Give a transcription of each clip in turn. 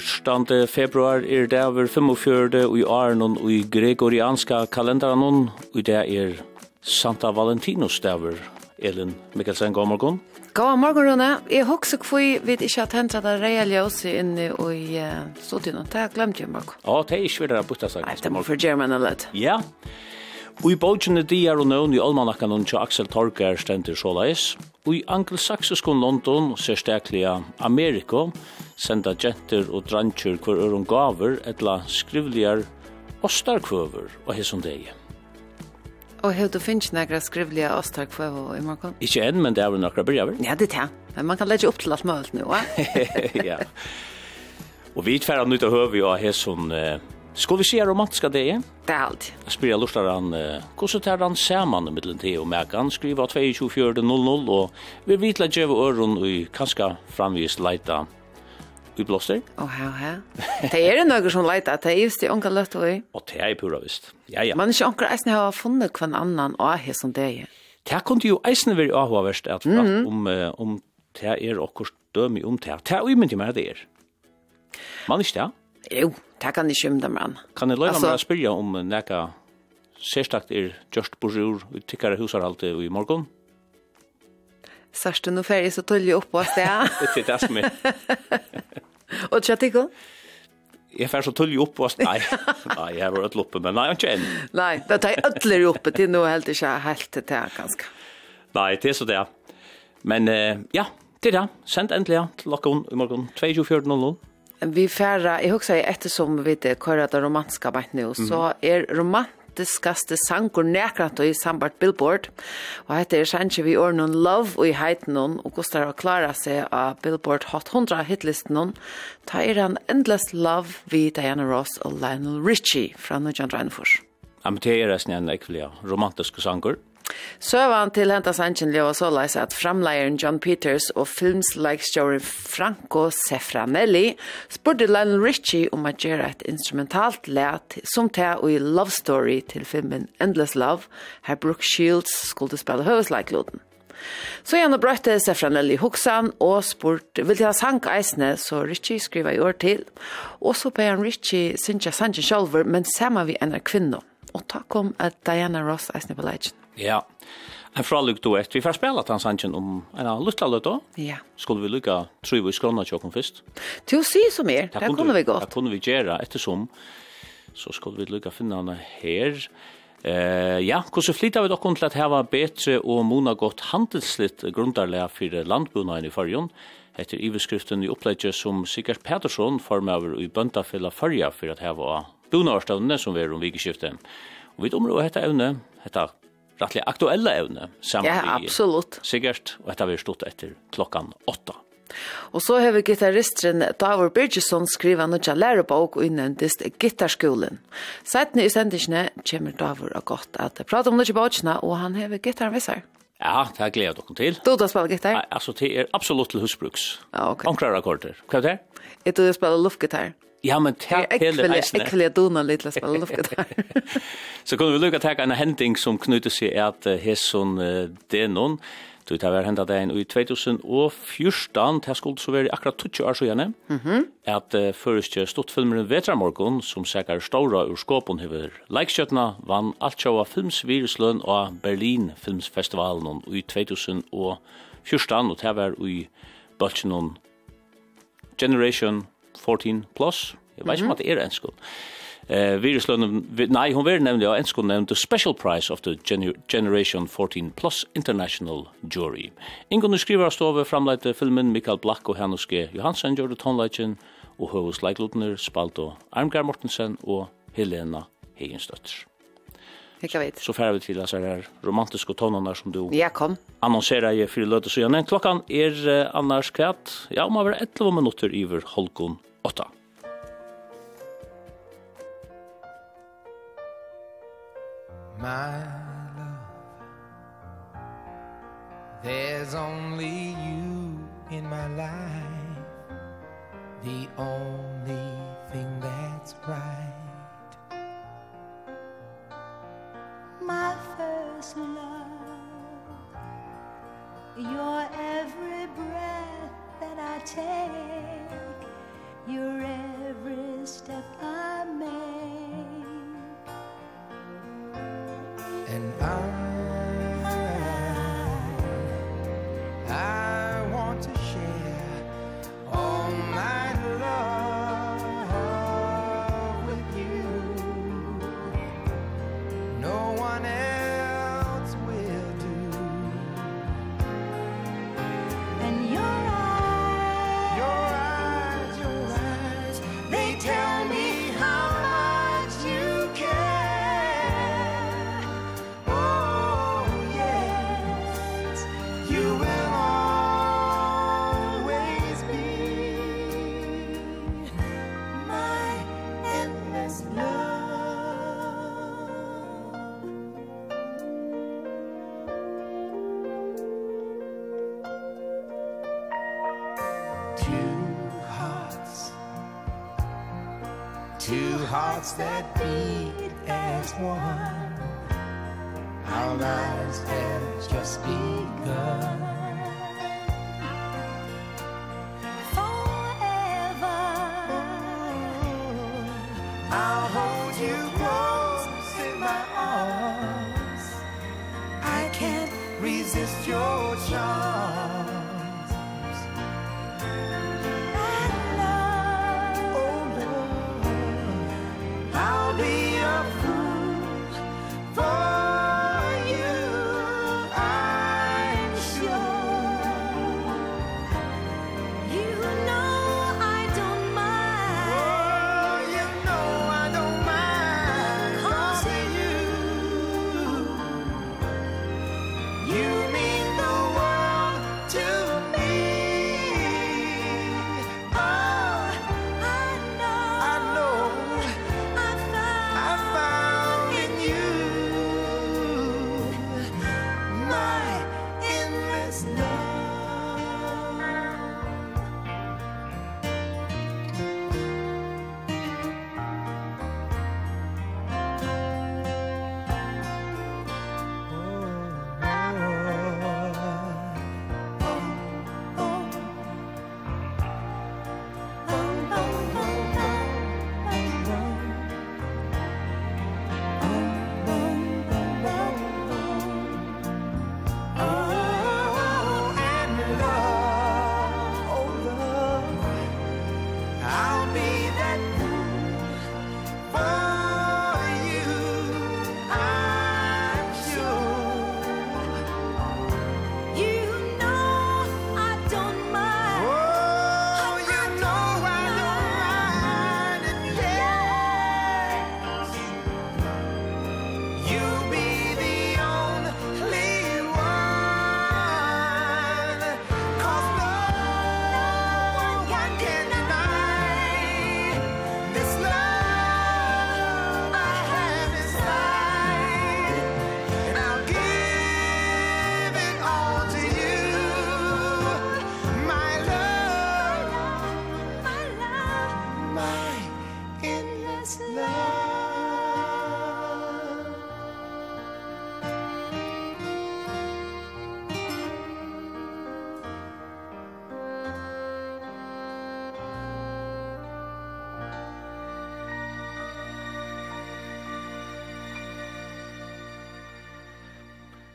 14. februar er det over 45. og i Arnon og i Gregorianska kalenderen og det er Santa Valentinus det over. Elin Mikkelsen, god morgen. God morgen, Rune. Jeg husker hvor vi ikke har tenkt at det reelle også inne i uh, studion. Det har jeg glemt jo, Marko. Ja, det er ikke videre på det sagt. Nei, det må for German eller litt. Ja. Og i bøtjene de er og nøvn i almanakken og til Aksel Torger stender så leis. Og i angelsaksiske London, sérstaklega Amerika, senda gentur og dranger hver øron gaver etla skrivligar ostarkvøver og hesson degi. Og hur du finnes nekra skrivliga ostarkvøver i morgon? Ikke enn, men det er vel nokra byrjaver. Ja, det er det. Men man kan legge opp til alt mølt nu, va? ja. Og vi tverra nytta høvi og hesson eh, Skal vi se romantiska det? Det er alt. Jeg spyrir lustar han, hvordan tar han saman middelen til og mekan? Skriva 22.4.00 og vi vitla djeva øron og kanska framvist leita i blåster. Åh, ja, ja. Det er det noe som leiter, det er just det onker løtt og i. Og det er pura visst. Ja, ja. Man er ikke onker eisen har funnet hver annan og er som det er. Det kunne jo eisen være avhåverst at mm -hmm. om, om det er okkur dømi om det. Det er jo myndi mer det er. Man ikke det? Jo, det kan ikke skymda man. Kan jeg løyna meg å spyrja om nekka sérstakt er just bojur, tikkare husarhalte i morgon? Sørste noe ferie, så tøller jeg opp på sted. det er det som er. Og tja tikko? Jeg fer så tøller opp på sted. Nei, nei, jeg har vært oppe, men nei, ikke enn. Nei, da tar jeg ødler oppe til noe helt ikke helt til det, ganske. Nei, det er så det. Men uh, ja, det er det. Send endelig ja, til dere i morgen 22.00. Vi færre, jeg husker jeg ettersom vi vet hva det romanska bare nå, så er romant romantiskaste sangur nekrant i sambart Billboard. Og hette er sannsje vi år noen love og i heiten noen, og kostar å klara seg av Billboard Hot 100 hitlisten noen, ta er han Endless Love vi Diana Ross og Lionel Richie fra 1994. Ja, men det er resten en ekvelig romantiske sangur. Søvann til henta sanchen leva så leis at framleieren John Peters og filmsleikstjåren Franco Sefranelli spurte Lionel Richie om at gjøre et instrumentalt let som ta og i Love Story til filmen Endless Love, her Brooke Shields skulle spille høvesleikloden. Så gjerne brøtte Sefranelli hoksan og spurte, vil til ha sank eisene, så Richie skriva i år til. Og så ber han Richie synja sanchen sjolver, men sama vi enn kvinno. Og takk kom at Diana Ross eisne på leikjen. Ja. En fraluk du ett. Vi får spela den sanchen om en lilla låt Ja. Skulle vi lukka tru vi skrona chocken Til å si så mer. Det kunne vi gå. Det kunne vi gjøre eftersom så skulle vi lukka finna henne här. Eh ja, hvordan flytta vi dokkon til at hava betre og mona godt handelslitt grundarlega fyrir landbúnaðin i fargjón. Hetta er i uppleggi som Sigurd Pettersson formøver i bøndafella farja fyrir at hava búnaðarstevnene som vi er om vikeskiftet. Og vi dommer og hetta evne, hetta rettelig aktuelle evne sammen ja, i absolutt. Sigurd, og dette har vi stått etter klokkan åtta. Og så har vi gitarristeren Davor Birgesson skriva nødja lærebok og innevndist gitarskolen. Seitene i sendisene kommer Davor og godt at prate om nødja bøkene, og han har gitarvisser. Ja, det gleder dere til. Du da spiller gitar? Nei, Altså, det er absolutt til husbruks. Ja, ok. Onkrar akkorder. Hva er det? Jeg tror jeg spiller luftgitar. Ja, men det är heller eisne. Jag vill dona lite å spille luftgitar. Så kunne vi lukka ta en hending som knyter sig att Hesson Denon, Du tar vært hendet deg i 2014, det skulle så være akkurat 20 år siden, mm -hmm. at uh, først stått filmeren Vetramorgon, som sikkert ståra ur skåpen over Leikskjøttene, vann alt sjåa filmsvirusløn av Berlin Filmsfestivalen i 2014, og det var i bøtjen Generation 14 plus. Jeg vet ikke om det er ensk. Eh, viruslønnen, nei, hun var nemlig en ensk nevnt The Special Prize of the Gener Generation 14 Plus International Jury. Ingun skriver av över framleite filmen Mikael Black og Hanuske Johansen gjør det tonleitjen, og høvus leiklutner Spalto Armgar Mortensen og Helena Hegenstøtter. Hekka vet. Så färd vi til disse her romantiske tonene som du ja, kom. annonserer i för løte så gjerne. Klokkan er uh, annars kvart. ja, om over 11 minutter iver Holkon 8. My love There's only you in my life. The only thing that's right. My first love Your every breath that I take your every step I make. one. Our lives have just begun.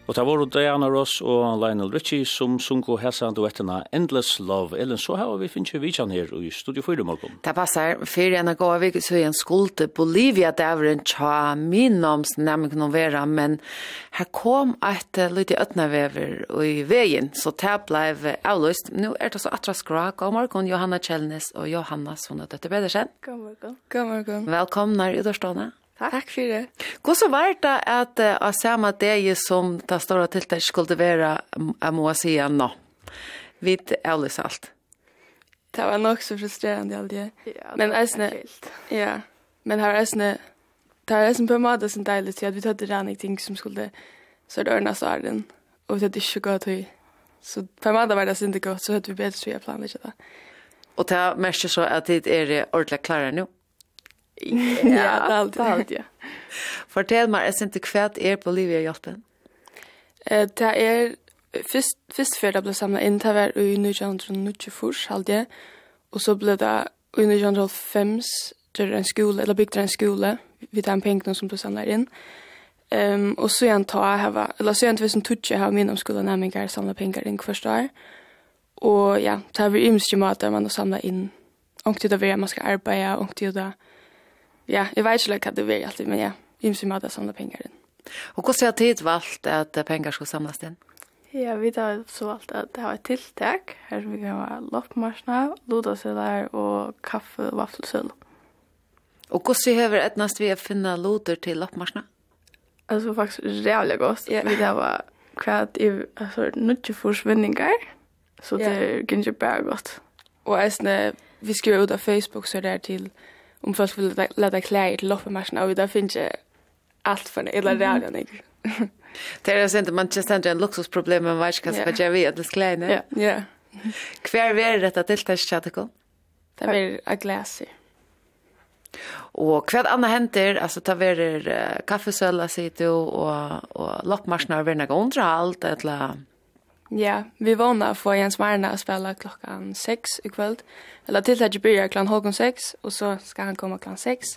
Og det var Diana Ross og Lionel Richie som sunko hessan duettena Endless Love. Ellen, så har vi finnes vi kjenn her i Studio 4 morgen. Det passar. Fyrir enn gav vi så en skuld til Bolivia dævren tja min minnoms nemlig noen vera, men her kom et lite øtnavever i veien, så det blei avløst. Nå er det så atra skra. God morgen, Johanna Kjellnes og Johanna Sona Døttebedersen. God morgen. God morgen. Velkomna i Udorstående. Takk. Takk for det. Gå så var det at uh, av samme dag som det store tiltak skulle være, jeg må si igjen nå. Vidt ærlig alt. Det var nok så frustrerende alt det. Ja, men æsne, ja, men her er æsne, det er æsne på en måte som deilig til at vi tatt rannig ting som skulle så det ørnes av den, og vi tatt ikke godt høy. Så på en måte var det æsne ikke godt, så hadde vi bedre tror jeg planer ikke det. Og det er mest så at det er ordentlig klarere nå? Ja. ja, det alltid. Det er alltid, ja. Fortell meg, jeg synes ikke hva er på livet i hjelpen? Eh, det er, først, først før det ble samlet inn, det var i 1994, jeg. og så ble det i 1995, gjør en skole, eller bygde en skole, vi tar en penger som ble samlet inn. Um, og så igjen tar jeg, hava, eller så igjen til hvis en tog har min omskolen nærmengar samlet penger inn første år. Og ja, det har vi ymske måter man har samlet inn. Ångtid av hva man skal arbeide, ångtid av det ja, jeg vet ikke hva det vil alltid, men ja, vi må måtte samle penger inn. Og hvordan har tid valgt at penger skal samles inn? Ja, vi har så valgt at det har et tiltak, her vi kan ha loppmarsna, lodasøler og kaffe og vaffelsøl. Og hvordan har vi etnast vi å finne loder til loppmarsna? Alltså faktiskt rævlig gott. Yeah. Vi har var kvart i altså, nutje forsvinninger, Så det yeah. gick inte bra gott. Och äsne vi skriver ut av Facebook så där till om folk vill lätta kläder till loppmarschen och där finns ju allt för det eller det är det Det är sent man just ändrar en luxusproblem men vad ska jag göra vid det kläderna? Ja. Ja. Kvar är det att delta i chatten? Det är ett glas. Och kvad anna händer alltså ta ver kaffesölla sitter och och loppmarschen över några andra allt eller Ja, vi vana få Jens Marna att spela klockan 6 i kväll. Eller till att börja klockan halv 6 och så ska han komma klockan 6.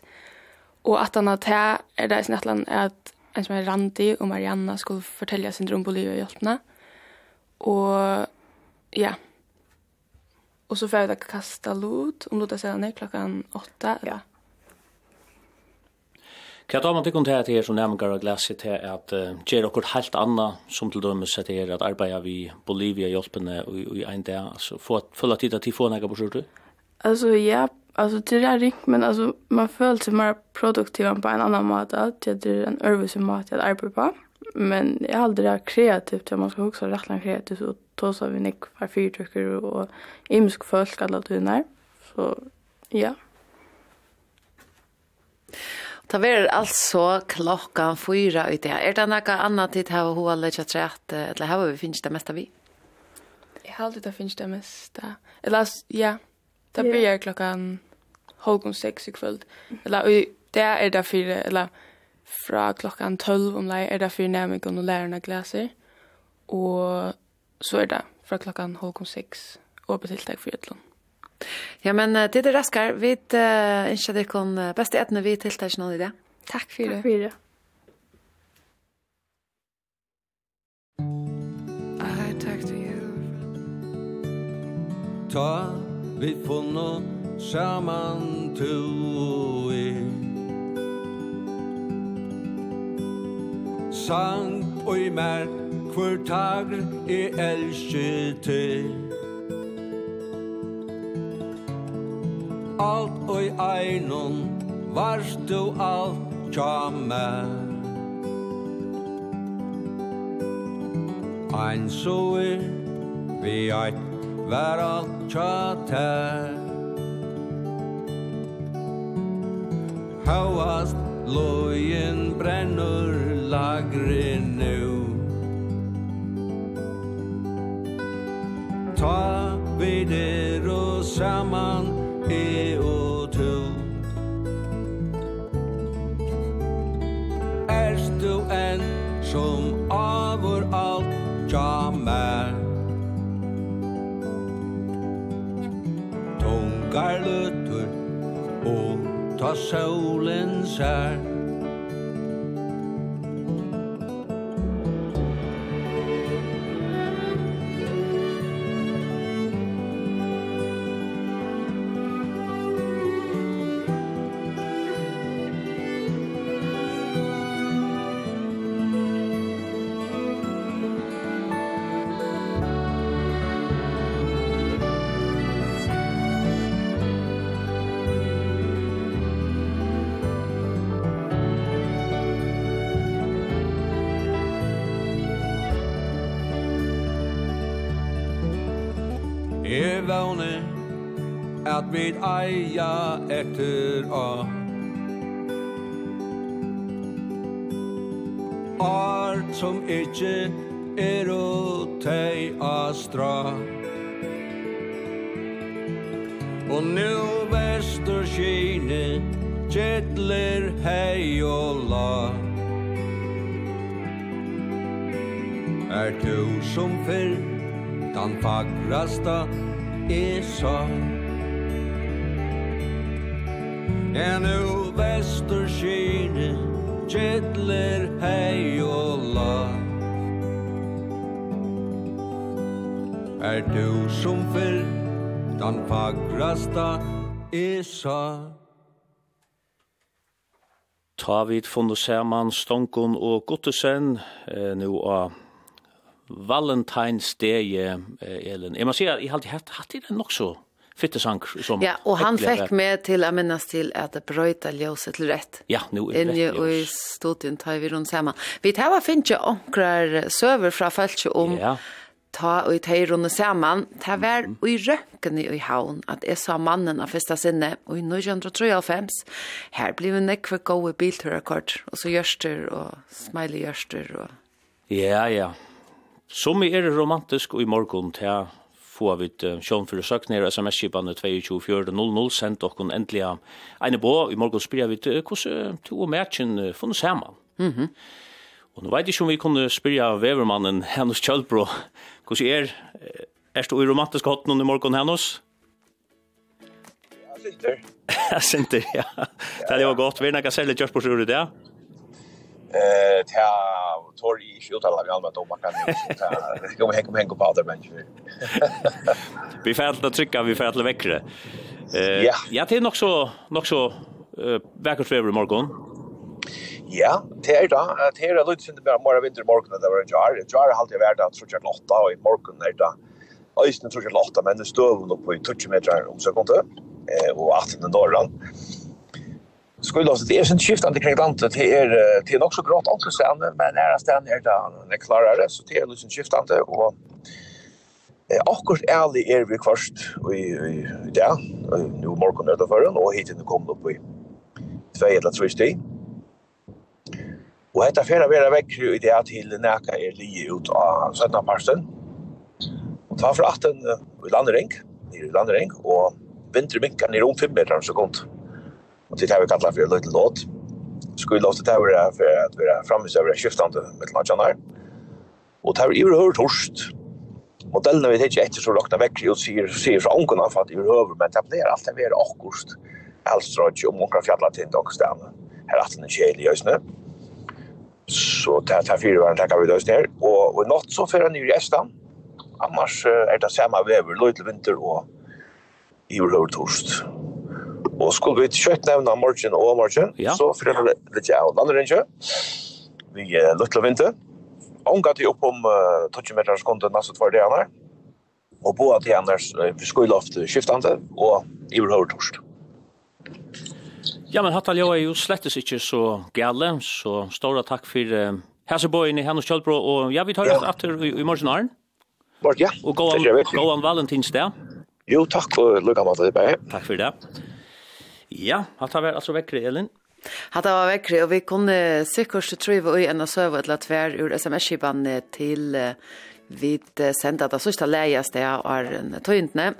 Och att han har här är det snällan att en som är Randi och Marianna skulle fortälja sin dröm på livet och hjälpna. Och ja. Och så får jag kasta lot om låta sedan sedan klockan 8. Ja. Eller? Kan tar man tycker til at det som så og att til till att göra okkur helt annat som till dömes sett är att arbeta vi Bolivia hjelpene och i en där altså, få fulla tid att få några beslut. Alltså ja, alltså det är rikt men alltså man føler sig mer produktiv på en annan måte, att det är en övelse mat att arbeta på. Men jag har aldrig det kreativt, man ska också rätt kreativt och då så vi nick för fyrtrycker och imsk folk alla tunar. Så ja. Ta verer altså klokkan 4 ut det. Er det noe annet tid her hun har lett trett, eller her vi finnes det meste vi? Jag har alltid det det mesta. Eller ja, det Ja. börjar klockan halv sex i kväll. Eller och det det fyra eller fra klockan 12 om det är det fyra nämligen och lärarna glaser. Och så är det fra klockan halv sex och på tilltag för ett Ja, men uh, det er raskar. Vi uh, ønsker dere kon uh, beste etne vi tiltar noen i det. Takk for det. Takk for det. I talk to you. Ta vi funno saman i. Sang og i mer hver tager i elskje til alt og i einon varst du alt tja mer Ein soer vi eit Vær alt tja Hauast lojen brennur lagri nu Ta vidir og saman e og to Erst du enn som avur alt tja mer Tungar lutur og ta solen sær. eia etter a Ar som ikkje er og tei a stra Og nu vestur skine Kjettler hei og la Er du som fyrr Dan fagrasta er En vestur skine Gjettler hei og la Er du som fyrr Den fagrasta Isa Ta vid funnet saman Stonkon og Gottesen eh, nu av Valentine's Day eh, Elin. Jeg må si at jeg har alltid hatt, hatt i den nok så fittesank som Ja, och han fick med till minnes til till det brøyta ljuset til rätt. Ja, nu är det. Inne i studien tar vi rundt sammen. Vi tar vad finns ju ankrar server från om ja. ta och ta runt samman. Ta var mm. i røkken i havn att är så mannen av første sinne och i 1993 här blir en nekve gode biltörkort och så gjørster och smiley gjørster och Ja, ja. Som er romantisk og i morgen til få vid sjón fyrir søknir SMS skipan 224000 sendt og kun endelig eine bo i morgen morgon spyrja vid hvordan to og matchen funn saman. Mhm. Og nå vet jeg ikke om vi kunne spyrja vevermannen Hennes Kjølbro, hvordan er, er du i romantisk hotten under morgen, Hennes? Ja, Sinter. Sinter, ja. Det var godt. Vi er nekka særlig kjørsbordsjuret, ja. Ja eh ta tor i skjuta alla gamla domar kan ju det kommer hänga hänga på andra människor. Vi får att trycka vi får att väcka. Eh ja, ja det är nog så nog så eh vackert väder i morgon. Ja, det är då det är lite synd bara mer vinter morgon där var jar. Jar har alltid varit att tror jag 8 och i morgon är det Øysten tror jeg låta, men det stod nok på 20 meter om sekundet, og 18 norran skulle oss det är sånt skift an kring landet det är det är också grått också stände men nära stände är där det klarare så det är liksom skift an det och akkurat ærlig er vi kvarst i ja, nu morgon er det foran, og hit er kommet opp i 2 eller 3 sti. Og hetta færa vera vekkru i det til næka er li ut av søtna parsten. Og ta fra atten i landering, i landering, og vinter minkar nir om 5 meter om sekund. Og til det här vi kallar för Little Lot. Skulle låta det här for at vi er framme så är skiftande med landsjanar. Og det här vi överhört torst. Modellene vi tänker etter så lockna väck sier ser ser så ankorna för att överhuvud men det blir allt det är akkurst. Alstroj och många fjällar til och stanna. Här att den kjel i øsene. Så det er fire var tackar vi då her. Og och något så för han i resta. Annars er det samme vever, løy til vinter och överhuvud torst. Og skulle vi kjøtt nevna morgen og morgen, ja. så fyrir det litt av landrennkjø. Vi uh, løtt til vinter. Omgatt vi opp om uh, 20 meter sekundet nesten for det her. Og på at igjen er vi skulle ofte skiftende, og i vil høre torst. Ja, men hattal jo er jo slettes ikke så gale, så stora takk for uh, Haseboyen i Hennes Kjølbro, og ja, vi tar rett ja. etter i, i morgen, Arne. Morgen, ja. Og gå an, an Valentins Valentinsdag. Jo, takk for lukka mat til deg. Takk for det. Ja, hatt har vært altså vekkere, Elin. Hatt har vært vekkere, og vi kunne sikkert trive i en av søve et eller tvær ur sms-kiban til vi senda det sørste leieste av av tøyntene.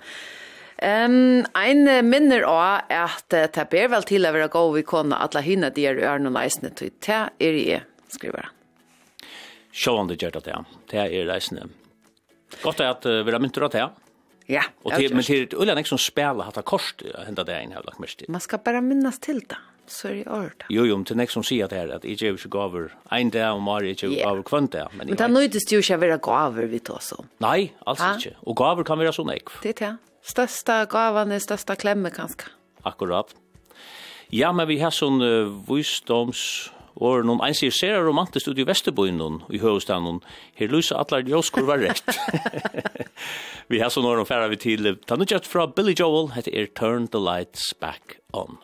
Um, ein minner også at det ber vel til å være gå vi kunne la hinne de er ørne og leisene til det er jeg, skriver han. Sjåan det gjør det, ja. Det er leisene. Godt er at vi har myntet av det, ja. Ja. Och det men det Ulla Nixon spelar hata kost hända det en har lagt mest. Man ska bara minnas till det. Så är det ord. Jo jo, till som säger det här att i Jews gåvor en dag och Marie Jews gåvor kvant där. Men det nu det ju ska vara gåvor vi tar så. Nej, alltså inte. Och gåvor kan vara så nek. Det är det. Största gåvan är största klemme kanske. Akkurat. Ja, men vi har sån uh, visdoms Og noen ein sier ser romantisk ut i Vesterboen i Høvestaden, her lyser atler ljøskur var rett. vi har så når de vi til, ta nu fra Billy Joel, heter er Turn the Lights Back On.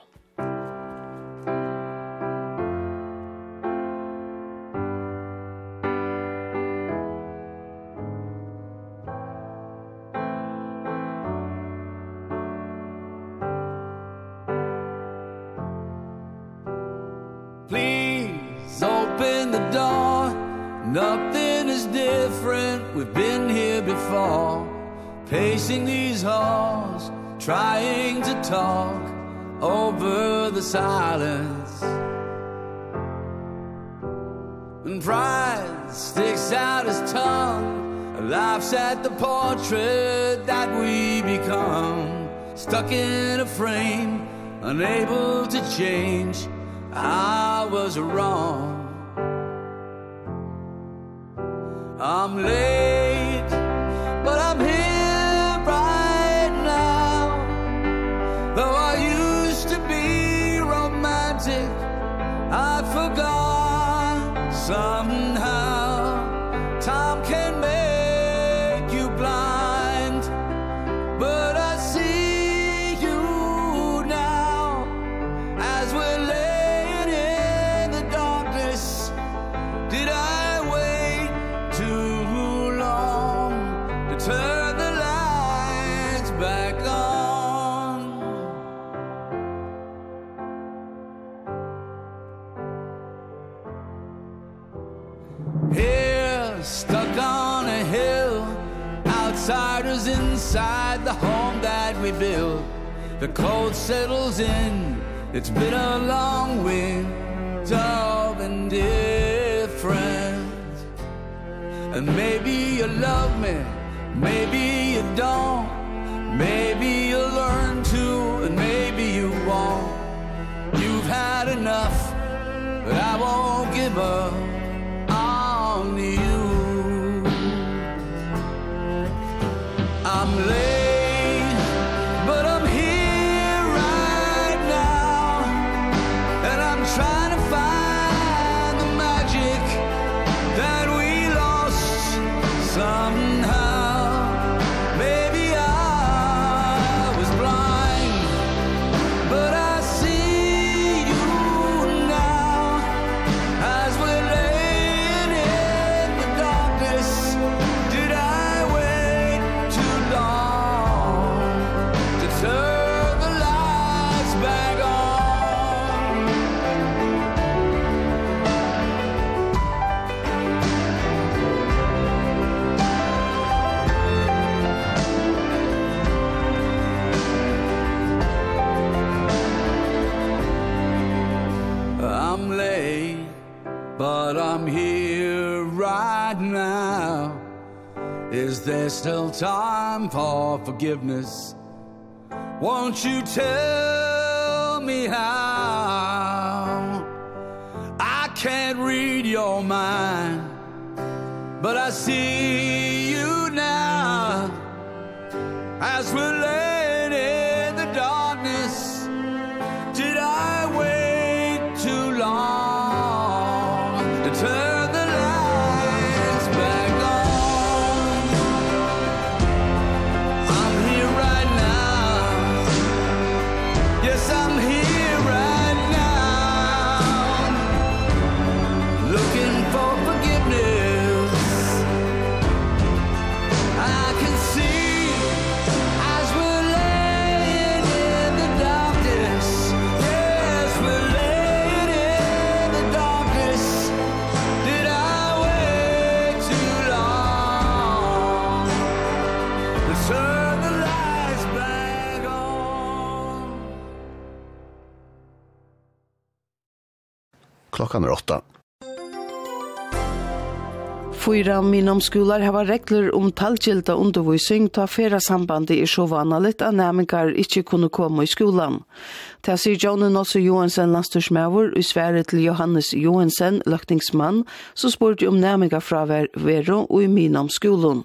Pacing these halls Trying to talk Over the silence. And pride sticks out his tongue laughs at the portrait that we become. Stuck in a frame Unable to change I was wrong. I'm late. some we build. The cold settles in. It's been a long winter and different And maybe you love me Maybe you don't. Maybe you'll learn to And maybe you won't. You've had enough But I won't give up. there's still time for forgiveness. Won't you tell me how? I can't read your mind But I see you now. As we're laying klockan är åtta. Fyra minomskolar hava regler om talgilda undervisning ta fera sambandi i så vanligt at næmingar ikkje kunne komme i skolan. Ta sier Jonen også Johansen landstorsmævor i Sverige til Johannes Johansen, løkningsmann, som spurte om næmingar fra Vero og i minomskolen.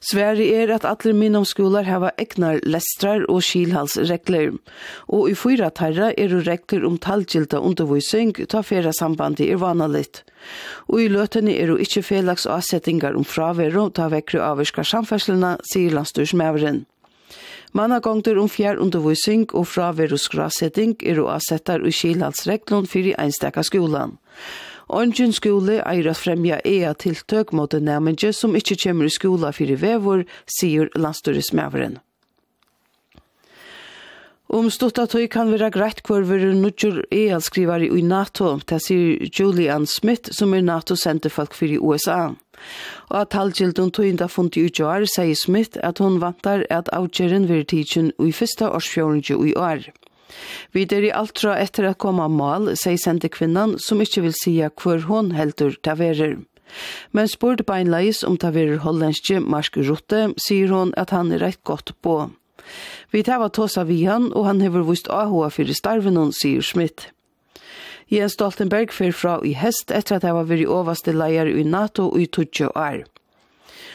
Sverige er at alle minnomskolar hava egnar lestrar og skilhalsregler, og i fyra tarra er regler om talgilda undervisning ta fera sambandet er vanalit. Og i løtene er det ikkje felags avsettingar om fravero ta vekkru avvirskar samferslina, sier landstyrsmæveren. Manna gongtur om fjær undervisning og fraveru skrasetting er og avsettar og skilhalsreglun fyrir einstakka skolan. Ongen skole eier at fremja ea tiltøk mot en nærmenge som ikkje kjemmer i skola fyrir vevor, sier landstøresmæveren. Om um stutta tøy kan vera greit hvor vi er nudjur e-alskrivare i NATO, det sier Julian Smith, som er NATO-senterfolk fyrir USA. Og at halvgjildun tøynda fundi i sier Smith at hon vantar at avgjeren vil tidsin i fyrsta årsfjøringi i år. Vi er i altra etter å komme mal, sier sende kvinnan, som ikke vil sija hvor hon heldur taverer. Men spurte beinleis om taverer hollandske Marsk Rutte, sier hon at han er rett godt på. Vi tar var tåsa vi han, og han hever vist AHA fyrir starven hon, sier Schmidt. Jens Stoltenberg fyrir fra i hest etter at han var veri overste leier i NATO i 20 år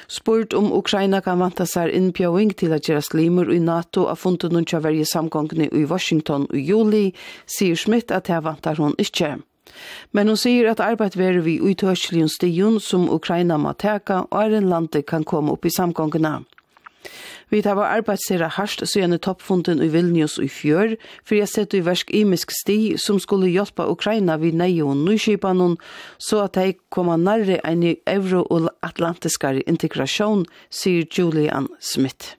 spurt om Ukraina kan vanta seg innbjøving til at gjøre slimer i NATO av funnet noen kjøverje samgångene i Washington i juli, sier Schmidt at det vantar hun ikke. Men hun sier at arbeid verer vi utørselig stigen som Ukraina må teka, og er en landet kan komme opp i samgångene. Vi tar var arbeid harst hardt søgjende toppfunden i Vilnius i fjør, for jeg sette i versk imisk sti som skulle hjelpe Ukraina vid nei og nyskipanen, så at de kommer nærre en euro- og atlantiskare integrasjon, sier Julian Smith.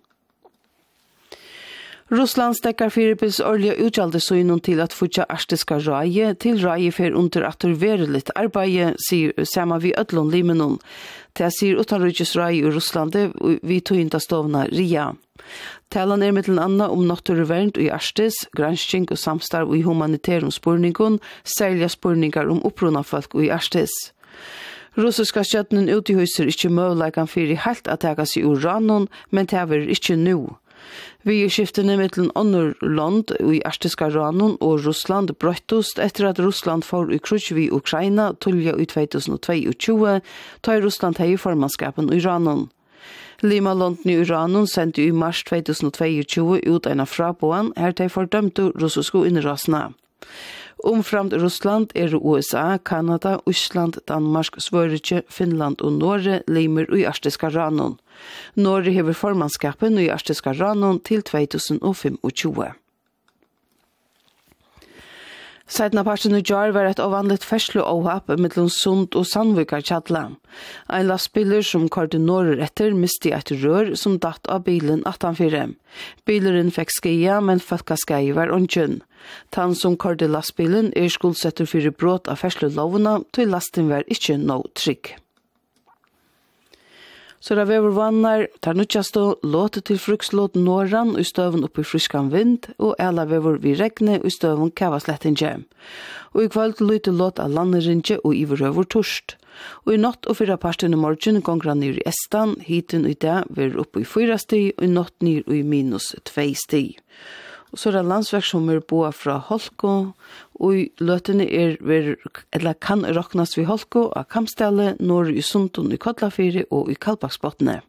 Russland stekkar fyribils årliga utgjaldesøgnen til at futja arstiska røye til røye fer under at det veriligt arbeid, sier sama vi ødlån limenon. Det sier utanrøyges røye i Russland vi tøynda stovna RIA. Talan er mittel anna om naturvernd i Arstis, gransking og samstarv i humanitærum spurningun, særlige spurningar om opprona folk i Arstis. Russiska skjøttenen utihøyser ikkje møvleikan fyrir heilt at tega seg ur men det er ikkje nu. Vi er skiftene mittelen ånder land i Arstiska Ranon og Russland brøttust etter at Russland får i krutsk vi Ukraina tullja i 2022, tar Russland hei formannskapen i Ranon. Lima London i Iranon sendte i mars 2022 ut en av fraboen her de fordømte russiske innrasene. Omframt Russland er USA, Kanada, Island, Danmark, Sverige, Finland og Norge limer i Arstiska Ranon. Norge hever formannskapen i Arstiska Ranon til 2025. Sætna parten i jar var et avvanligt ferslu avhap mellom Sund og Sandvikar Tjadla. Ein lastbiler som kardi norr etter misti et rør som datt av bilen 18-4. Bileren fikk skia, men falka skia var ongen. Tan som kardi lastbilen er skuldsetter fyrir brot av ferslu lovna, til lasten var ikkje no trygg. Så det vever vannar, tar nutjastå, låter til frukslåt norran og støven oppi friskan vind, og ela vever vi regne og støven kava sletten. Og i kvöld lyte låt av landerinje og iverøver torst. Og i natt og fyrra parten i morgen gongra nyr i estan, hiten i dag vever oppi fyra sti, og i natt nyr og i minus tvei sti. Og så er det landsverk som er boa fra Holko, og i løtene er, er eller kan råknas vi Holko av Kamstelle, Norge i Sundun i Kodlafiri og i Kalbaksbottene.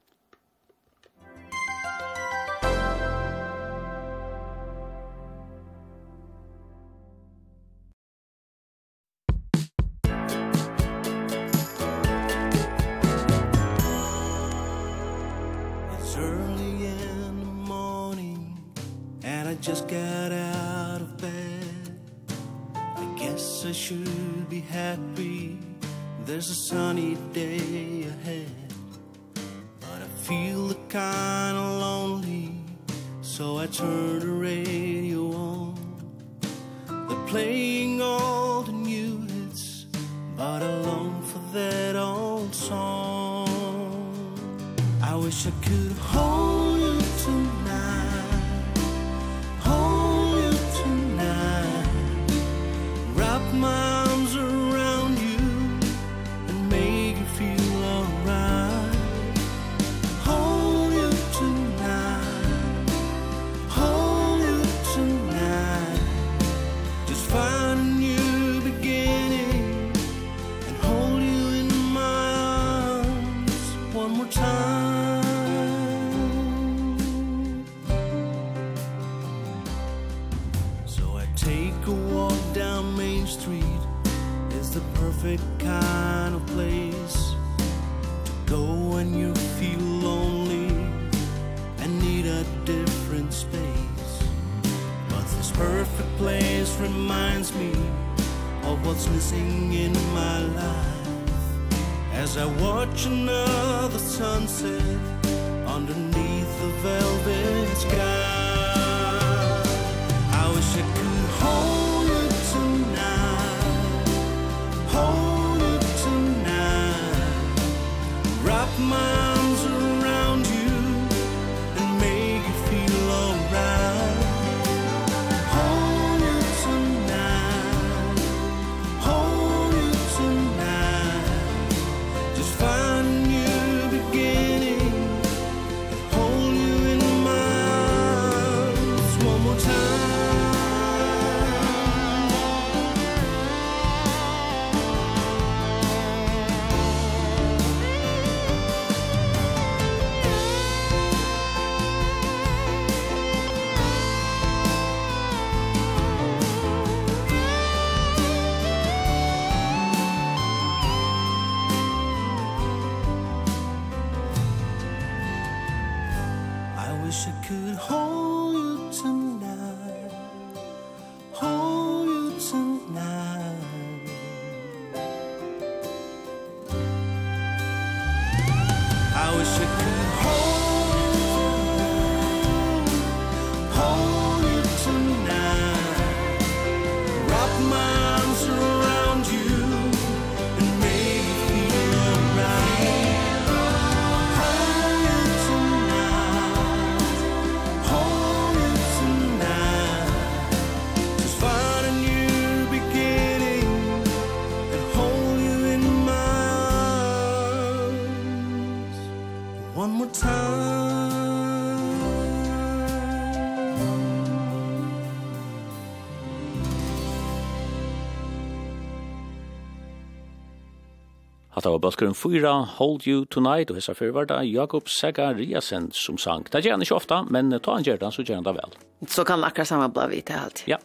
Hetta var balkeren 4, Hold You Tonight, og hessa fyrir var det Jakob Segariasen som sang. Det gjør han ikke ofta, men ta han gjør det, så gjør han det vel. Så kan man akkurat samme bla vite alt. Ja.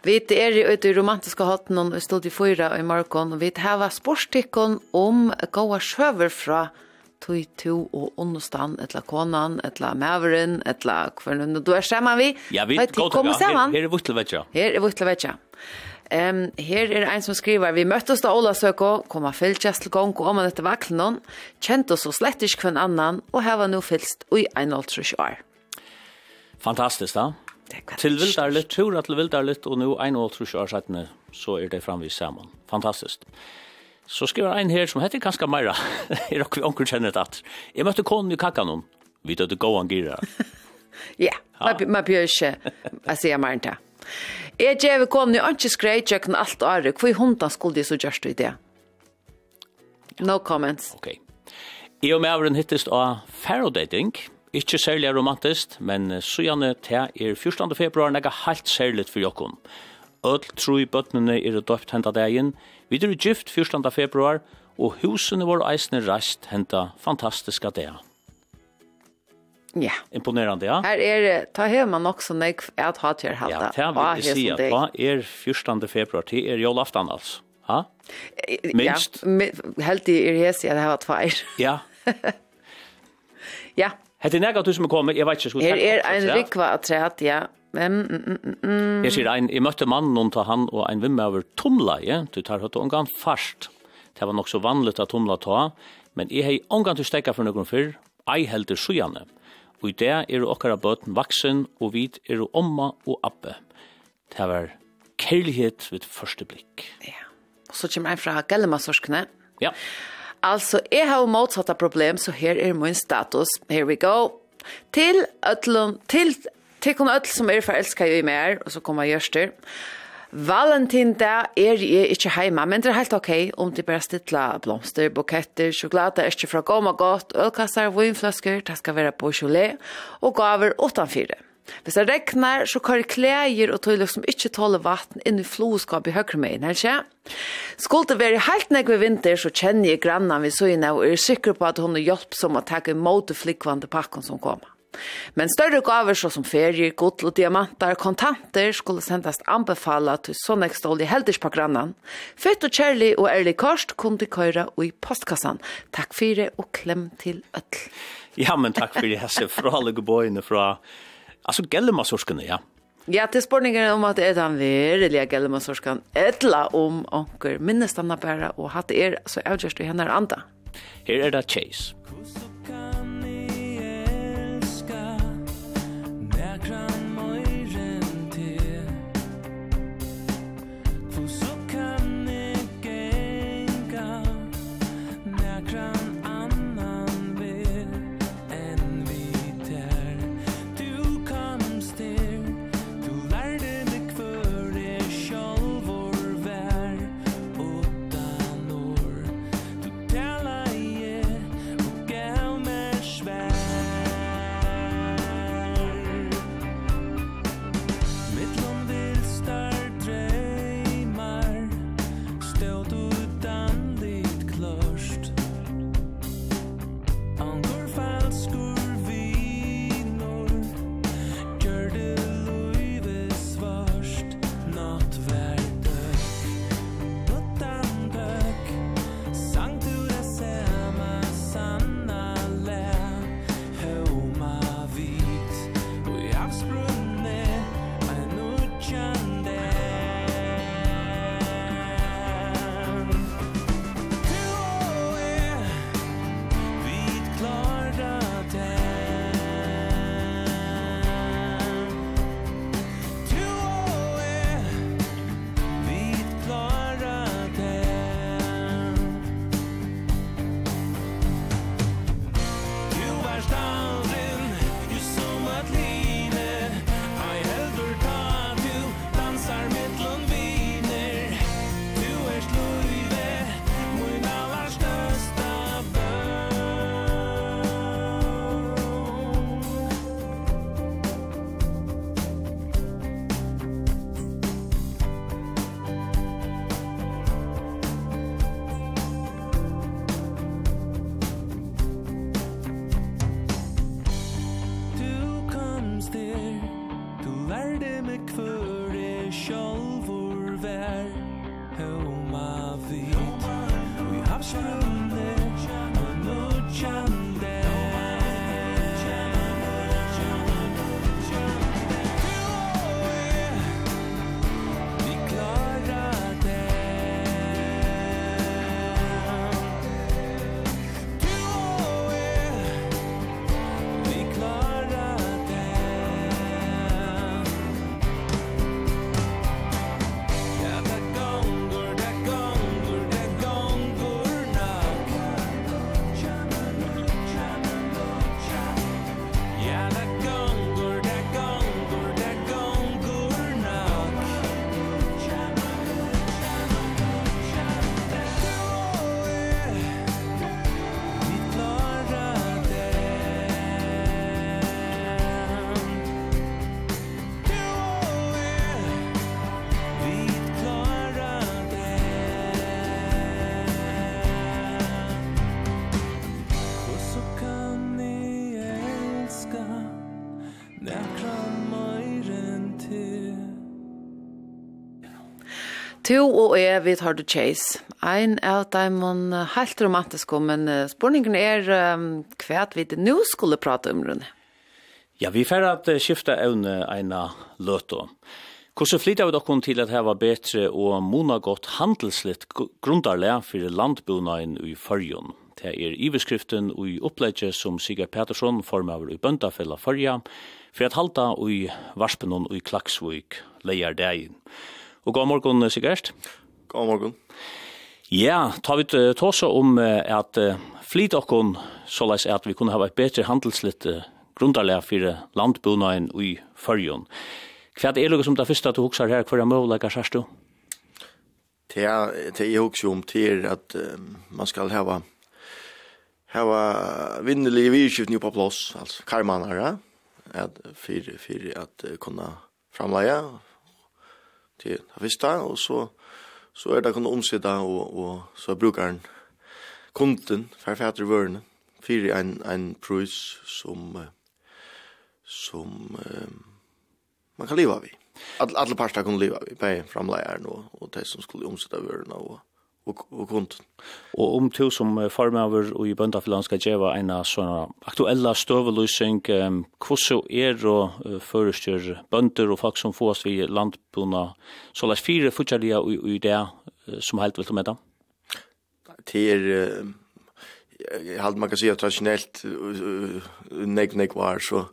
Vi er i ute i romantiska hatten og stod i fyra i morgon, og vi har sporstikken om gåa sjøver fra tui tu og understand, etla konan, etla maveren, etla kvörnun, du er sammen vi. Ja, vi går til, her er vuttelvetja. Her er vutlevetja. Her er vutlevetja. Um, her er ein som skriver, vi møttes da Ola Søko, kom og fylkjast til gong og om han etter vaklen noen, kjent oss og slett ikke hver annan, og her var nå fylst i en altrus år. Fantastisk da. Til vildarlitt, tur at vildar litt og nå en altrus år settene, så er det framvis sammen. Fantastisk. Så skriver en her som heter kanskje Meira, er dere vi onker kjenner det at, jeg møtte konen i kakanon, vi døde gåan gira. Ja, man bjør ikke, jeg sier Marta. Ja. Jeg gjev kom nu ikke skreit tjøkken alt året. Hvor hundan skulle de så gjørst i det? No comments. Ok. Jeg og Mævren hittest av ferrodating. Ikke særlig romantisk, men sujane til er 14. februar nega helt særlig for jokken. Ødel tro i bøttene er døpt henta dagen. Vi er gift 14. februar, og husene våre eisne reist henta fantastiska dagen. Ja. Imponerande, ja. Her er det, ta hema nok så nek at ha til halda. Ja, det vil jeg si at hva er 14. februar til er jolaftan altså. Ha? Minst? Ja, helt i er hesi at det var tveir. Ja. ja. Hette nega du som er kommet, jeg vet ikke, skulle Her er en rikva at træt, ja. Men, mm, mm, mm. Jeg sier, ein, jeg møtte mannen og ta han og en vimme over tomleie. Du tar høyt og omgang fast. Det var nok så vanligt at tomla ta, men jeg hei omgang til stekka for noen fyrr, ei helder sjujane. Ja Og i det er okkara bøten vaksen, og vi er omma og abbe. Det var kærlighet ved første blikk. Ja. Og så kommer jeg fra Gellemasorskene. Ja. Altså, jeg har motsatt av problem, så her er min status. Here we go. Til ødlom, til, til kun ødl som er forelska i mer, og så kommer Gjørster. Gjørster Valentin da er jeg ikke heima, men det er helt ok om de bare stilla blomster, buketter, sjokolade, ikke fra gom godt, ølkasser, vinflasker, det skal være bourgeois og gaver utanfyre. Hvis det regnar, så kan det klæger og tøyler som ikke tåler vatten inn i floskap i høyre meg, eller ikke? Skulle det være helt nek ved vinter, så kjenner jeg grannan vi søgna og er sikker på at hun er hjelp som å ta imot flikkvande pakken som kommer. Men større gaver så som ferie, godl og diamanter, kontanter skulle sendes anbefala til Sonnekstål i heldersprogrammen. Fett og kjærlig og ærlig kost kunne de køyra og i postkassan. Takk for og klem til øtl. Ja, men takk for det, Hesse, fra alle gebøyene, fra... Altså, Gellemasorskene, ja. Ja, til spørningen om at er den verilige Gellemasorskan etla om onker minnestanna bæra og hatt er så avgjørst vi henne andre. Her er det Chase. Chase. To og jeg, vi tar du Chase. Ein av dem helt romantisk, men spørningen er um, hva vi nå skulle prate om, Rune. Ja, vi får at skifta evne eina løtå. Hvordan flytter vi dere til at det var bedre og mona godt handelslitt grundarlega for landbonaen i fyrjon? Det er iverskriften og i opplegget som Sigurd Pettersson formaver i Bøndafella fyrja for at halda i varspenon i Klaksvik leier degin. Og god morgen, Sigurd. God morgen. Ja, tar vi tåsa om at flit okkon såleis at vi kunne hava et bedre handelslitt grundarlega fyrir landbunaen i fyrjon. Hva er det som det første du huksar her, hva er møvleika sørst du? Det jeg huksar om til at man skal hava hava vinnelige virkskiftning på plass, altså karmanar, at fyrir, fyrir at kunna framleie, til det første, og så, så er det kun omsida, og, og så brukar den kunden, ferfater vørene, fyrir en, en prøys som, som um, man kan leva vi. Alle, alle parter kan leva vi, bare framleieren og, og de som skulle omsida vørene, og, og, og kunden. Og om to som farmaver og i bøndafilland skal gjøre en av sånne aktuelle støvelysing, um, hvordan er og uh, førestgjør bønder og folk som får oss ved landbuna, så la fire fortjellige i, i det som helt vil ta med dem? Det er, jeg halte man kan si at tradisjonelt nek nek var så,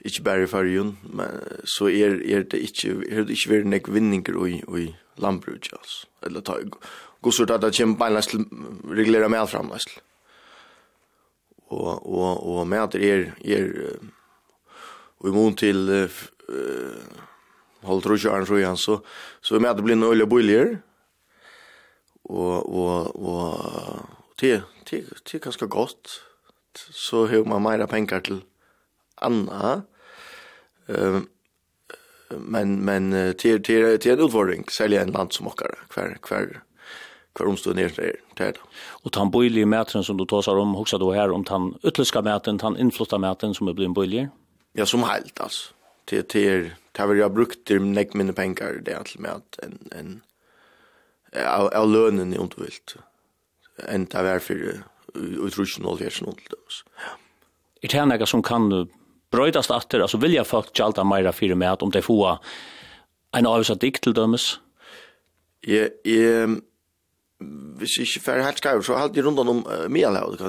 ikke bare i fargen, men så er, er det ikke, er det ikke vært nek vinninger i, i landbruket, altså. Eller ta, god så at det kommer beinleis til regulera med framleis. Og, og, og med at det er, er og i mån til uh, holdt rusjaren, så jeg, så, så med att det blir noe olje och og, og, og det, det, det er ganske godt, så har man mer penger til anna, uh, men, men det, till till er en utfordring, sälja en land som åkare kvar kvar hver omstånd ner det der. Og tan bøylige mätren som du tåsar om, hoksa du her om tan utländska mäten tan innflotta mäten som er blivit bøylige? Ja, som helt alltså. Till till det har jag brukt det nek mina pengar det er med att en, en, av, av lönen i ondvilt, En det för for utrusjon og fjersen ondvilt. Er det her som kan brøydast atter, altså vilja folk tjalta meira fyrir mæt, om det få en avisa dikt til dømes? Jeg, jeg, hvis ikke færre helt skrev, så halte de rundt om uh, Mielhavet,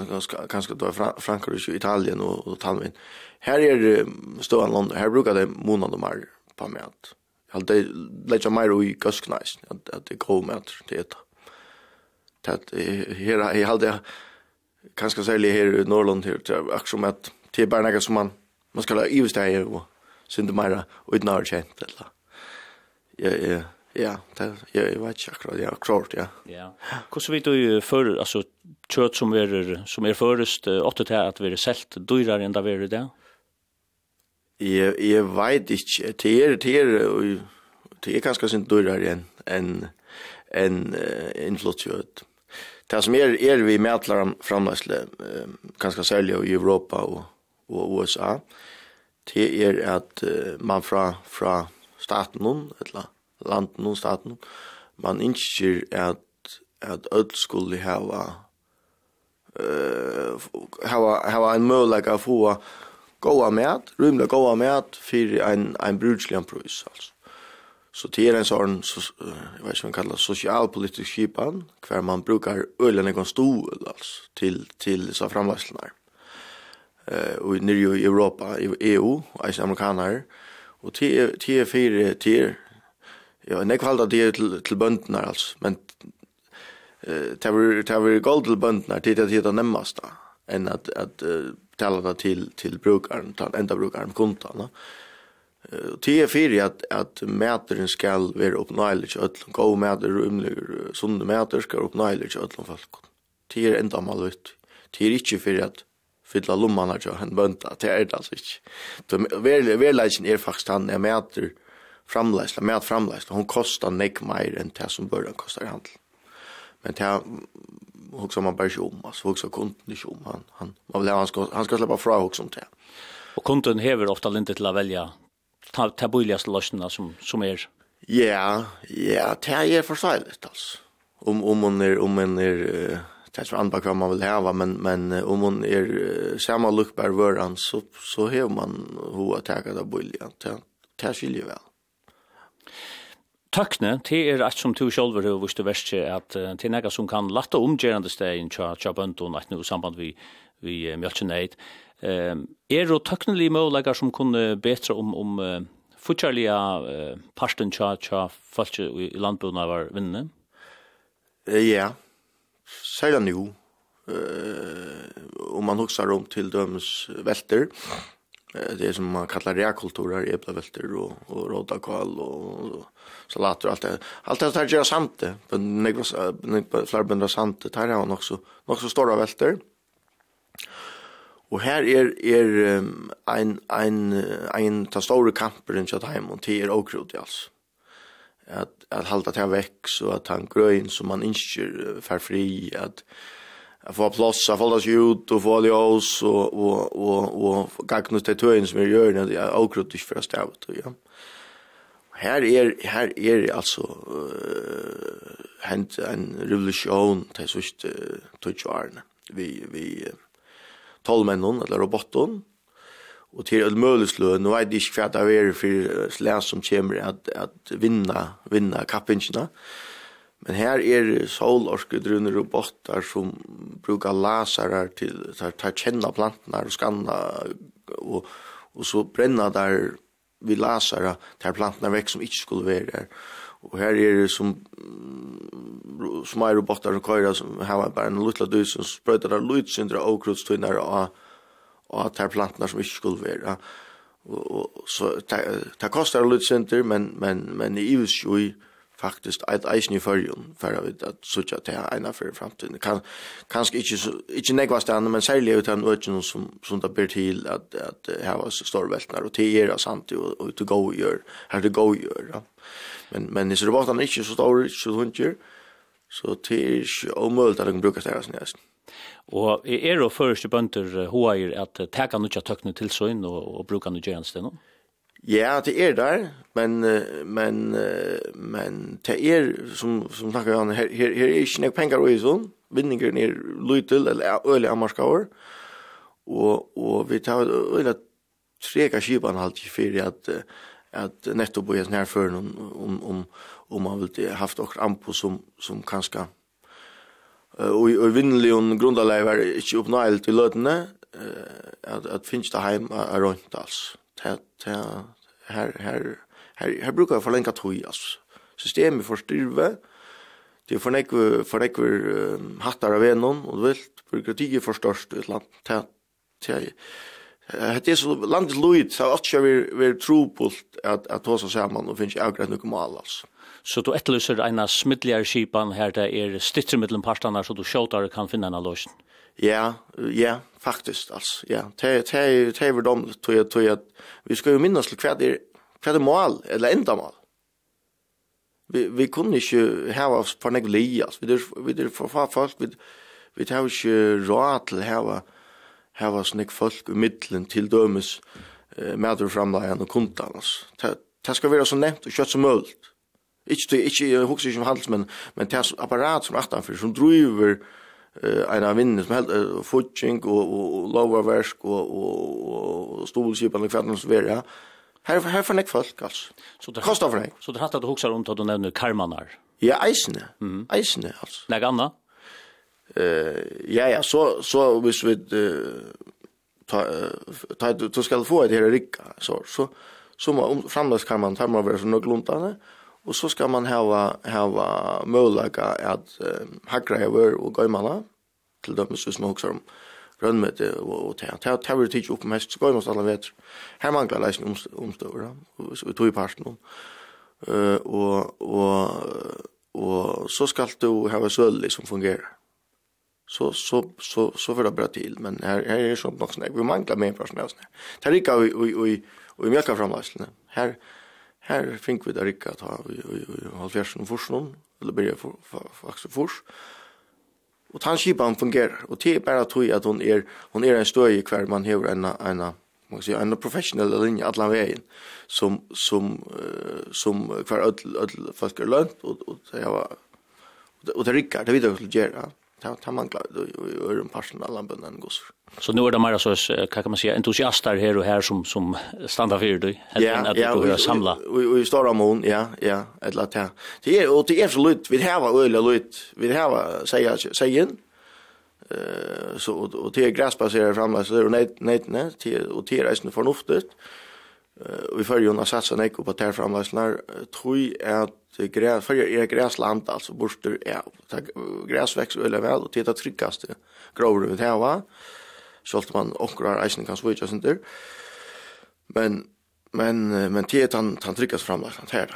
kanskje det da Frankrike, Italien og, og Talvin. Her er stående land, her bruker de måneder mer på mat. Jeg halte de legger mer i gøsknæs, at, at det er god mat til etter. Det er her, jeg halte kanskje særlig her i Norrland, her, til, akkurat som at det er bare noe som man, man skal ha i stedet, og synte mer, og utenfor kjent, eller. Ja, ja. Ja, det jag vet inte akkurat, ja, klart, ja. Ja. Hur så vet du för alltså kött som är som är förrest åtta här att vi är sålt dyrare än det vi är det? Jag jag vet inte det er det är det är kanske sent dyrare än än en inflation. Det som är är vi mätlar framläsle kanske sälja i Europa och och USA. Det är att man från från staten eller landen og staten. Man innskjer at, at öll skulle hava uh, hava, hava ein mulighet å få goa med, rymla goa med for en, en brudslig prøys, altså. Så det er en sånn, så, jeg vet ikke hva man kallar, sosialpolitisk kipan, hver man brukar ølen ekon stol, altså, til, til disse framvekslene. Uh, og nere i Europa, i EU, og eisen amerikaner, og det er fire, det er Ja, en jeg halda det til, til bøndene, altså. Men uh, det var gold til bøndene, det er det det nemmast da, enn at, at uh, tala det til, til brukaren, til enda brukaren, kundan. Uh, det er fyrir at, at meteren skal være oppnøylig til ødlom, god meter, umlig, sunne meter skal oppnøylig til ødlom folk. Det er enda mal ut. Det er ikke fyrir at fylla lommene til en bønda, det er det altså ikke. Verleikken er faktisk han, jeg meter, uh, framleisla, med framleisla, hon kostar nek meir enn det som början kostar i handel. Men det också man bara inte om, alltså också kunden inte om. Han, han, man vill, han, ska, han ska släppa fra också om det. Och kunden hever ofta inte till att välja ta, ta billigaste lösningarna som, som är? Ja, ja, det är förståeligt alltså. Om, om man är, om man är, det är andra kvar man vill ha men, men om man är samma luckbär vöran så, så hever man hur att ta det billiga. Det, det skiljer väl. Tøkne, det er et som du selv har vist det verste, at det er noe som kan latte omgjørende stegen til Tjabøndon, at noe samband vi, vi uh, mjølkjeneit. Um, er det tøknelige måleggere som kunne betre om, om uh, fortjellige uh, parten til folk i landbøndene var vinnende? Uh, Ja, særlig nå. Uh, om man husker om til dømes velter, det er som man kallar reakulturer, eplevelter og, og rådakval og, og salater och allt det. Allt det här gör sant det. Men det är flera bönder sant det här har han också också stora välter. Och här är är um, en en en ta stora kamper i Chatham och det till Okrut alltså. Att att hålla det här veck så att han grön som man inte för fri att att få plats att hålla sig ut och få det oss och och och och gagna till töjen som vi gör när det är okrut i första stället ja her er, her er altså uh, hent en revolution til sørste uh, tøtjeårene. Vi, vi uh, tolvmennene, eller robotton og til et møleslø, nå er det ikke hva det er for slæs som kommer at, at vinna, vinna kappingene, men her er solorkedrunner robotar som brukar lasere til ta kjenna plantene og skanna, og, og så brenna der vi läser att här plantorna växer som inte skulle vara där. Och här är det som små robotar och köra som har bara en liten dus som sprötar där lite sönder och krutstvinnar och och att här plantorna som inte skulle vara. Och, och så det kostar lite center men men men i vis ju faktiskt ett eisen i förrjun för att vet at sutja til eina for framtiden. Kan, kanske inte så inte negva stanna men særlig ut en økken som, som det ber till att att här var storveltnar, och til er sant, och och til gå gör här til gå gör Ja. Men, men hvis robotan er inte så stor, ikke så hundgjør, så til er ikke omøyelt at de bruker stedene nesten. Og er det første bønder hva er at teka nukja tøkne til søgn og, og bruka nukja gjerne stedene? Ja. Ja, det er der, men men men det er som som snakkar han her her, her er ikke nok penger og sånn. Vinningen er lytel eller øle amarskaur. Og og vi tar øle treka skipan halt i fyrir at at nettopp og sånn her om om om om man vill haft och ampo som som kanske og och vinnelig og grundalever ikke oppnøyelt i løtene, at, at finst det heim er rundt altså ta ta här här här her brukar jag förlänga toj alltså systemet för styrve det för nek för nek hattar av enon och vilt byråkrati för störst ett land ta ta Det är så landet lojt, så att jag vill tro på att, att ta sig samman och finns jag nu kommer alltså. Så du etterlyser en av smittligere skipan her det er stitser mellom partene så du sjåtar kan finne en av løsning? Ja, ja, faktiskt alltså. Ja, det te te över dom tror jag tror jag vi ska ju minnas till kvad är kvad är mål eller ända mål. Vi vi kunde ju ha oss på negli alltså. Vi vi det för far fast vi vi tar ju råd till ha ha oss nick folk i mitten till dömes eh mäter framlagen och kontan alltså. Det ska vara så nämnt och kött som möjligt. Inte inte huxar som handelsmän men tas apparat som attanför som driver eh en av vinnene som helt uh, og, og, och, och og, og, och och, och stolskipan och kvartens her. Her får nek folk altså. Så det kostar for nek. Så det hatt har att huxa runt at du nevner karmanar. Ja, eisne. Mm. Eisne altså. Nek anna? Eh ja ja, så så hvis vi Uh, ta ta du skal få det her rikka så så så må framleis kan man ta med vara så några Och så ska man ha ha möjliga att äh, hackra över och gå til till hvis man också om grønnmøte og te. Te har vil tidsi opp mest, så gøymast alla alle vet. Her mangler omst, omstøver, vi tog i parten om. Og, og, og så skal du ha sølig som fungerer. Så, så, så, så får det bra til, men her, her er sånn nok snakk. Vi manglar mer personell snakk. Det er ikke vi, vi, vi, vi mjølker framleisene. Her, Her fink vi det rikka ta i halvfjersen forsen, eller byrja faktisk fors. Og tann skipan fungerer, og det er bare tog at hun er, hun er en støy hver man hever en, en, man kan säga en professionell linje alla vägen som som uh, som kvar öll öll folk är lönt och och det var och det rickar det vidare skulle göra ta ta man klar och är en personal anbunden gosar Så nu är det mer så kan man säga entusiaster här och här som som standar för dig eller att du vill samla. Vi vi står om hon, ja, ja, ett lat här. Det är och det är så lut, vi har öl och lut. Vi har säga säga eh så och det är gräsbaserat framåt så det är nej nej nej till och det är ju förnuftigt. Eh vi följer ju några satsa nej på där framåt så när tror jag att gräs för är gräsland alltså borster är gräsväxt växer väl och det är tryggast. Grover vi det här va. Sjølt man onkrar eisen kan svitja sinter. Men men men te han han tryggas framlagt han här.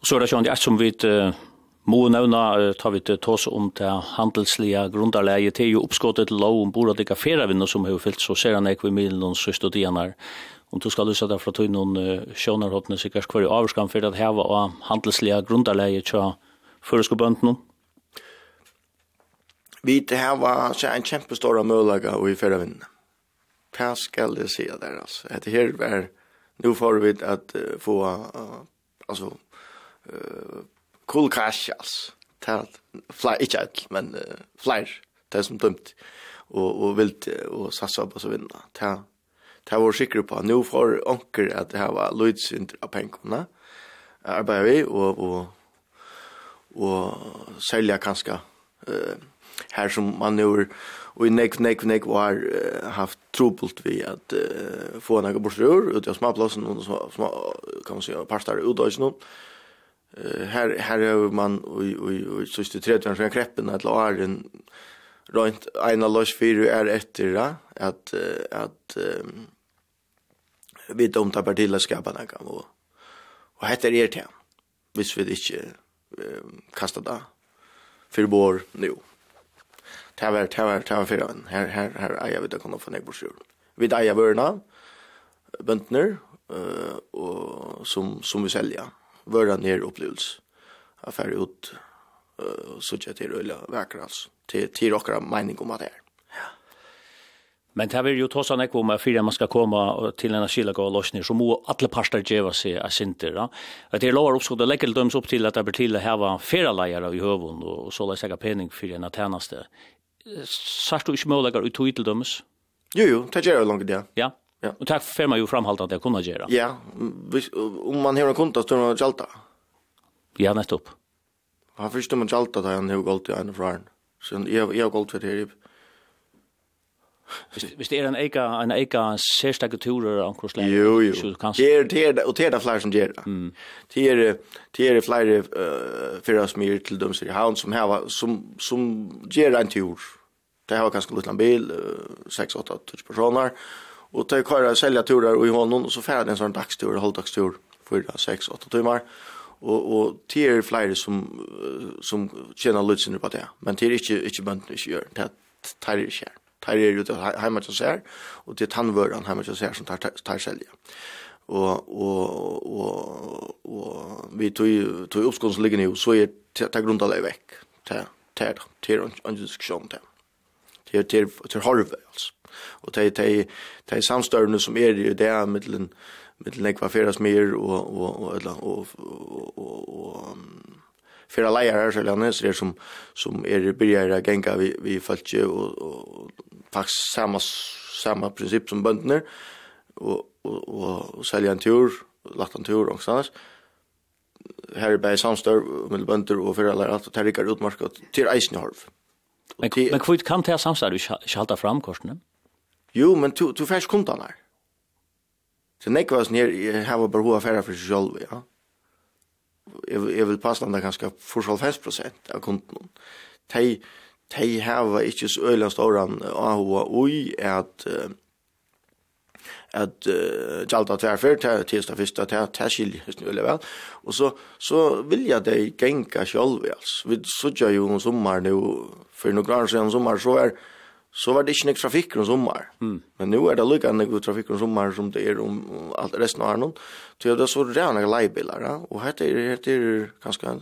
Og så er det sjøn, det er som vi Må nevna, tar vi til tås om det handelslige grunderleie, det er jo oppskottet til lov om bordet ikke ferievinner som har fyllt, så ser han ikke vi milen og søst og diener. Om du skal lyse det fra tog noen uh, sjønarhåttene sikkert hver i avskan for at heva av handelslige grundarleie til noen vi det här var så en kjempestora mølaga vi i att vinna. Vad ska jag säga där alltså? Det här är nu får vi att uh, få, uh, eh uh, cool cash, alltså. Talt, fly, inte men uh, flyr, det som dumt och och vilt, och satsa på så vinna. Talt, Det var sikre på. Nu får onker at det her var lydsynt av pengene. Arbeider vi og, og, og sälja kanskje uh, här som man nu och i nek nek nek har haft trubbelt vi att uh, få några borsrör ut av småplatsen och så små kan man säga pastar ut och så Uh, här här har man och och och så det tredje vänster kreppen att la är en rent ena loss fyra är efter att att um, vi dom tar till att skapa några och och heter er till. Visst vi inte eh, kasta där för bor nu det var, det var, det var för en här här här är jag vet att kunna få nekborsjul. Vi eier vörna bøntner, eh och som, som vi sälja. Vörna ner upplevs. Affär ut, eh så jag till øyla vekker, altså. till till dere mening om att det Ja. Men det vill ju ta sån ekvom med fyra man ska komma till en asilaga och lossning så må alla parter geva sig a sinter. Ja. Att det lovar också att lägga döms upp till att det blir till att häva fyra lejare i hövund och så lägga pening för en tjänaste Sars du ikke målegar ut til dømes? Jo, jo, det gjør jeg langt det. Ja, ja. og takk for meg jo framhalt at jeg kunne gjøre. Ja, om man har en konta, så man gjalta. Ja, nettopp. Han fyrst om man gjalta da han har gått i en fra han. Så jeg har gått for det her. Hvis det er en eika, en eika særstakke turer av kurs lenge? Jo, jo. Så kanskje... Det er, det er, og det er det flere som gjør det. Mm. Det er, det er flere uh, fyrir som gjør til dømes i havn som, har, som, som gjør en tur. Det har ganska en bil, 6-8 tusen personer. Och det kvar sälja turer och i honom och så färd en sån dagstur, halvdagstur, 4-6-8 timmar. Och och det är flera som som tjänar lutsen på det. Men det är inte inte bönt inte gör. Det tar det skär. Tar det ut hemma så här och det tandvöran hemma så här som tar tar sälja og og og og vi tog tog uppskons ligger nu så är det grundar det veck. Det det det är en diskussion där til til til harve altså. Og tei tei tei samstørne som er i det mellom mittelen nekva feras mer og og og eller og og og fera leirar så lærne så som som er byrjar genga vi vi falske og og faktisk samma samma princip som bøndene og og og, og selja en tur, lagt en tur og sånn her er bare samstør med bønder og fyrir alle at det rikker utmark til eisen. Men, det, men kvitt kan det samstad du halta fram korsene? Jo, men du, du färs kundan her. Så nek var sånn her, jeg har bare hva färra for seg selv, ja. Jeg, Jag, jag vill passa där ganske för 50 prosent av kunden. De, de har ikke så öjla stora av hva ui at... uh, at uh, jalta tverfer til tilsta fyrsta til til hvis nu eller vel og så, så vil jeg det genka sjolv altså vi sødja jo om sommar nu for noen grann siden sommar så er så var det ikke nek trafikk om sommar mm. men nu er det lukka nek trafikk om sommar som det er om alt resten av Arnon Så det er så rena leibilar ja? og hette er, hette er ganske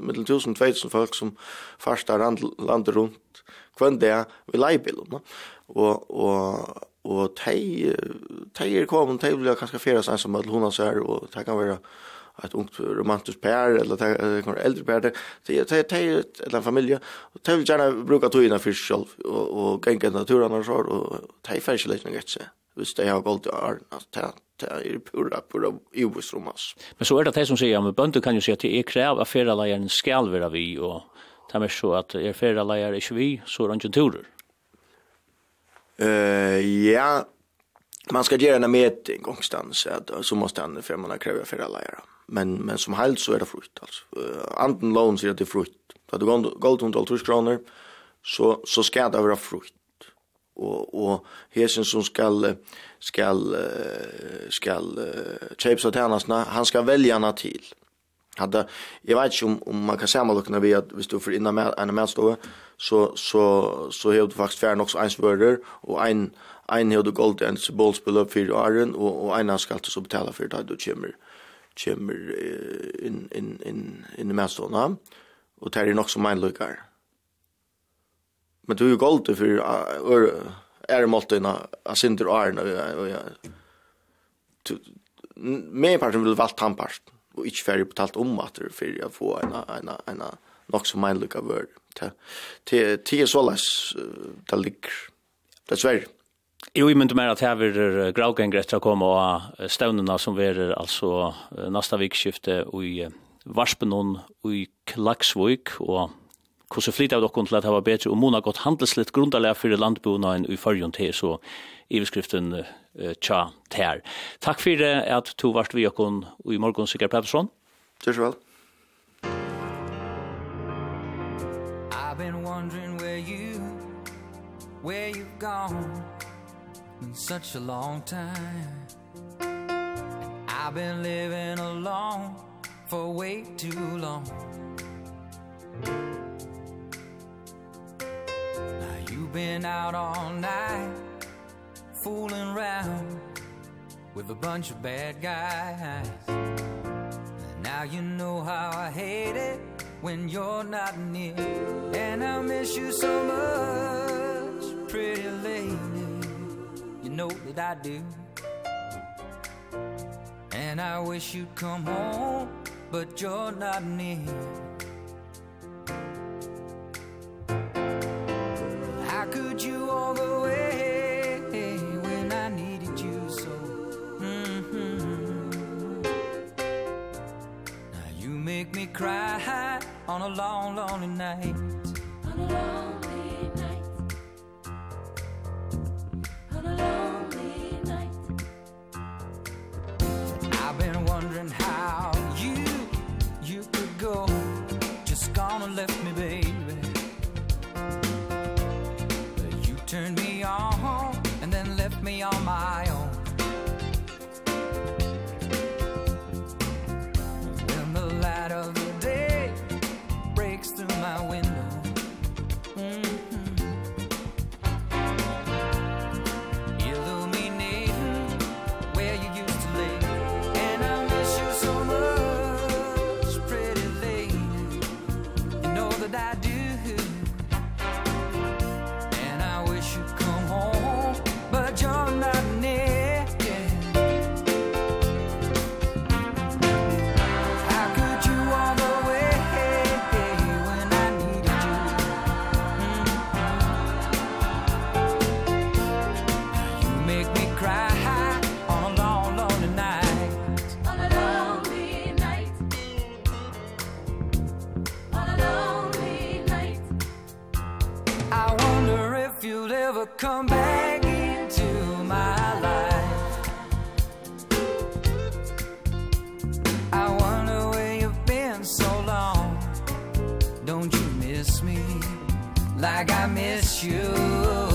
mittel tusen, tveitsen folk som farsta landet rundt kvendt det er vi leibilar og, og og tei tei er kommet, tei vil kanskje ferast ein som at hon ser, og tei kan være ett ungt romantiskt par eller tei kan eldre par. Tei tei tei eller familje og tei vil gjerne bruka tøyna for sjálv og og ganga naturen og så og tei fer ikkje lekna gett seg. Hvis de har gått til det det er pura, pura ivusromas. Men så er det de som sier, men bønder kan jo si at det er krev at ferieleieren skal være vi, og det er så at er ferieleier ikke vi, så er han ikke turer. Eh ja, man ska göra en mätning någonstans så, så måste han för man kräver för alla göra. Men men som helst så är det frukt alltså. Uh, anden lån säger att det är frukt. Vad du går runt 12 kronor så så ska det vara frukt. Och och hesen som ska ska ska chips och tärnasna han ska välja henne till hade jag vet inte om om man kan säga man vi att hvis du för innan med en mätstå så så så har du faktiskt färn också en svörder och en en har du gold en bollspelare för Iron och och en ska alltså betala för det då kommer kommer in in in in mätståna och tar det nog som en lukar. Men du är gold för är det måltina asinter Iron och ja. Mer parten vill valt tampast och inte färre betalt om att det för jag får en en en nog som min lucka vör till till till så läs till ligger det svär Jo, jag menar mer at att här är graugengrätt å komme og stävnerna som är alltså neste vikskifte och i Varspenon og i Klaksvøk, og hvordan flytta av dere til at det var bedre, og Mona gått handelslitt grundalega for landboene og i fargen til, så i beskriften tja ter. Takk fyrir at du varst vi og i morgen, Sigur Pettersson. Tusen vel. I've been wondering where you where you've gone in such a long time I've been living alone for way too long Now you've been out all night fooling around with a bunch of bad guys. And now you know how i hate it when you're not near. And i miss you so much pretty lady. You know that i do. And i wish you'd come home but you're not near. How could you all the way cry on a long lonely night. On a long come back into my life. I wonder where you've been so long. Don't you miss me like I miss you?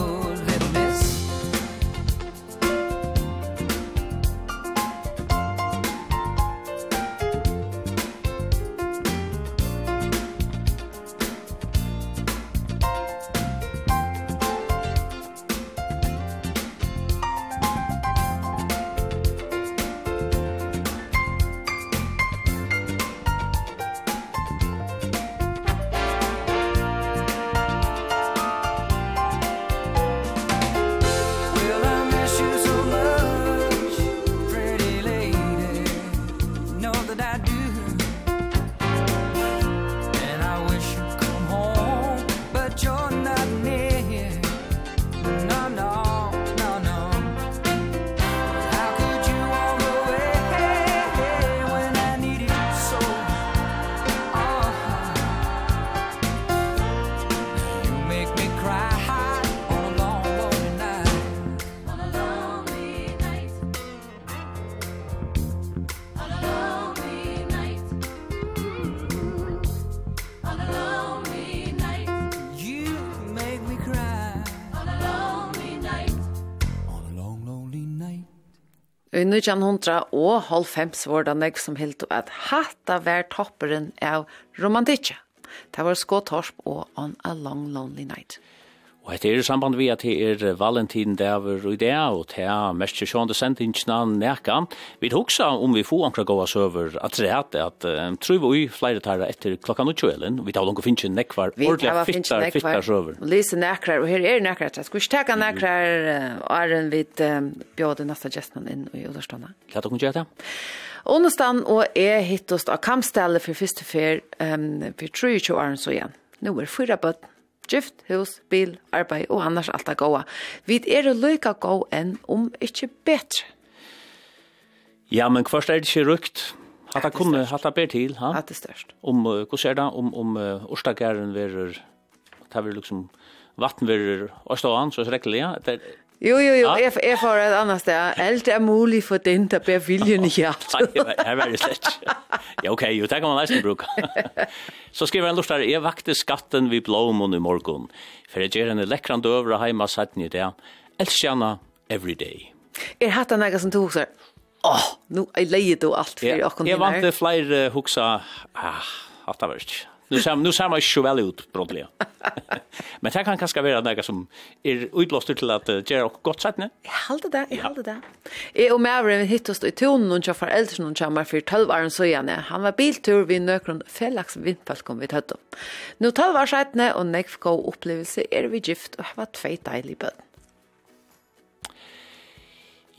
1900 og halvfems var det nek som helt at hatta var topperen av romantikket. Det var skåtorsp og On a Long Lonely Night. Og hette er i samband vi at det er Valentin Dæver og det og det er mest sjående sendingsna neka. Vi hugsa om vi får ankra gåa søver at det er at um, tror vi flere tar etter klokka og kjølen, og vi tar langt finnes nekvar, ordentlig fittar, fittar søver. Og lise nekrar, og her er nekrar, jeg skulle ikke teka nekrar og er en vidt bjøde nasta gestmann inn i Uderstånda. Hva er det gjør det? Ånestan og jeg hittost av kampstallet for første fyr, um, for 23 år så igjen. Nå er fyra bøtten Gift, hus, bil, arbeid og annars alt er gode. Vi er lykke gode enn om ikke bedre. Ja, men hva er det ikke rukt? Hatta kunne, hatta ber til, ha? Det er størst. Om, uh, hva ser det, om, om uh, orsdageren verer, det er liksom, vatten verer, og ståan, så er det rekkelig, ja? Det er, Jo, jo, jo, jeg, jeg får et annet sted. Alt er mulig for den, der bærer viljen i hjertet. Nei, jeg var det slett. Ja, ok, jo, det kan man nesten bruke. Så skriver han lustar, jeg vakte skatten vi blåmån i morgen, for jeg gjør henne lekkrande døver og heima satten i det. Elsker henne every day. Er hatt han som tog seg? Åh, nå er leid du alt for åkken din her. Jeg vant det flere huksa, ah, hatt det var ikke. Nu ser nu ser man ju väl ut problem. Men det kan kanske vara något som är utlåst till att göra och gott sätt, ne? Jag håller det, jag håller det. Jag och Maverick hittas i tonen och jag föräldrar som kommer för 12 år så igen. Han var biltur vid Nökrund Fellax vindfalk kom vi hött. Nu 12 år sedan och nästa upplevelse är vi gift och har två dejliga barn.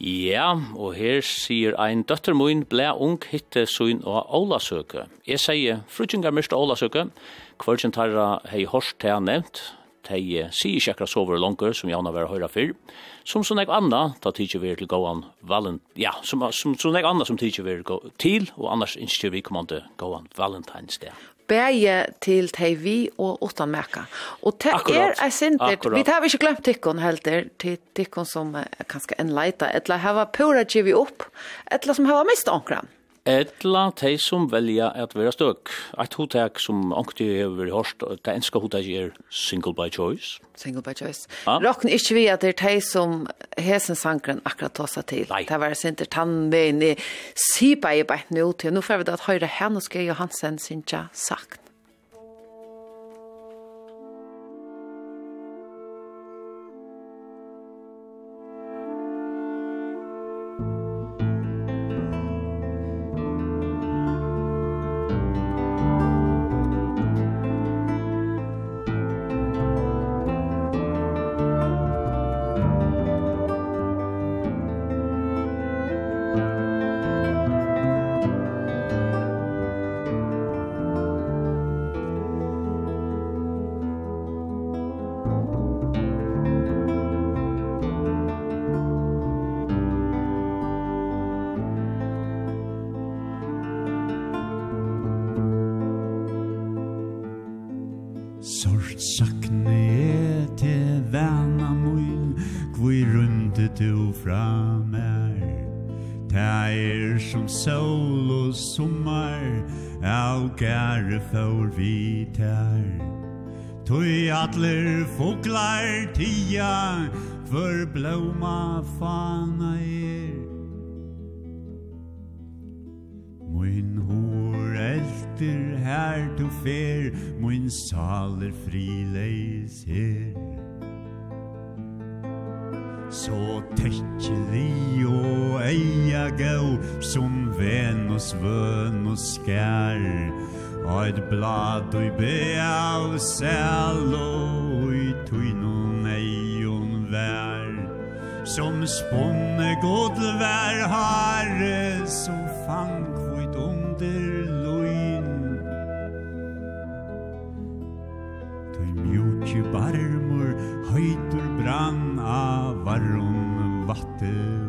Ja, og her sier ein døtter min ble ung hitte søgn og Ålasøke. Jeg sier, frutjengar mest Ålasøke, kvartjen tarra hei horst til han nevnt, tei sier ikke akkurat sover langer, som jeg har vært høyra før, som sånn jeg anna, da tidsi vi til gåan valent, ja, som, som sånn jeg anna som tidsi vi til, og annars innskjer vi kommande gåan valentines det bæje til tei vi og åtta meka. Og det er ei sinter, vi tar vi ikke glemt tikkun heldur, til tikkun som kanskje en leita, etla hava pura givi opp, etla som hava mist onkran. Etla tei som velja at vera støk. Et hotek som ankti hefur hørst, det enska hotek er single by choice. Single by choice. Ja. Rokken ikkje vi at det er tei som hesen sangren akkurat tåsa til. Nei. Det var sinter tannvein i sipa i beit nu til. Nå får vi da at høyre henne skal Johansen sinja sagt. vi runde du fra mer Ta er som sol og sommar Au gare for vi tar Tui atler foglar tia For blåma fana er. Moin hår elter her du fer Moin saler frileis her. Så tekkelig og eia gau Som ven og svøn og skær Eit blad og bea av sel Og i tøynun eion vær. Som sponne god vær hare Så fang kvitt under loin Tøy mjuki barmur høyt fattig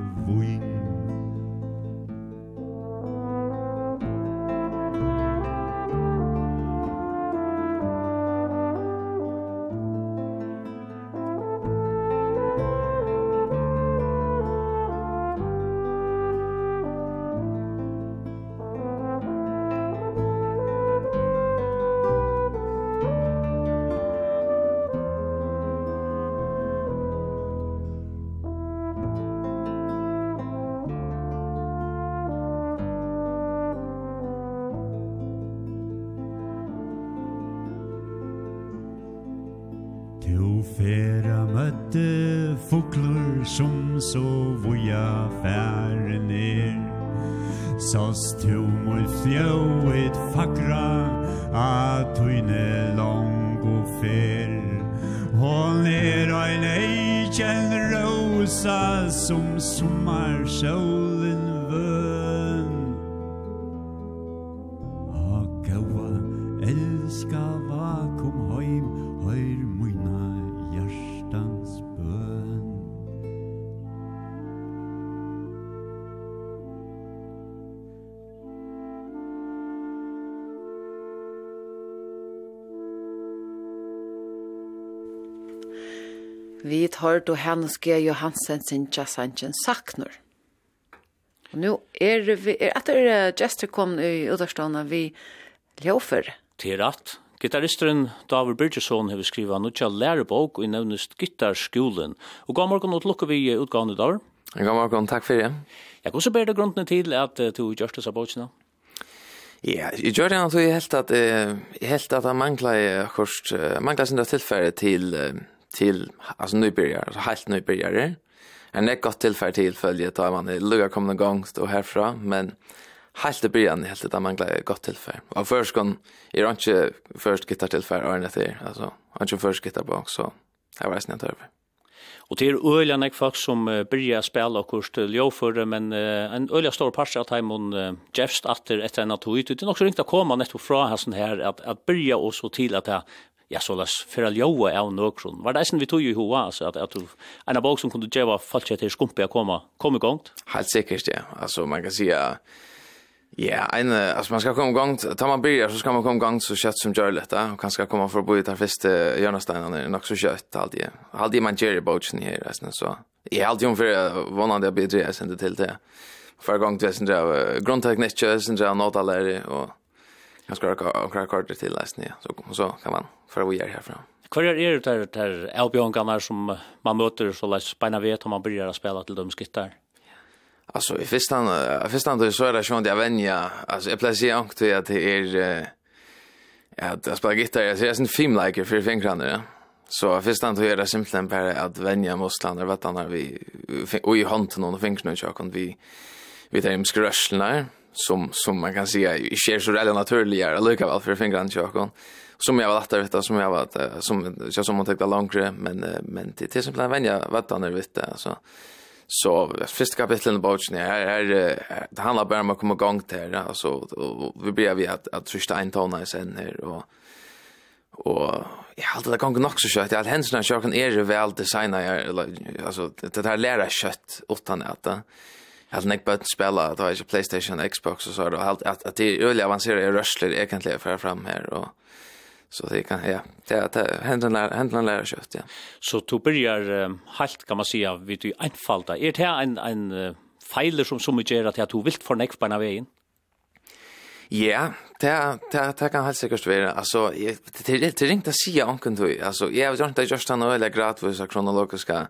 Vi tar då Hannes G. Johansen sin Jassanchen saknor. Og nu er vi, er etter Jester kom i Udarstana vi Ljåfer. Til rett. Gitarristeren David Birgesson har skrivet noe til lærebok og nevnest Gitarskolen. Og god morgen, og lukker vi utgående i dag. God morgen, takk for det. Jeg kan også ber deg grunnen til at du gjør disse bokene. Ja, jeg gjør det at jeg helt at jeg helt at jeg mangler, mangler sin tilfære til till alltså nybörjare, altså helt nybörjare. En ett godt tillfälle til følge da man er lugga kommer någon gång stå härifrån men helt i början helt att man glädje gott tillfälle. Och först kon är det inte först gitarr tillfälle är det där alltså inte först gitar bak så jag var inte över. Och det är øyla nek folk som börjar spela og kurs till jag men men en øyla stor part av time on Jeffs efter ett en det er nok så ringt att komma netto fra här sån här att att börja och så till att ja, så las fyrir ljóa av nøkron. Var det eisen vi tog i hoa, altså, at, at en av bok som kunne djeva falsk til skumpi a koma, kom i gongt? Helt sikkert, ja. Altså, man kan säga ja, en, altså, man skal komme gongt, tar man byrja, så skal man komme gongt så kjøtt som gjør litt, og kanskje komme for å bo i den første hjørnesteinene, nok så kjøtt, halvdige. Halvdige man gjør i boksen her, eisen, så. Jeg er alltid om fyrir vannande jeg bidri, jeg sender til det. Fyrir gongt, jeg sender av grunnteknisk, jeg sender av nåtalæri, og Jag ska ha några kort till läs ner så så kan man för vi är härifrån. Kvar är det där där Elbjörn som man möter så läs spänna vet om man börjar att spela till de skittar. Alltså i första i första så är det sjön där vänja alltså jag placerar också att det är att jag spelar gitarr jag ser det en filmliker för fingrarna ja. Så först han tog det simpelthen bara att vänja mostlander vet han när vi och i handen och fingrarna och jag kan vi vi tar hem skröslarna som som man kan säga i sker så rätt naturligt är lika väl för fingrarna tjockon som jag var att vita som jag var som jag som man tänkte längre men men det till exempel vänja vatten där vet alltså. Så första kapitlet i boken här är det handlar bara om att komma igång till det alltså och vi blir vi att att första en tona sen här och och jag hade det gång nog så kött. Att händerna kör kan är väl designa alltså det här lära kött åt han äta att Nick Button spela, det var ju PlayStation, Xbox och så då allt att att det är öliga avancerade rörsler egentligen för fram här och så det kan ja det det händer när händer lærer kjøtt, ja. Så du börjar helt kan man säga vid du einfalda. Är det här en en feiler som som gör att du vilt för next på vägen? Ja, det det det kan helt säkert vara. Alltså det det det ringta sia onken du. Alltså jag vet det just han eller gradvis kronologiska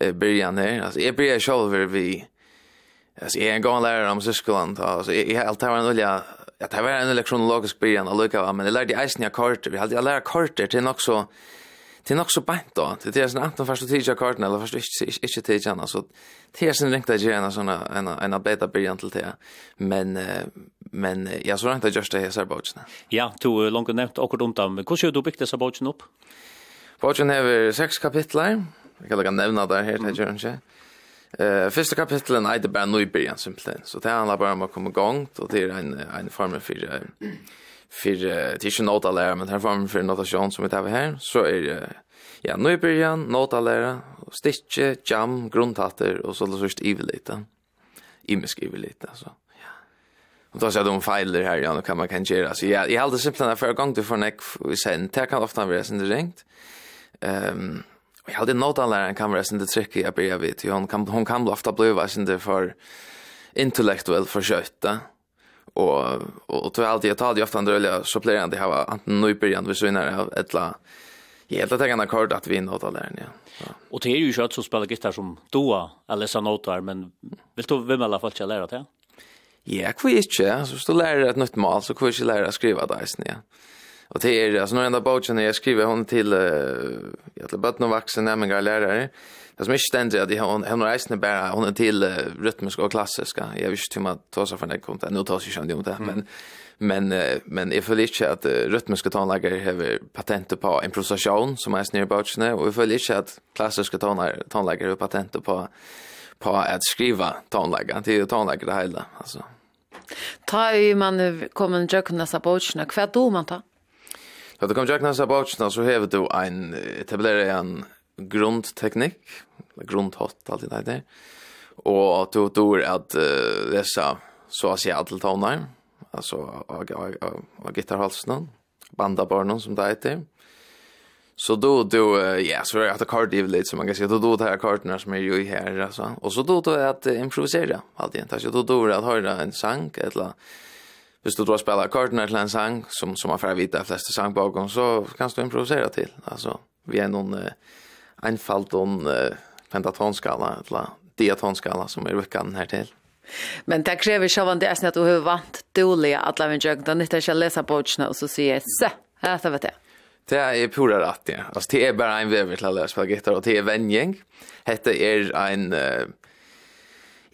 eh början her. Altså, jeg bryr selv vi Alltså jag är en gång lärare om syskolan. Alltså jag har alltid var en olja. Ja, det var en lektionologisk byrjan och lukka, Men jag lärde eisen jeg korter. Vi hade jag lära korter till nok så... Det är nog så bänt da, Det är sån antan först och tidiga kartan eller først först ikke inte tidiga så det er sånn ringt jeg gjerne sånn en en beta byrjan til det. Men men ja, så ringt jeg just det här så. Ja, du långt nämnt och runt om. Hvordan har du byggt dessa bogen upp? Bogen har seks kapitler, jeg kan lägga nämna där här till Jörgen. Eh, första kapitlet är det bara nybörjan simpelthen. Så det handlar bara om att komma igång och det är en en form för för det är ju nota lära men här form för notation som vi tar här så är det ja början nota lära, stitche, jam, grundhatter och så lust ivelita. Imisk ivelita så. Och då så de filer här ja, då kan man kan göra. Så ja jag hade simpelthen för gång till för neck sen. Det kan ofta vara sen det ringt. Ehm Jag hade något alla en kamera sen det trick jag börjar vid till hon kan hon kan ofta bli vad sen det för intellektuell för skötta och och tror alltid jag tar det ofta andra eller så blir det här antingen nu början vi så innan ettla Jag helt att jag kan kort att vi nåt alla ja. Och det är ju kött som spelar gitarr som doa eller så notar men vill du vem alla fall lära det? Ja, kvisch, så du lära et nytt mal så kvisch lära skrive det ja. Og det er, alltså någon enda boken jag skriver hon till jag till botten vuxen nämligen jag lärare. Det som inte ständer att hon hon reisner bara hon til till rytmisk och klassiska. Jag visste hur man tar sig från kom til, Nu tar sig ju det, men men men jag ikke at att rytmiske tonläggare har patent på improvisation som är snär og och føler ikke at att klassiska tonläggare har patent på på att skriva tonlägga. Det är ju tonläggare det hela alltså. Ta ju man kommer jag kunna sa boken. Kvar då man tar? För det kommer jag knäsa bort så har du en etablerar en grundteknik, grundhot alltid där där. Och att du då att dessa så att säga till tonar, alltså av gitarrhalsen, bandabarnen som det heter. Så då då ja, så är det kort det lite som man kan säga då då det här kartorna som är ju här alltså. Och så då då att improvisera alltid. Alltså då då att höra en sång eller hvis du då spelar ackorden till en sang som som man får vita de flesta sang bakom så kan du improvisera till alltså vi är någon uh, enfald om uh, pentatonskala eller diatonskala som är veckan här till Men det kräver själva det är att du har vant dåliga att lämna jag då inte ska läsa boken och så säga så här det, vet jag Det är pura rätt ja. Alltså det är bara en vever till att läsa på gitarr och det är vänjning. Hette är en uh,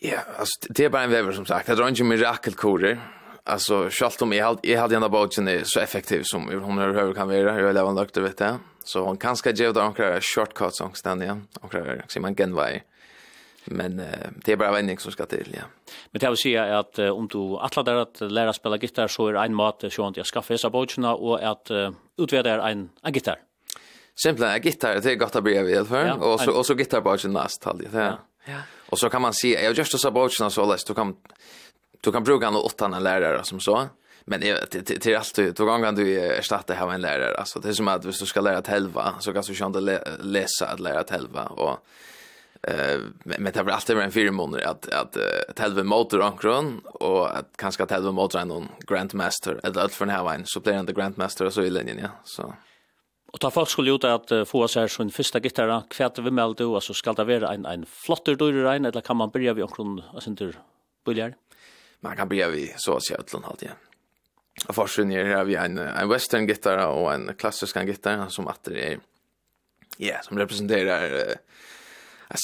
Ja, alltså det är bara en vever, som sagt. Det är inte mirakelkorer alltså schalt om jag hade jag hade ändå bara så effektiv som hon över kan vara. Jag lever lagt vet jag så hon kan ska ge dem några shortcuts och stanna igen. Och klara se man genväg. Men uh, det är bara vändning som ska till ja. Men det vill säga att uh, om du attlar där att lära spela gitarr så är en mat så att jag ska så boucherna och att uh, utvärdera en en gitarr. Simpelt en gitarr det är gott att bli vid för ja, och så och så gitarr bara näst halvt ja. ja. Och så kan man se jag just så boucherna så läst du kan Du kan bruka något åt annan lärare som så. Men det det det är alltid två gånger du ersätter här en lärare. Alltså det är som att hvis du ska lära att helva så kan du ju inte läsa att lära att helva och eh men det var alltid en fyra månader att att att helva motor ankron och att kanske att helva motor någon grandmaster. Eller allt från här så blir det grandmaster så i linjen ja. Så. Och ta folk skulle ut att få sig sin första gitarra. Kvärt vi med då? Alltså ska det vara en en flottor dörr eller kan man börja vid omkring alltså inte billigare? man kan bli vi så att säga utlån alltid. Och forskaren är vi en, en western gitarr och en klassisk gitarr som att det är ja, som representerar uh,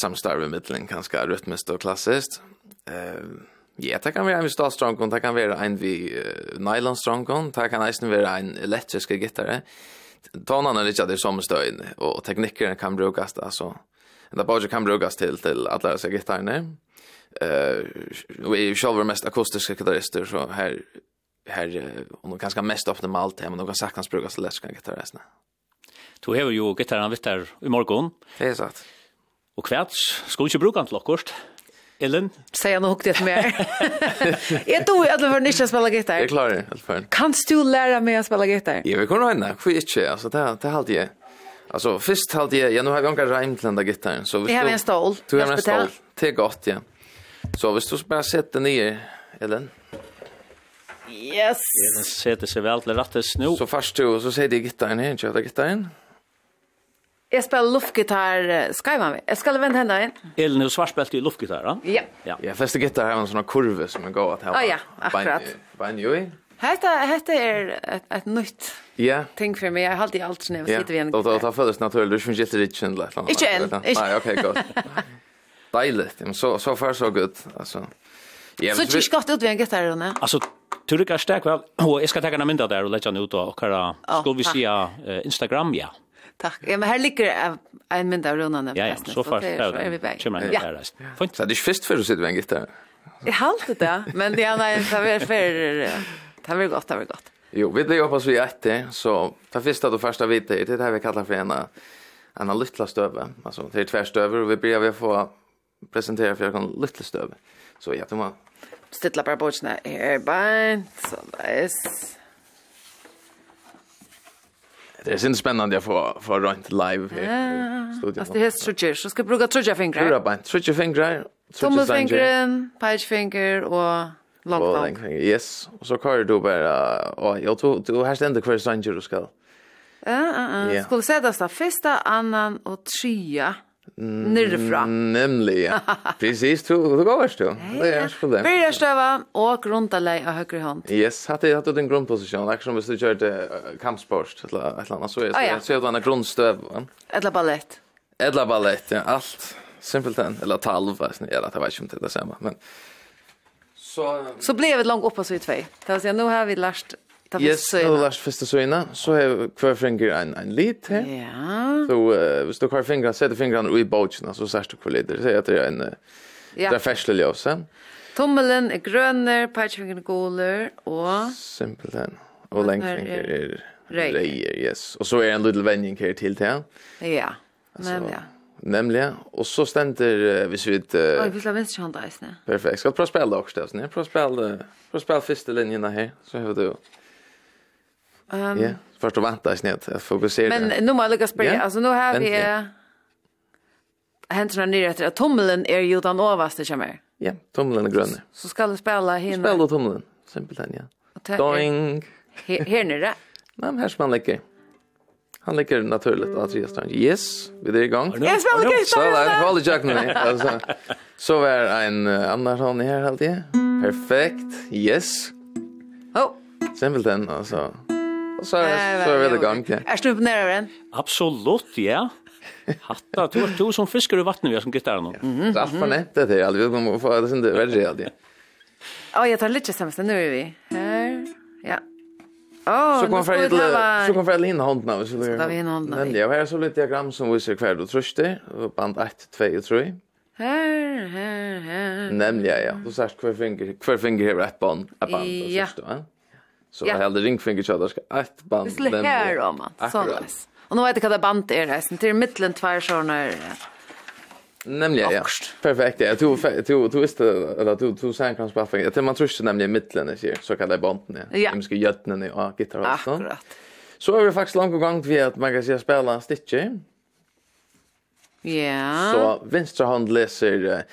samstarv i mittlen ganska rytmiskt och klassiskt. Uh, ja, det kan være en stalstrångkon, det kan være en vi uh, nylonstrångkon, det kan eisen vara en elektrisk gitarr. Tonen er ikke det som stöjn och teknikerna kan brukas altså, Det bare kan brukas till till alla dessa gitarrerna eh och är själva mest akustiska gitarrister så här här och de kanske mest optimalt med allt men de kan saknas bruka så läskiga gitarristerna. Du har ju gitarren vitt där i morgon. Det är sant. Och kvarts ska inte bruka till lockost. Ellen? Säg han hukte ett mer. jag tror att det var nyss att spela gitarr. Jag klarar det, helt färd. Kan du lära mig att spela gitarr? Ja, vi kommer hända. för inte, alltså det, det hade jag. Alltså, först hade jag, ja, nu har jag omkring rajm till den där gitarren. Så vi har en stol. Du har en stol. Det är gott, ja. Så hvis du bare setter ner, Ellen. Yes. Ellen setter seg vel til rette snu. Så først du, så sier de gittaren her, ikke det gittaren? Jeg spiller luftgitar, skal jeg være med? Jeg skal vende henne inn. Ellen er jo i luftgitar, da? Ja. Ja, Ja, fester gitar har en sånn kurve som er gav at her. Å ja, akkurat. Banjoi. Hetta hetta er ett ett nytt. Ja. Ting för mig, jag har alltid allt snäv sitter vi en. Ja, då då föddes naturligt, du finns inte riktigt känd lätt. Ikke än. Nej, okej, gott dejligt. Men så så far så gott. Alltså. Ja, så tycker jag att ut är gött där då. Alltså Turik är stark väl. Och jag ska ta en bild där och lägga ut och kara. Skulle vi se Instagram ja. Tack. Ja, men här ligger en mynd av Ronan. Ja, ja, så fast är vi bäck. Ja. Fint. Så det är fest för att sitta med gitarr. Jag halt det, men det är nej, det är för det är gott, det är gott. Jo, vi blir hoppas vi att det så ta första då första vite, det här vi kallar för en en lilla stöve. Alltså det är tvärstöver och vi börjar vi få presentera för jag kan lite stöv. Så ja, tror man stilla bara bort såna här band så läs. Det är sin spännande att få få runt live här i studion. Alltså det är så tjej, så ska jag bruka trudja fingrar. Trudja band, trudja fingrar. Tummelfingren, pegefinger och långt långt. Long. långfinger. Yes, och så kör du bara, och jag tror du har ständigt kvar sanger du ska. Ja, ja, ja. Skulle säga det första, annan och trea. Nyrfra. Nemlig, ja. Precis, du, du går du. Det är så problem. Börja stöva och grunda av högre hand. Yes, hade jag din en grundposition. Akkurat som hvis du körde kampsport eller ett annat så är det. Så är det en grundstöv. Eller ballett. Eller ballett, ja. Allt. Simpelt en. Eller talv. det vet inte om det är samma. Men... Så, så blev det långt upp så i två. Det vill säga, nu har vi lärt första fyrsta Yes, och last första söjna. så har kvar finger en en lit här. Ja. Så eh hvis du kvar fingrar sätter fingrarna i båten så särskilt kvar lite. Så att det en Ja. Det färsle ljuset. Tommelen är gröner, pekfingern är gulor och simpelthen och längfinger är rejer, yes. Och så är en liten vändning här till till. Ja. Men ja. Nämligen. Och så ständer vi så vid... Oj, vi slår vänster hand där. Perfekt. Ska du prova spela också? Ska du prova spela, spela första linjerna här? Så har du... Um, ja, först och vänta snitt, att fokusera. Men nu måste jag spela. ja. Alltså nu har vi yeah. händerna ner efter att tommelen är ju den överste är. Ja, tommelen är grön. Så ska du spela här. Spela tommelen, simpelt ja. Doing. Här nere. Nei, men her som han ligger. Han ligger naturligt att resa strange. Yes, vi är igång. Yes, vi är igång. Så där, håll i jack nu. Alltså, så var en uh, annan han här alltid. Perfekt. Yes. Oh. Simpelthen, alltså så är så är i gång Ja. Är du imponerad av den? Absolut, ja. Hatta du er du som fiskar i vattnet vi har som gitar nu. Det är allt för nätt det är alltså vi kommer få det sen det är det alltid. Ja, jag tar lite sämst nu är vi. Här. Ja. Oh, så kom Fred så kom Fred in hand nu så där. Där vi in hand nu. Men jag har så lite diagram som visar kvar då tröste band 1 2 och 3. Här här här. Nämligen ja. Du sagt kvar finger kvar finger här ett band ett band så Ja. Så jag hade ringfingerkjödar ska ett band. Det skulle höra om att sådant. Och nu vet jag vad det band är det. Sen till mitten två såna Nämligen ja. Perfekt. Jag tror du, du visste, eller du tror sen kan spela fängt. Man tror inte nämligen mitten är det så kallade banden. Ja. Vi ska götna nu och gitarr och sånt. Akkurat. Så är vi faktiskt långt gång vi att man kan säga spela stitcher. Ja. Så vänstra hand läser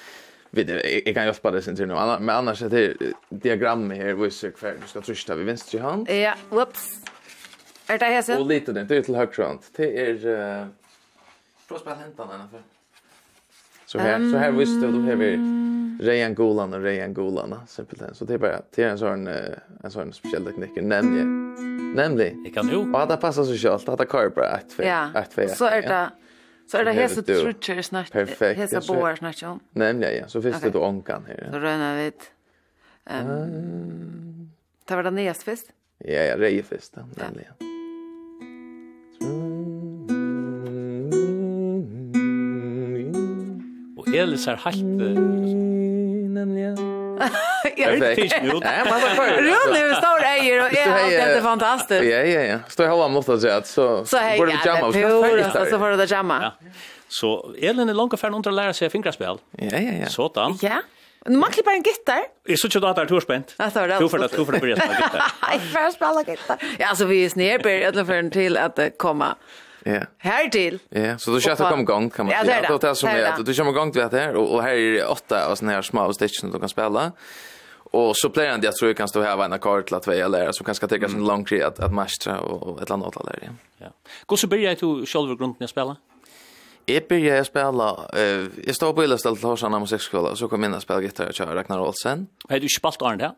vet jag, jag kan hjälpa dig sen till nu. Men annars det är diagram här visar kvar. Du ska trycka vid vänster hand. Ja, whoops. Är det här så? Och lite den till höger hand. Det är eh Prospel hämtar den för. Så här så här visste du har vi Rejan Golan och Rejan Golan simpelt så det är bara det är en sån en sån speciell teknik nämligen nämligen jag kan ju och det passar så självt att det kör bara ett för ett för så är det Så är det hesa trutcher i snart. Perfekt. Hesa boar snart om. Nämligen, ja. Så visste okay. det onkan här. Så rönar vi Ehm. Um, mm. Det var det nesfest? Ja, ja, rejefest. Nämligen. Ja. Och Elis är helt... Nämligen. Perfekt. Nej, man var kvar. Runt nu står äger och är det fantastiskt. Ja, ja, ja. Står jag hålla mot att säga att så borde vi jamma. Ja, det är Så får du det jamma. Så Elin är långt ifrån att lära sig fingerspel. Ja, ja, ja. Sådan. Ja. Nu man klipper en gitar. Jag såg att det är Ja, så såg det. Du får det, du får det börja spela gitarr. Jag får spela gitarr. Ja, alltså vi är snedbär alla för till att komma. Ja. Här till. Ja, så du kör att komma igång kan man Ja, Det är det Det är som är att du kommer igång till det här och här är det åtta av såna här små stick som du kan spela. Och så plejer det jag tror jag kan stå här en kvar till att välja lärare som kanske tar sin lång tid att, att mästra och, och ett eller annat lärare. Ja. Går så börjar du själv grunden att spela? Jag började spela, eh, jag står på Ilestad till Horsana musikskola och så kom jag in och spela gitarr och kör Ragnar Olsen. Har du spalt Arne där?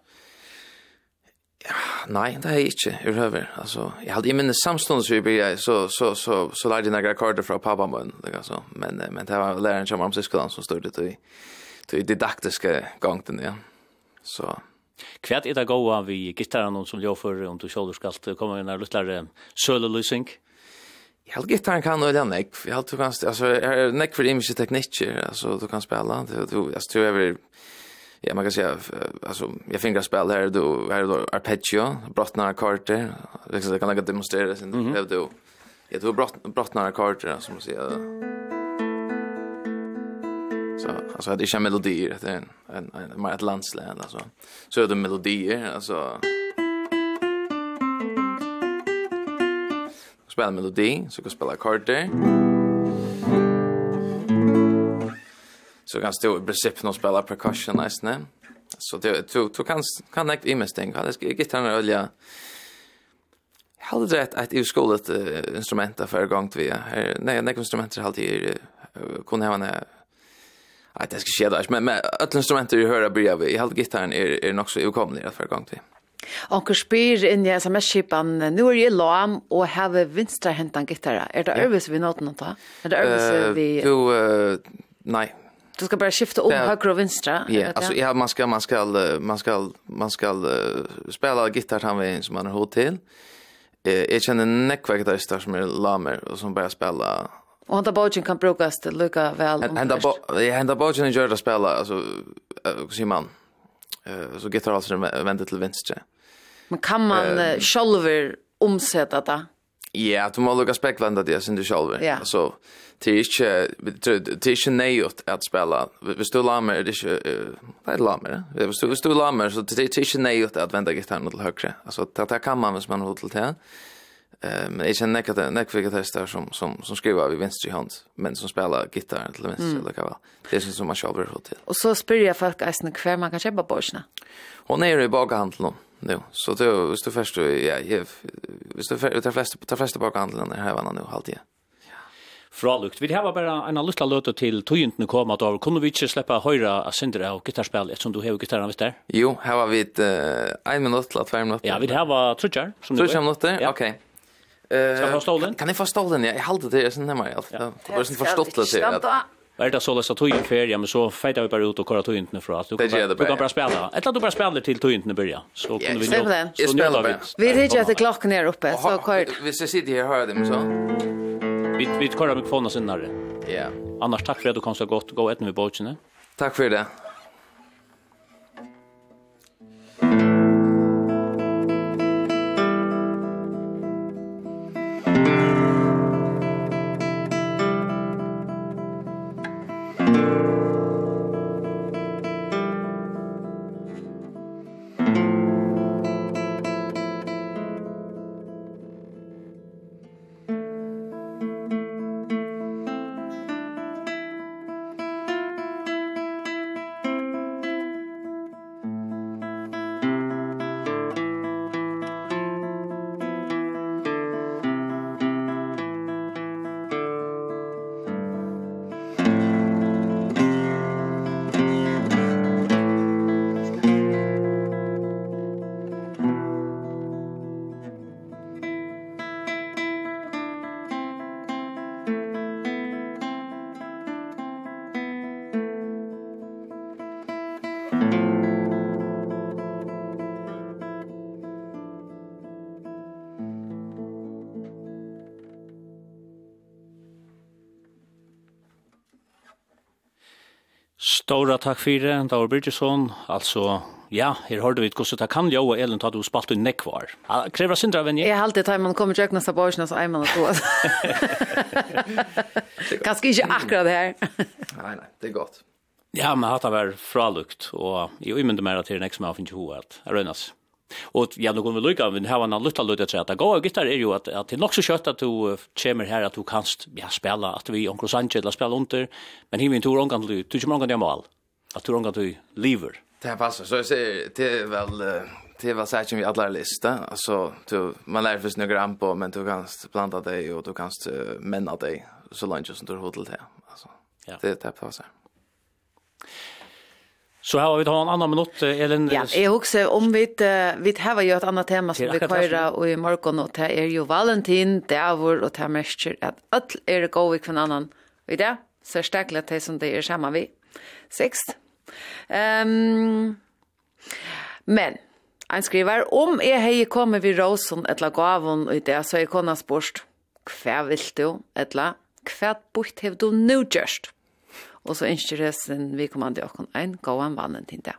Ja, nej, det har jag inte, överhuvud. Alltså, jag hade i minne samstånd så vi började, så, så, så, så lärde jag några akkorder från pappa mun. Alltså. Men, men det var läraren som var musikskolan som stod det i, i didaktiska gången, ja. Så. Kvärt är det goa vi gitarren som jag för om du själv ska komma en liten sölolysing. Jag har gitarren kan nog den jag jag har kanske alltså är neck för image tekniker alltså du kan spela Du, du alltså du är ja man kan säga alltså jag fingerspel här då här då arpeggio brottnar kartor liksom det kan jag demonstrera sen -hmm. du jag tror brott brottnar kartor som man säger Så alltså det är melodier det är en en mer ett landslän alltså. Så är det melodier alltså spela melodi, så kan spela kartor. Så kan stå i princip någon spela percussion nästan. Så det du du kan kan näkt i mest tänka. Det ska gitarren ölja. Jag hade rätt att i skolan ett instrument där för gång till vi. Nej, nej instrument har alltid kunde ha en Nej, det ska ske där. Men med alla instrumenter du hör börjar vi. Jag har gitarren är är nog så överkomlig för gång till. Onkel spyr inn i sms-skipan, nu er jeg lam og heve vinstra hentan gitarra. Er det øvelse vi nåt noe ta? Er det øvelse vi... Du, nei. Du skal bare skifte om høyre og vinstra? Ja, altså, ja, man skal, man skal, man skal, man skal uh, spela han vi som man har hod til. Jeg kjenner nekva gitarrister som er lamer og som bare spela Och hända bogen kan brukas till lika väl. Hända hända bogen gör det spela alltså vad säger man? Eh så gitarr alltså vänder till vänster. Men kan man uh, själv omsätta det? Ja, du må lukka spekla det sin du sjálfur. Ja. Altså, det er ikke, det er ikke nøyot at spela. Hvis du lamer, det er ikke, det er lamer, hvis du, hvis du lamer, så det er ikke nøyot at venda gitarren til høyre. Altså, det, det kan man hvis man har til det. Eh men jag känner att det är gitarrister som som som skriver vid vänster hand men som spelar gitarr till vänster mm. eller vad. Det är som man kör över till. Och så spyr jag folk eisen snäck kvar man kan köpa borsna. Hon är ju i bakhandeln nu. Så det är just det första jag jag visst det de flesta tar flesta bakhandeln här var nu alltid. Ja. Fralukt. Vi har bara en liten låt till tojunten komma att av. Kunde vi inte släppa höra Sindra och gitarrspel eftersom du har gitarren visst där? Jo, här var vi ett en minut eller två minuter. Ja, vi har trutjar som du. Trutjar minuter. Okej. Ska jag få stolen? Kan jag få stolen? Jag hade det sen hemma. Det var sen förstått det. Är det så läs att tog för ja men så fejta vi bara ut och kolla tog för att du kan du kan bara spela. Ett att du bara spelar till tog inte börja. Så kunde vi nu. Så spelar vi. Vi det jag att klockan är uppe så kort. Vi ska sitta här hör dem så. Vi vi kollar mikrofonen sen när. Ja. Annars tack för att du kom så gott. Gå ett med bollen. Tack för det. Stora takk fyrir, Daur Birgesson. Altså, ja, her hørte vi hvordan det kan jo, Elin tatt du spalt inn nekvar. Krever sindra, venn jeg? Jeg halte det, man kommer til øknes av borsen, så er man at gå. Kanskje ikke akkurat det her. nei, nei, det er godt. Ja, men hatt det var fralukt, og jeg umynde mer til nek som jeg finner ho at jeg røynas. Og ja, nå kunne vi lukka, men her var en lytta lytta til at det går, og gitar er jo at, at det er nok så kjøtt at du kommer her at du kanst ja, spela, at vi onkel Sanchez eller spela under, men himmel tog omkring du, du kommer omkring det mal, at du omkring du lever. Det passar, så jag säger, det är väl det var säkert vi alla lista. Alltså du man lär först några gram på men du kan planta dig och du kan männa dig så långt som du hotel det alltså ja. det är det passar Så här har vi ta en annan minut Elin. Ja, jag också om vi vi har ju ett annat tema som vi köra och i morgon och det är ju Valentin, det är vår och det märker att all är gå vi från annan. Vet du? så starkt att det som det är samma vi. Sex. Ehm um, men han skriver, om jeg hei kommet vid rosen etla gavon i det, så är kunne spørst, hva vil du, etla, hva bort hev du nu gjørst? og så ønsker resten vi kommande åkken en gåan vannen til det.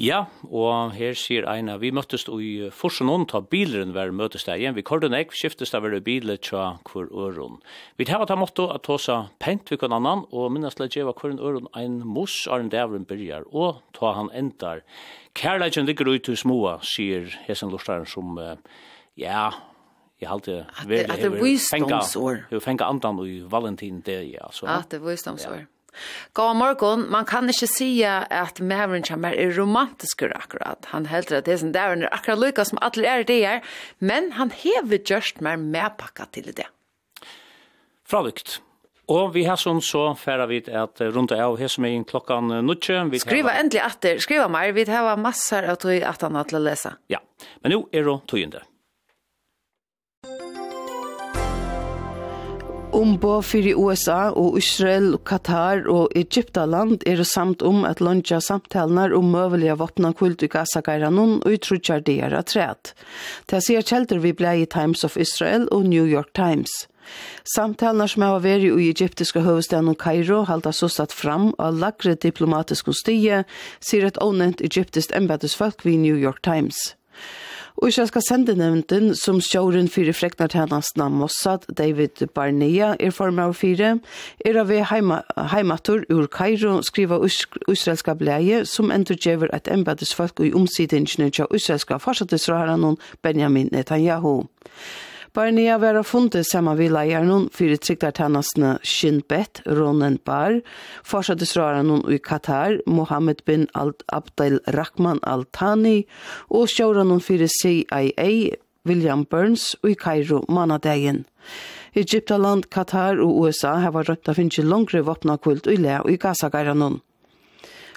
Ja, og her sier Eina, vi møttes i Forsenånd, ta bileren hver møtes der igjen. Vi kordet nek, skiftes der hver biler tja hver øron. Vi tar ta motto at ta pent vi kan annan, og minnes la djeva hver øron ein mos av en dævren byrjar, og ta han endar. Kærleikjen ligger ut i småa, sier hesen lortaren som, ja, jag har det varit att det visdomsår. Jag fänga andan i Valentin det ja så. Att det visdomsår. Gå morgon, man kan inte säga att Maverick Chamber är romantisk akkurat. Han heldur att det är sån där akkurat lika som alla är det är, men han hever just mer medpakka till det. Fralukt. Og vi har sånn så færa vi at rundt av her som er inn klokkan nutje. Skriva endelig atter, skriva mer, vi har massar av tog at han har til å lese. Ja, men nå er det togende. Ombo fyrir USA og Israel, Qatar og Egyptaland er samt om at lunja samtalnar om møvelige våpna kult i Gaza-Gairanon og utrutjar dier træt. Det sier kjelder vi blei i Times of Israel og New York Times. Samtalnar som har vært i egyptiske høvestaden Kairo halda sostat fram av lagre diplomatiske stie, sier et ånent egyptisk embedesfolk ved New York Times. Og jeg skal sende sendenevnden som sjåren fyrir freknartjenestene Mossad David Barnea er form av fire, er av heima, heimator ur Kairo skriva israelska bleie som endurgjever et embedesfolk i omsidingene til israelska forsatesraharan Benjamin Netanyahu. Barnia var av fundet saman vi leier noen fyrir trygtartannasene Shinbet, Ronen Bar, fortsattesraren noen i Qatar, Mohammed bin Abdel Rahman Al-Thani, og sjåren noen fyrir CIA, William Burns, og i Kairo manadegin. Egyptaland, Qatar og USA har vært rødt av finnes langre våpna kult og i le og i Gaza-gæra.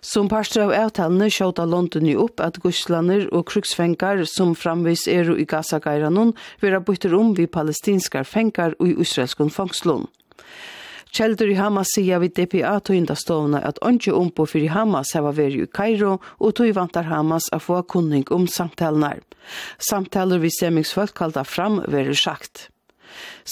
Som parster av avtalene sjåta London i opp at guslaner og kruksfengar som framvis er i Gaza-gairanon vera bytter om vi palestinskar fengar og i israelskon fangslån. Kjeldur i Hamas sier vi DPA tøynda stående at ondje ombo fyrir Hamas heva veri i Kairo, og tøy vantar Hamas a få kunning om samtalenar. Samtaler vi semingsfolk kalda fram veri sagt.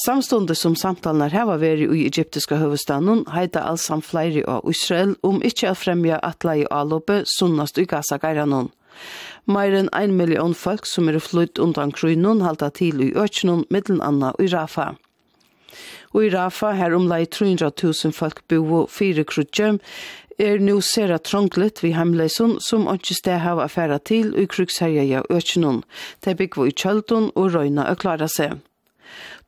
Samstundet som samtalen hava veri i egyptiska hovedstaden, heita allsam flere av Israel om ikkje å fremja atla i alåpet sunnast i Gaza-gairanon. Meir enn ein million folk som er flytt undan krynon halta til i økjenon, middelen anna i Rafa. Og i Rafa, her omlai 300.000 folk bo og fire krutjøm, er nu sera trånglet vi heimleison som ikke sted hava affæra til i kruksherja i økjenon. De bygger i kjøldon og røyna å klara seg.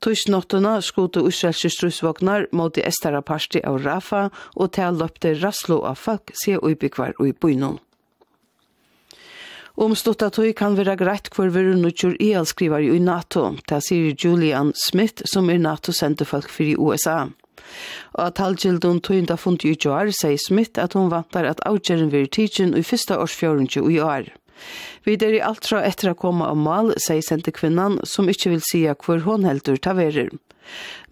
Tusnottene skute israelske strusvognar mot i estara parti av Rafa, og til løpte raslo av folk, se uibikvar og i bynon. Om tøy kan vera greit hvor vi nutjur el skrivar i NATO, ta sier Julian Smith som er NATO-senterfolk fyrir USA. Og at halvgjildun tøynda fundi i joar, sier Smith at hon vantar at avgjeren vil tidsin i fyrsta årsfjörundsju i år. Vi er i alt fra etter å komme av mal, sier sendte kvinnan, som ikke vil sija hvor hon heldur taverer.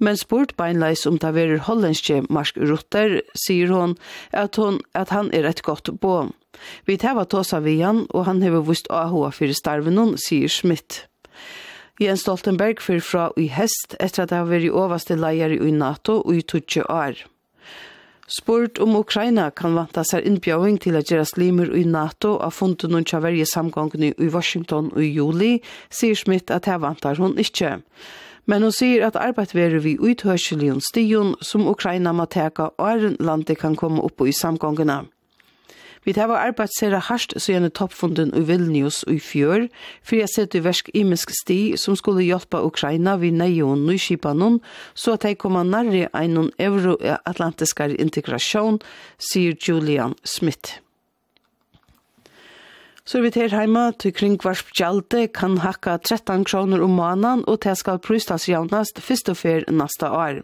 Men spurt beinleis om taverer hollenske Marsk Rutter, sier hon at, hon at han er et godt bo. Vi tæva tåsa vi han, og han hever vist AHA fyrir starvenon, sier Schmidt. Jens Stoltenberg fyrir fra i hest etter at han var i overste leier i NATO og i 20 år. Spurt om Ukraina kan vanta seg innbjøving til at gjøre slimer i NATO av funden noen tjaverje samgångene i Washington i juli, sier Schmidt at her vantar hun ikke. Men hun sier at arbeid verer vi uthørselig om stigen som Ukraina må teka og er landet kan komme opp i samgångene. Vi tar var arbeid sere hardt så gjerne toppfunden i Vilnius og i fjør, for jeg sette i versk imensk sti som skulle hjelpe Ukraina vid nøye og nøyskipanon, så at de kommer nærre en euroatlantiskare integrasjon, sier Julian Smith. Så er vi til heima til kringvarsp gjalde kan hakka 13 kroner om måneden, og det skal prøystas jævnast først og fyr nasta år.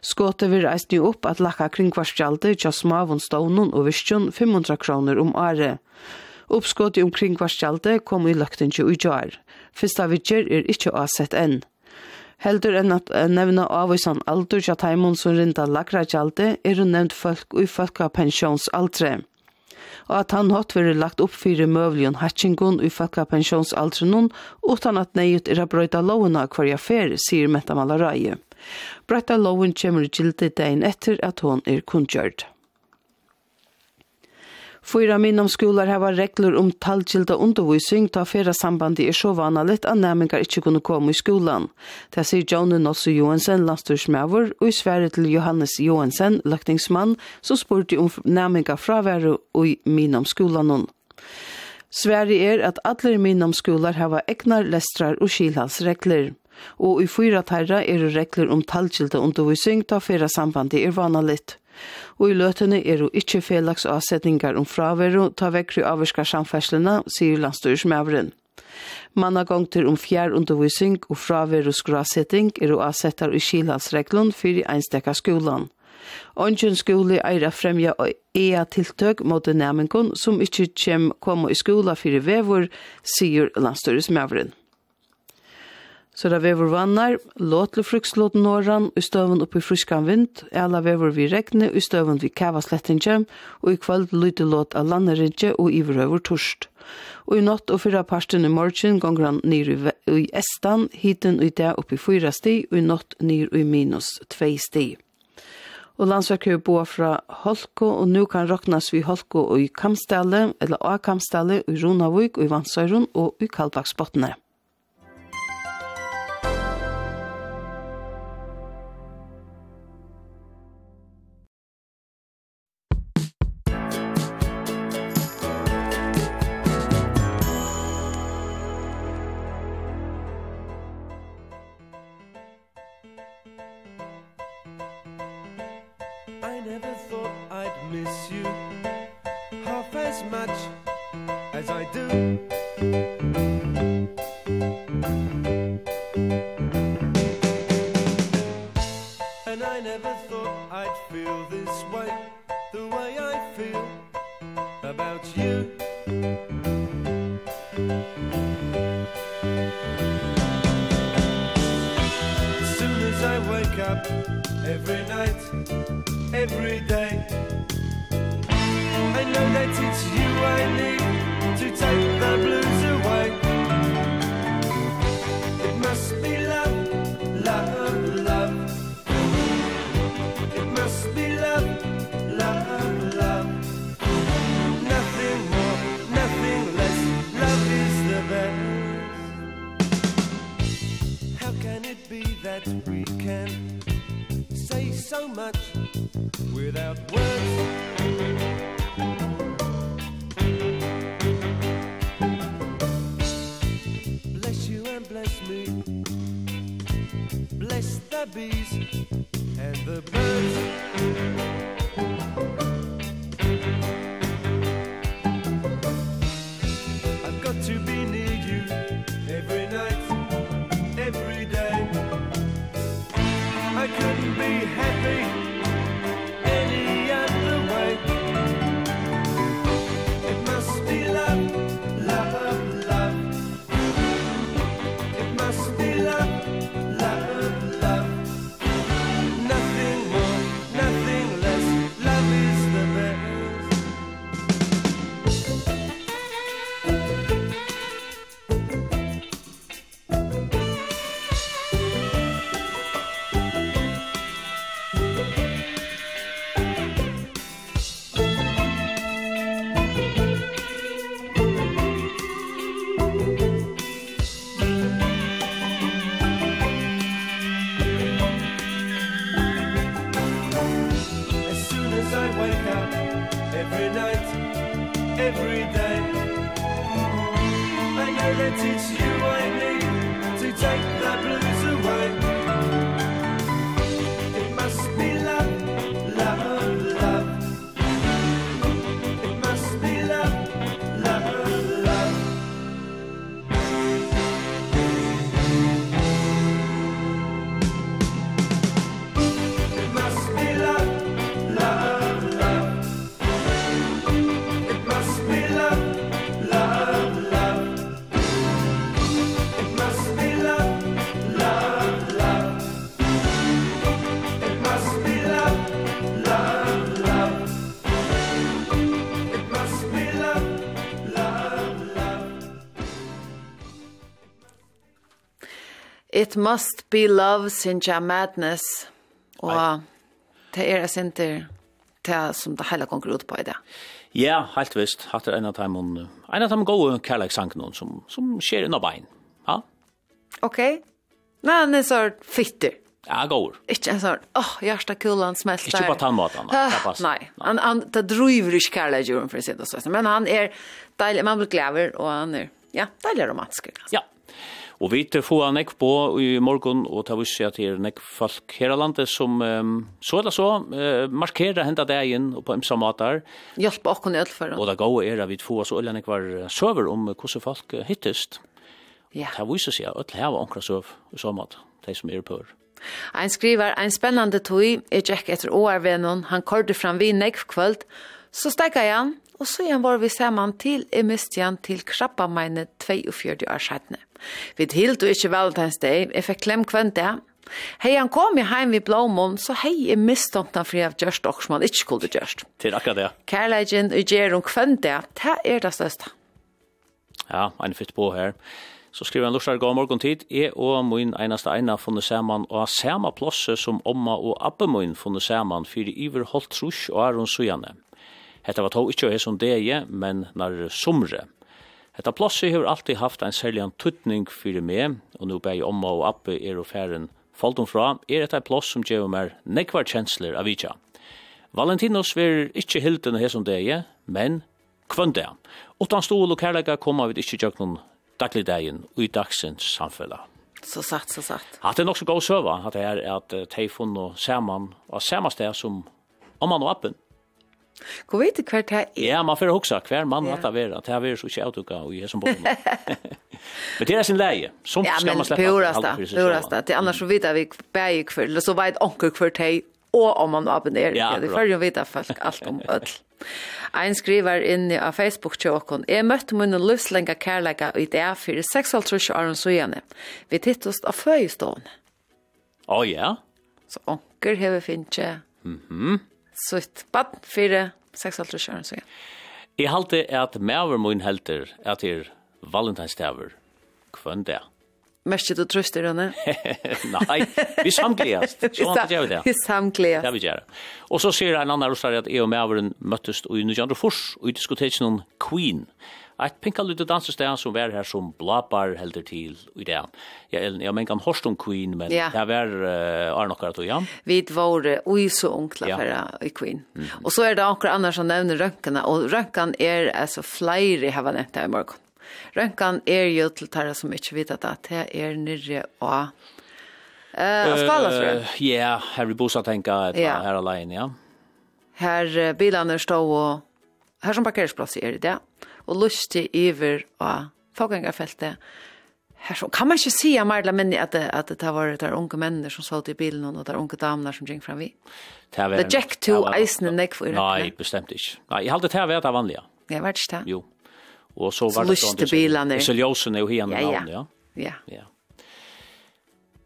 Skåte vil reisne opp at lakka kringvarsp gjalde tja smavun stånen og virkjun 500 kroner om året. Oppskåte om Kringvarsp Gjalde kom i løkten til Ujjar. Fyrsta vidger er ikkje avsett enn. Heldur enn at nevna avvisan aldur tja taimon som rinda lakra gjalde, er hun nevnt folk ui folka pensjonsaldre og at han hatt veri lagt opp fyrir møvlion hatchingun i fakka pensjonsaltrenun utan at neiut er a brøyta lovuna hverja fer, sier Metta Malaraje. Brøyta loven kjemmer gildi dagen etter at hon er kundgjørd. Fyra minnamskolar hava regler om tallkilda undervisning ta fyrra sambandi er så vanligt at næmingar ikkje kunne komme i skolan. Det sier Johnny Nosse Johansen, landstyrsmæver, og i til Johannes Johansen, løkningsmann, som spurte om næmingar fravære og minnum minnamskolan. Sverige er at alle minnamskolar hava egnar lestrar og skilhalsregler og i fyra tærra er regler om tallkilda undervisning ta fyrra sambandi er vanligt og i løtene er jo ikke felaks avsetninger om fraveru ta vekkri avvirskar samferslene, sier landstyrsmævren. Manna gongter om fjær undervisning og fraveru skrasetting er jo avsettar i kilandsreglun fyrir einstekka skolan. Ongen skole eira fremja og ea tiltøk mot næmengon som ikkje kjem koma i skola fyrir vevor, sier landstyrsmævren. Så da vever vannar, låtle frukslåt norran, i støven oppi fruskan vind, ela vever vi regne, i støven vi kava slettinje, og i kvöld lyte låt av landeridje og iverøver torst. Og i natt og fyrra parsten i morgen gonger han nyr i estan, hiten og i dag oppi fyra sti, og i natt nyr i minus tvei sti. Og landsverk er boa fra Holko, og nu kan roknas vi Holko og i Kamstalle, eller A Kamstalle, og i Runavik, og i Vansøyron, og i Kalbaksbottene. It must be love sinja madness. Og det er jeg sint det som det hele konger ut på i det. Ja, helt visst. Hatt er en av dem, en av dem gode kærlekssangen som, som skjer under bein. Ja? Ok. Nei, han er så fitter. Ja, går. Ikke en sånn, åh, oh, hjertekulen smelter. Ikke på tannmaten, da. Ah, nei, han, han, det driver ikke kærleksjuren for å si det sånn. Men han er deilig, man blir glæver, og han er, ja, deilig romantisk. Altså. Ja, Og vi til få nekk på i morgen, og ta vissi at her nekk folk her landet som um, så eller så uh, markerer henda dagen og på imsa matar. Hjelp okkon i ølfara. Og det gode er at vi få så eller nekk var søver om hvordan folk hittist. Ja. Det viser seg at alle har omkring søv i så mat, de som er på Ein skriver, ein spennande tøy, er Jack etter åarvenon, han korder fram vi nekk kvöld, så stekka han, Og så igjen var vi sammen til Emistian til krabba meine 42 år siden. Vi tilte ikke Valentine's Day, jeg fikk klem kvendt det. Hei, han kom i heim vid Blåmån, så hei, jeg mistomt han fri av gjørst og som han ikke skulle gjørst. Til akkurat det. Kærleikken og gjøren kvendt det, det er det største. Ja, en fyrt på her. Så skriver han lustar god morgon tid. Jeg og min einaste eina funnet saman og har sama plåse som omma og abbe min funnet saman fyrir iver holdt trus og er hun sujane. Hetta var tog ikkje og hesson degi, men når sumre. Hetta plássi hevur alltid haft ein særlig tutning fyrir meg, og nu bei omma og appe er og færen faldum fra, er etta ploss som gjev mer nekvar kjensler av vitja. Valentinos ver ikkje hilden hesson degi, men kvöndag. Utan stol og kærleika koma vi ikkje jøgnum dagligdagen og i dagsins samfella. Så sagt, så sagt. At det er nok så god søva, at det er at teifon og saman, og samastea som om man og appen, Gå vet du hver det er? Ja, man får også hver mann ja. at det er, at det er så ikke avtukka og i som bor. Men det er sin leie, som ja, skal man slippe. Ja, men purasta, det er annars så vidt vi bæg hver, eller så vet onker hver det, og om man abonnerer. Ja, det får jo vite folk alt om ødel. Ein skriver inn av Facebook til åkken. Jeg møtte min livslenga kærlega i det for 6,5 år siden. Vi tittast av føyestående. Å oh, ja? Så onker har vi finnet Mhm. Mm sitt bad for 6,5 år siden. Jeg halte at maver min helter at er valentinstaver kvann det. Mest du trøster henne? Nei, vi samgledast. Så han gjør det. Vi samgledast. Det vi gjør. Og så sier en annan russare at jeg og maveren møttes i Nujandrofors og i diskoteken om Queen. Queen Eit pinka lite dansestegn som var her som blabar helder til i det. Jeg, jeg, jeg mengan om Queen, men ja. det var uh, Arne okkar tog, ja? Vi var ui så onkla ja. for i Queen. Mm -hmm. Og så er det akkurat annars som nevner rønkene, og rønkene er altså flere har nevnt her i morgen. Rønkan er jo til tarra som ikke vet at det er nirre og Eh, skala tror Ja, här vi bosatt tänka att yeah. här alene, ja. Här bilarna står och här som parkeringsplats är det og lustig iver og faggangarfeltet. Her så kan man ikke si av Marla minni at, det, at det var der unge mennene som satt i bilen og der unge damer som gikk fram vi. Det er Jack to eisene nek for Nei, bestemt ikke. Nei, jeg halte det her vært av vanlige. Ja, vært ikke det? Jo. Og så var det sånn. Bilene. Så ljósen er jo hien ja, ja. Ja. Ja.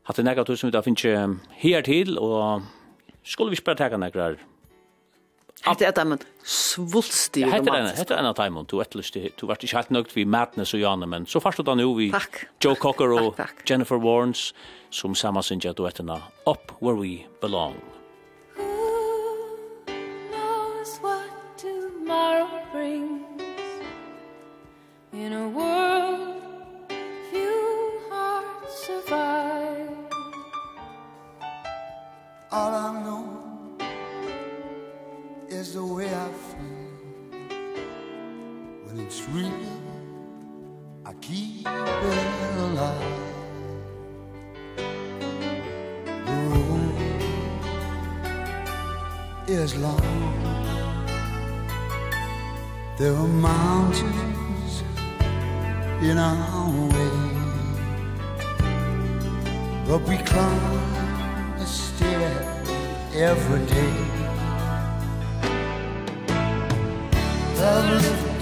Hatt det nekka tusen ut av finnes her til, og skulle vi spørre teka nekkar Hette er det en svulst i romantisk. Hette er det en, hette er en av Taimund, du etterlyst, du vart ikke helt nøgt vi Madness og Janne, men så fast du da nu vi takk, Joe Cocker og takk, takk. Jennifer Warnes, som sammen synes jeg du Up Where We Belong. Who knows what tomorrow brings In a world few hearts survive All I know is the way I feel. When it's real I keep it alive. The road is long. There are mountains in our way. But we climb a stair every day. have lived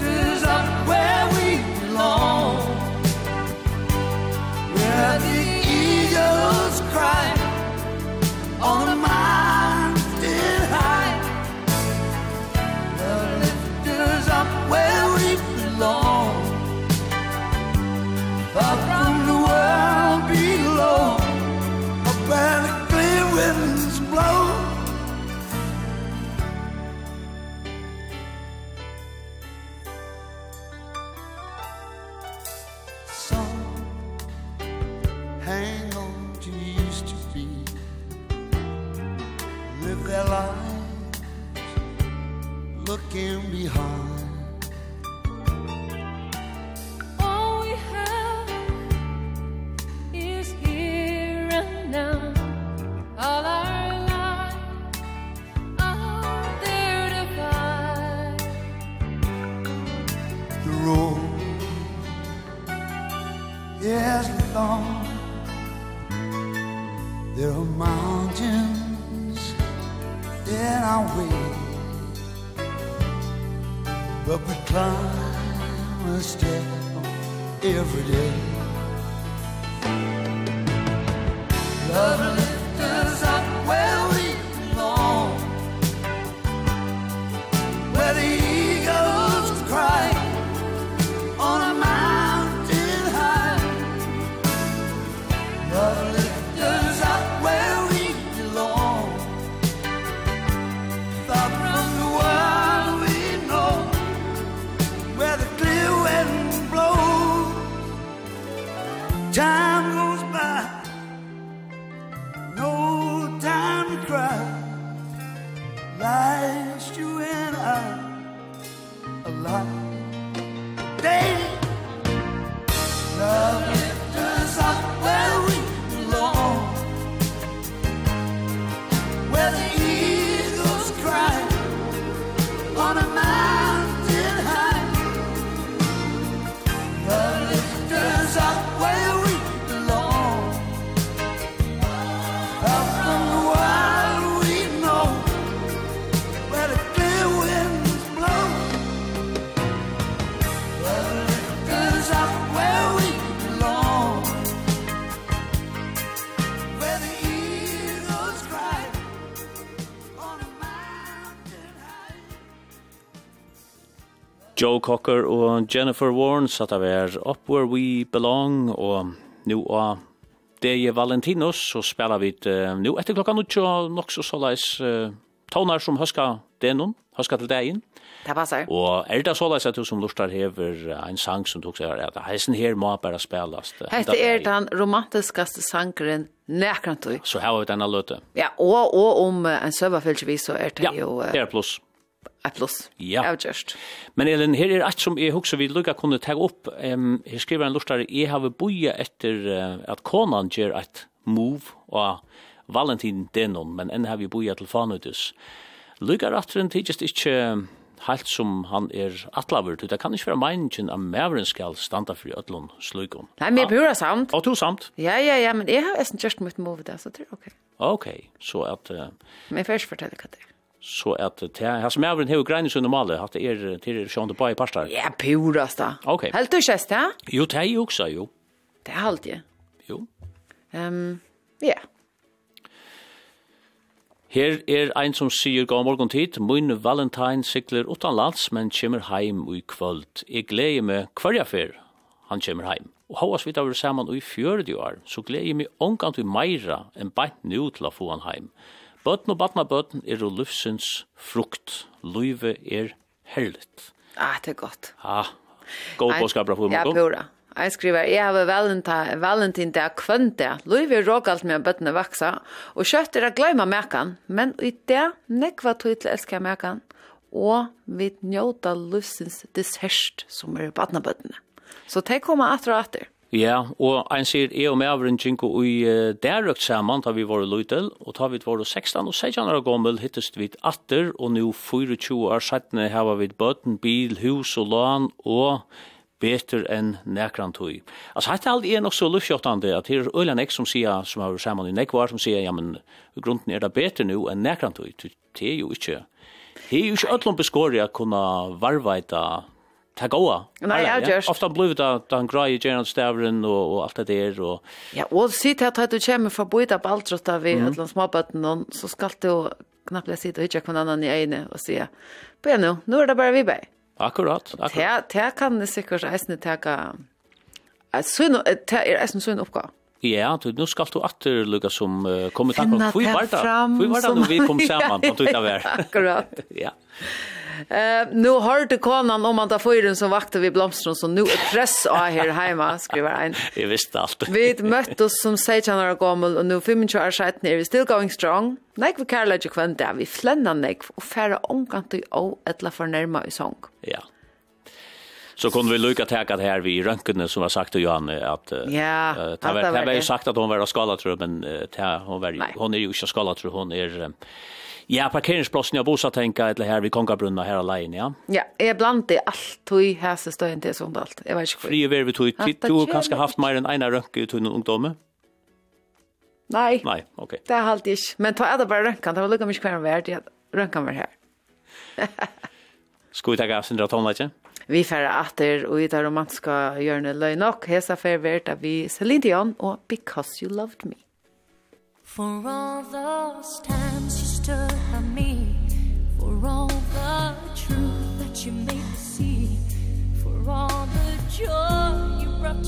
Joe Cocker og Jennifer Warren satt av er Up Where We Belong og nu av Deje Valentinos så spelar vi uh, nu etter klokka nuttjo nok så såleis uh, tonar som huska denon, huska til degin. Det passar. Og er det såleis at du som lustar hever en sang som tok seg at heisen her må bare spelast. Hette er den romantiskaste sangren nekrantui. Så her har vi denne løte. Ja, og, og om en søvafylsvis så er det jo... Ja, det er pluss ett plus. Ja. Avgjørst. Men Elin, her er alt som jeg husker vi lukka kunne ta opp. Um, her skriver en lustare, jeg har boja etter uh, at konan gjør et move og Valentin Denon, men enn har vi boia til fanutus. Lukka ratteren tidsist ikke helt som han er atlaver til. Det kan ikke være meningen at mævren skal standa for ødlån slugån. Nei, men jeg burde samt. Og to samt. Ja, ja, ja, men jeg har nesten gjort mitt move der, så det er ok. Ok, så at... Uh, men jeg får ikke fortelle hva det er så att det här som även hur grejen så normalt att er till Sean de i pasta. Ja, purast då. Okej. Helt du skäst ja? Jo, det är också jo. Det är alt, ju. Jo. Ehm, ja. Her er ein som sier god morgon tid, min valentine sikler utan lands, men kommer heim i kvöld. Jeg gleder meg hverja fer, han kommer heim. Og hos vi da var saman i 40 år, så gleder jeg meg omgant i meira enn bænt nu til å få han. Heim Bøtten og badnabøtten er jo livsens frukt. Løyve er herligt. Ah, det er godt. Ah, god påskap, bra Ja, pura. Jeg skriver, jeg har valentin, valentin det er det. Løyve er rågalt med bøttene vaksa, og kjøtt er å glemme mekan, men i det nekva tog til elsker mekan, og vi njóta livsens dessert som er badnabøttene. Så det kommer atter og atter. Ja, og ein sier jeg og mevren Jinko i uh, derøkt saman da vi var løytel, og da vi var 16 og 16 år gammel hittest vi atter, og nu 24 år settene hava vi bøtten, bil, hus og lan, og betur enn nekran tøy. Altså, hette alt er nok så luftjottande, at her er øyla nek som sier, som har saman i nekvar, som sier, ja, men grunden er det betur nu enn nekran tøy, det er jo ikke, det er jo ikke öllum beskåri a kunna varvaita ta goa. Nei, jeg gjør. Ofta blivit da, at han i gjerne stavren og, og alt det der. Og... Ja, og sitt at du kommer fra bøyda på alt rått av i mm. et eller annet småbøtten, så skal du knappt jeg sitte og hitte kvann annan i egne og si, «Bøy nu, nå er det bare vi bei. Akkurat, akkurat. Det kan sikkert eisne teka... Det er eisne sånn oppgave. Ja, du, nu skal du atter lukka som uh, kommer takk om. Hvor var det? Hvor var det når vi kom sammen? Akkurat. ja. Eh, nu har du konan om andra fyren som vakte vid blomstren så nu är press av här hemma skriver en. Vi visste allt. Vi möttes som säger när gammel och nu 25 år sedan är vi still going strong. Nej, vi kallar ju kvant vi flännar nej och färra omkant i å ettla för närma i sång. Ja. Så kunde vi lycka täcka det här vid röntgen som var sagt och Johan att ja, uh, det var ju sagt att hon var skadad tror men uh, hon var hon är ju inte skadad tror hon är Ja, parkeringsplassen jag bosa tänka eller här vid Kongabrunna här alene, ja. Ja, är bland det allt i häse stöjen det sånt allt. Jag vet inte. Fri över vi tog tid du kanske haft mer än ena röntgen ut under ungdomen. Nej. Nej, okej. Okay. Det är halt inte. Men ta ändå bara röntgen, det var lika mycket kvar värd att var här. Ska vi ta gas in Vi färra åter och i det romantiska hjörnet löjnock. Hesa fär värt att vi Celine Dion och Because You Loved Me. For all those times you stood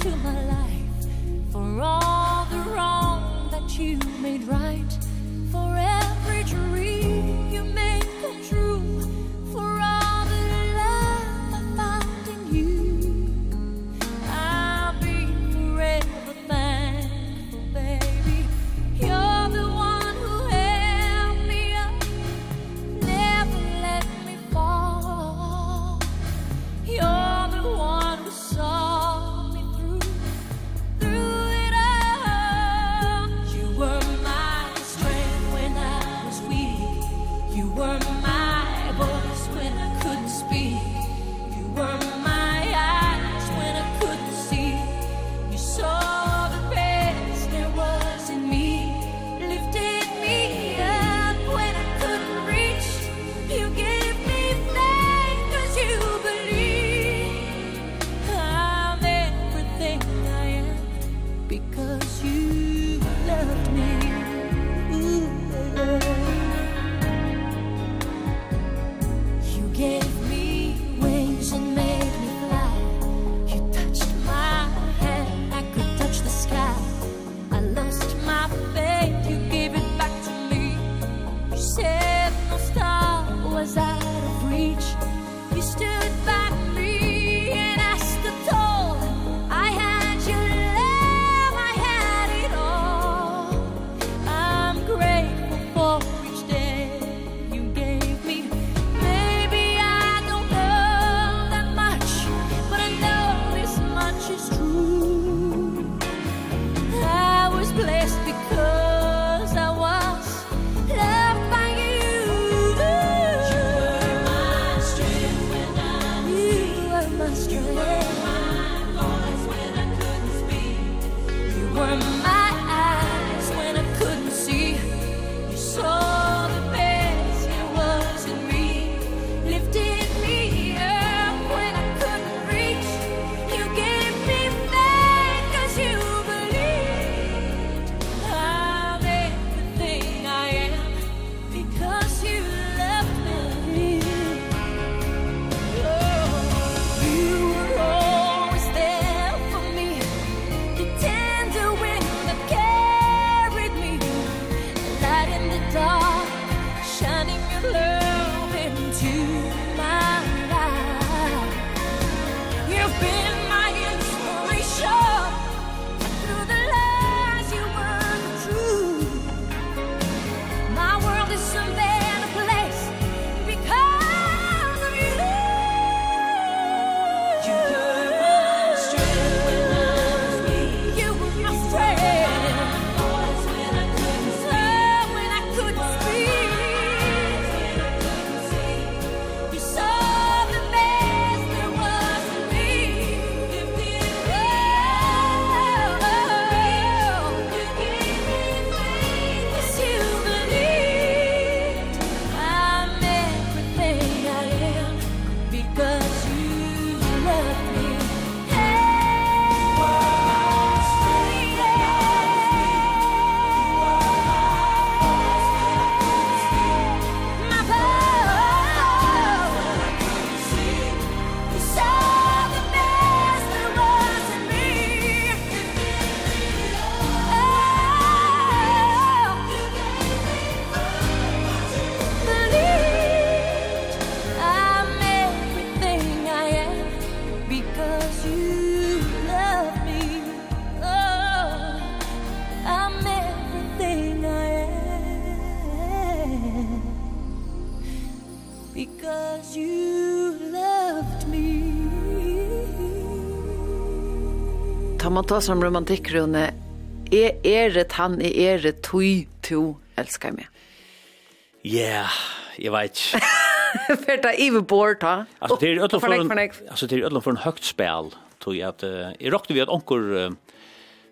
to my life for all the wrong that you made right. man tar som romantikk, Rune, er eret han, er eret tui to elskar meg. Ja, yeah, jeg vet ikke. Fyrir det iverbord, ha? Altså, det er ødlom for en, altså, det er for en högt spil, tror jeg. At, uh, jeg råkte vi at onker uh,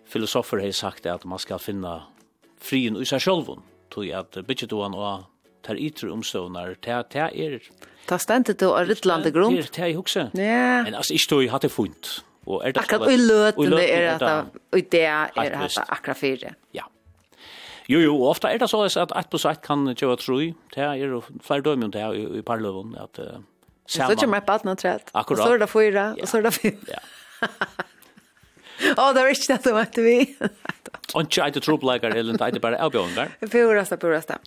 filosofer har sagt at man skal finne frien i seg sjølven, tror jeg. At uh, bytje han og tar ytre omstående, det er... Ta stendet du av litt landet grunn. Det er jeg. Ja. Men altså, ikke tror jeg hatt det funnet. Och är det akkurat i løtene det er at i det är det akkurat fire. Ja. Jo jo, ofta er det så at 1 på 1 kan tjeva troi, det er jo flere dømme om det i parløven, at uh, Så det kommer på att något Og Och så er det fyra og så er det fyra. Ja. Åh, det var ikke det att vi. Og ikke att trubbläggar eller inte, det är bara. Purasta, purasta.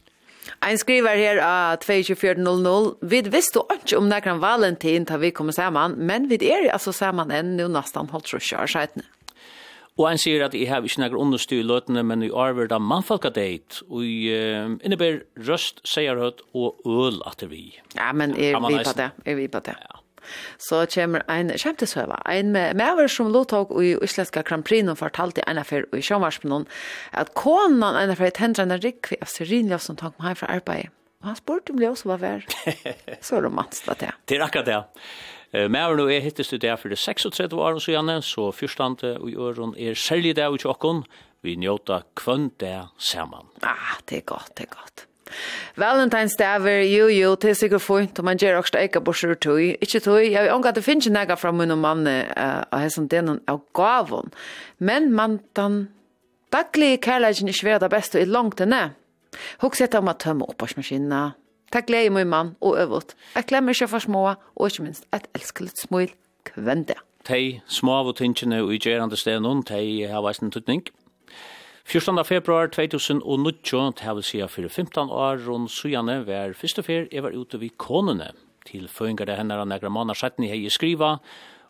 Ein skriver her av 2400. Vi visste ikke om nekran valentin da vi kommer sammen, men vi er altså sammen enn nå nesten holdt russer av skjøtene. Og han sier at jeg har ikke noen understyr i løtene, men i er ved mannfolka deit, og uh, innebær røst, seierhøtt og øl at vi. Ja, men er vi på det? Er vi på det? Ja så kommer en kjentesøve. En maver som lovtog i Islandska Grand Prix og fortalte en affær i Sjønvarspen at konan en affær tendrer en rikvi av Serinløv som tok meg fra arbeid. Og han spurte om det også var vær. Så romantisk det. Det er akkurat det. Mæren og jeg hittest det der for det 36 år så gjerne, så fyrstande og i øren er særlig det og ikke åkken. Vi njóta kvønn det saman. Ah, det er godt, det er godt. Valentine's Day jo jo til sikkert fint, og man gjør også ikke borser og tøy. Ikke tøy, jeg vet ikke at det finnes ikke nega fra min og mann uh, av hessen delen av gavon. Men man, den daglige kærleggen ikke være det beste i langt enn det. Hoks etter om å tømme oppvarsmaskina. Takk glede min mann og øvått. Jeg glemmer ikke for små, og ikke minst et elskelig smil kvende. Tei, små av og tingene og i gjerande stenen, tei har veist en tutning. 14. februar 2019, det vil si for 15 år, rundt sujane var første fer, jeg var ute vid konene, til føringer det henne av negra måneder setten i hei skriva,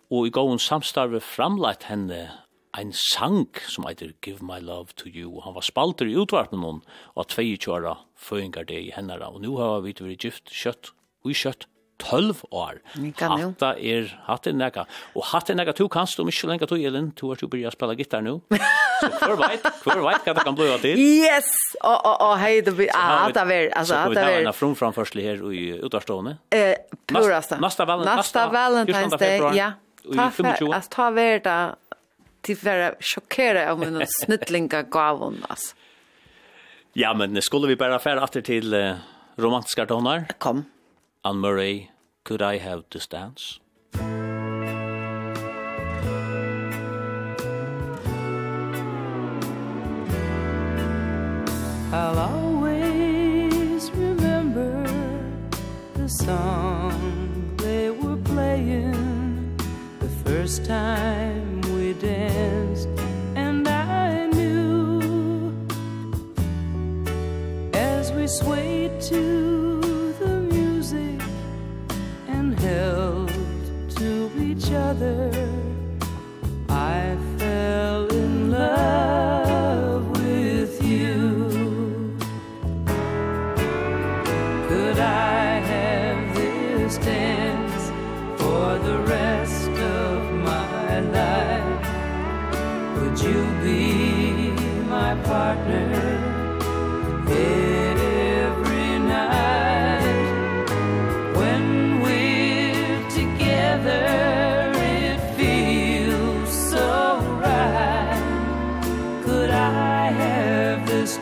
og i gåen samstarve framleit henne ein sang som heter Give My Love To You. Han var spalter i utvarpen hon, og 22 år føringer det i henne, og nu har vi vært gift kjøtt, og kjøtt 12 år. Hatta er, hatta er nega. Og hatta er nega, tu kanst, om ikke lenger tu, Elin, tu har er, tu byrja spela gitar nu. Så hver veit, hver veit hva det kan bliva til. Yes! Å, å, å, hei, det blir, ah, hatta ver, altså, hatta ver. Så kan vi ta en frum framførsel her i utvarstående. Eh, purasta. Nasta, nasta Valentine's Day, ja. Ta, altså, ta ver da, til vera sjokkere av min snittlinga gavon, altså. Ja, men skulle vi bare fære atter til uh, romantiska tonar? Kom. Anne Murray, Could I Have This Dance? I'll always remember the song they were playing the first time we danced and I knew as we swayed each other. I fell in love with you. Could I have this dance for the rest of my life? Would you be my partner?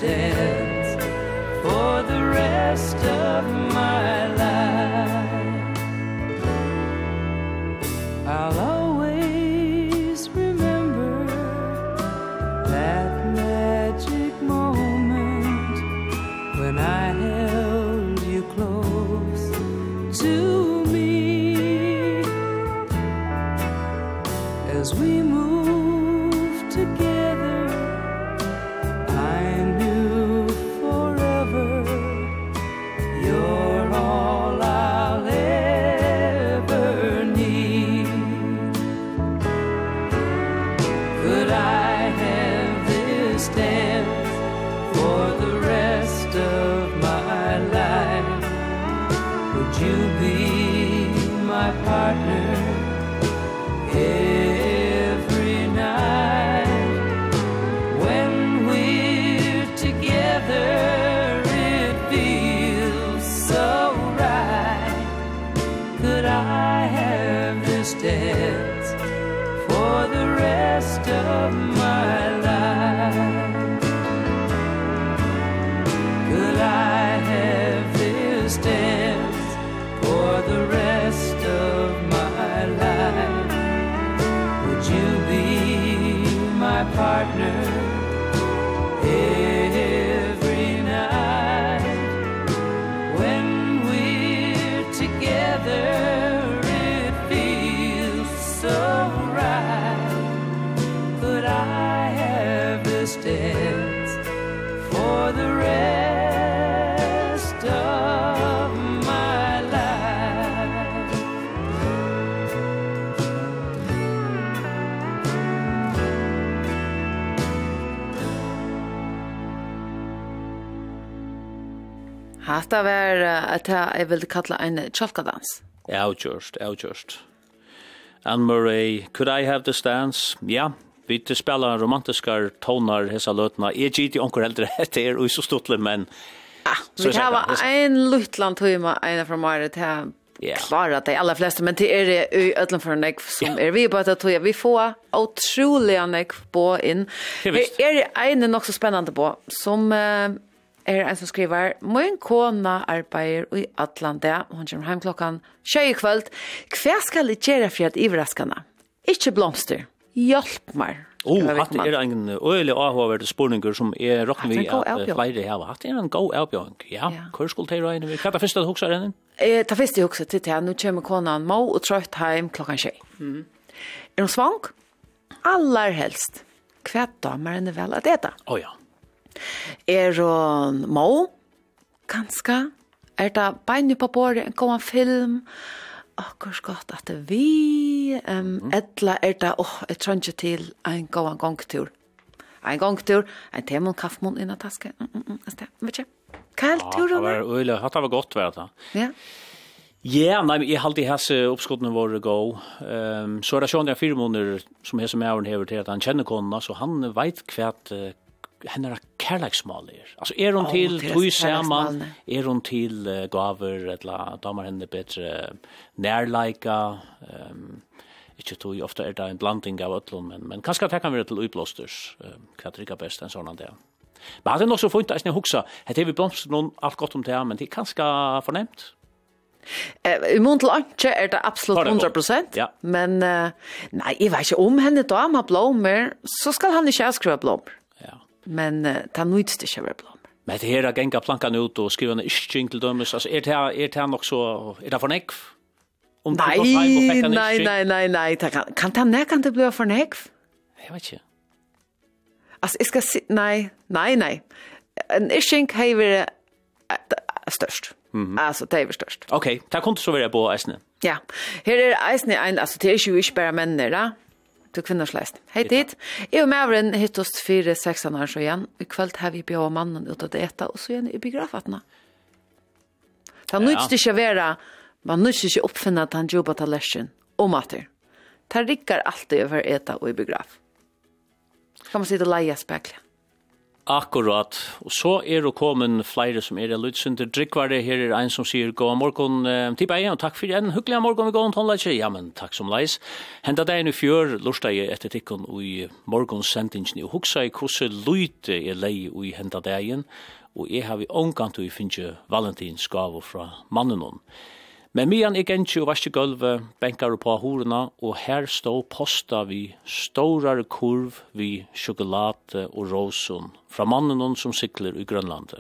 dance for the rest of my hatta var at jeg vil kalla en tjolkadans. Avgjørst, just. Anne Murray, could I have this dance? Ja, vi til spela romantiskar tonar hesa løtna. Jeg gitt i onker eldre etter er og så stuttelig, men... Ah, vi kan ha en luttland tøyma eina fra Marit til Ja. klara de allra flesta, men til er det i ödlen för nek som er vi bara att vi får otroliga nek på in. Her er det en nok så spännande på som uh, er en som skriver «Min kona arbeider i Atlanta, og hun kommer hjem klokkan 20 i kvöld. Hva skal jeg gjøre for at ivraskene? Ikke blomster. Hjelp meg!» Oh, hatt er en øyelig avhåverd spurninger som er råkken vi at flere har hatt. er en god avbjørn. Ja, hvor skulle det regne vi? Hva er det første du husker henne? Eh, det første jeg husker til det. Nå kommer konan må og trøtt hjem klokkan 20. Mm. Er hun svank? Aller helst. Hva damer henne vel at det da? Å oh, ja. Er og må, ganske, er det bein på bordet, en god film, akkurat godt at det vi, um, etla er det, åh, oh, jeg ikke til en god gongtur. En gongtur, en temon kaffemål innan taske, mm, mm, mm, det, vet ikke. Kallt tur det. Ja, det var, det var godt, vært du. Ja. Ja, nei, jeg halte i hese oppskottene våre gå. Um, så er det sånn jeg fire måneder som hese med åren hever til at han kjenner kona, så han vet hva hennar kærleiksmål er. Altså, er hun oh, til tog saman, er hun til uh, gaver, eller damer henne bedre nærleika, um, ikke tog, ofte er det en blanding av ötlun, men, men kanskje det kan være til uiblåsters, um, hva trygga best en sånn det. Men hadde nok så funnet, jeg snill hette vi blomster noen alt godt om det, men det er kanskje fornemt. Eh, I mån til Antje er det absolutt 100%, ja. men uh, nei, jeg vet ikke om henne da han har blommer, så skal han ikke skrive blommer. Men uh, ta nøytst ikke være blom. Men det her er genga plankan ut og skriva en isching til dømes, altså er det her, er det nok så, er det for nekv? Om nei, nei, nei, nei, nei, det kan, kan det her, kan det bli for nekv? Jeg vet ikke. Altså, jeg skal si, nei, nei, nei. En isching har vært størst. Mm -hmm. Alltså det är er störst. Okej, okay. där kunde så vara på Eisne. Ja. her er Eisne ein, altså, det er jo ikke bare män da til kvinnersleist. Hei dit. Jeg og Mavren hitt oss fire seksan år så igjen. I kveld har vi bjør mannen ut av det etter, og så igjen i begrafatene. Det er nødt til ikke å være, man nødt til ikke oppfinne at han jobber til lesjen, og mater. Det rikker alltid over etter og i begraf. Kan man si det leie spekler? Akkurat. Og så er det kommet flere som er lydsynter drikkvare. her er en som sier god morgen eh, til beie, og takk for en hyggelig morgen vi går om tonleitje. Ja, men takk som leis. Henda deg i fjør, lursdag jeg etter tikkun i morgens sendingen, og huksa i hvordan lyte er lei i henda deg og jeg har vi omgant og i finner Valentins gave fra mannen hon. Men mian er gentsi og vaske gulvet, benkar på horna, og her stå posta vi stårar kurv vi sjokolade og råsun fra mannen som sikler i Grønlandet.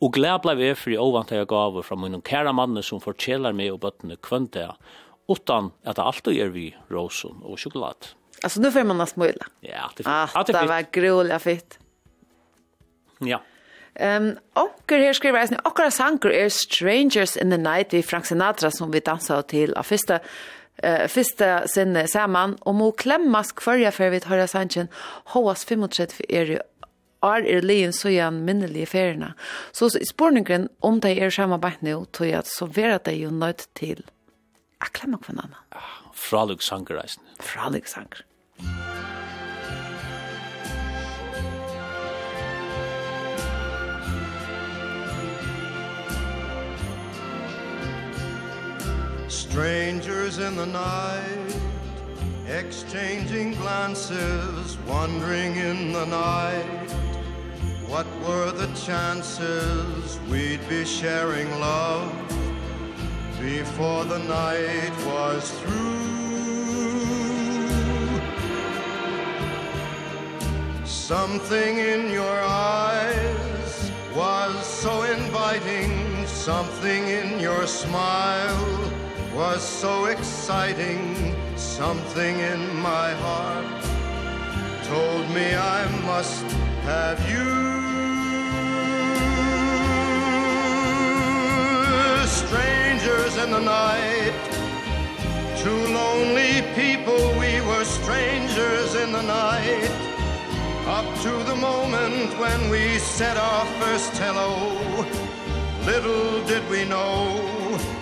Og gled blei vi fri ovantega gave fra min kæra manne som fortjelar meg og bøttene kvønda, utan at det alltid er vi råsun og sjokolade. Alltså nu får man att smula. Ja, det är fint. Det var grulig fitt. Ja. Um, onker her skriver eisen, okkara sanker er Strangers in the Night vi Frank Sinatra som vi dansa til av første uh, fyrsta sinne saman og må klemmas kvarja før vi tar sangen hoas 35 er er er leien så igjen minnelige ferierna. Så, i spurningen om de er samme bænt nå, tror jeg at så vera de jo nødt til å klemme hverandre. Ja, fralugsanker eisen. Fralugsanker. Fralugsanker. Strangers in the night Exchanging glances Wandering in the night. What were the chances We'd be sharing love Before the night was through? Something in your eyes Was so inviting Something in your smile was so exciting something in my heart told me I must have you. Strangers in the night two lonely people we were strangers in the night. Up to the moment when we said our first hello little did we know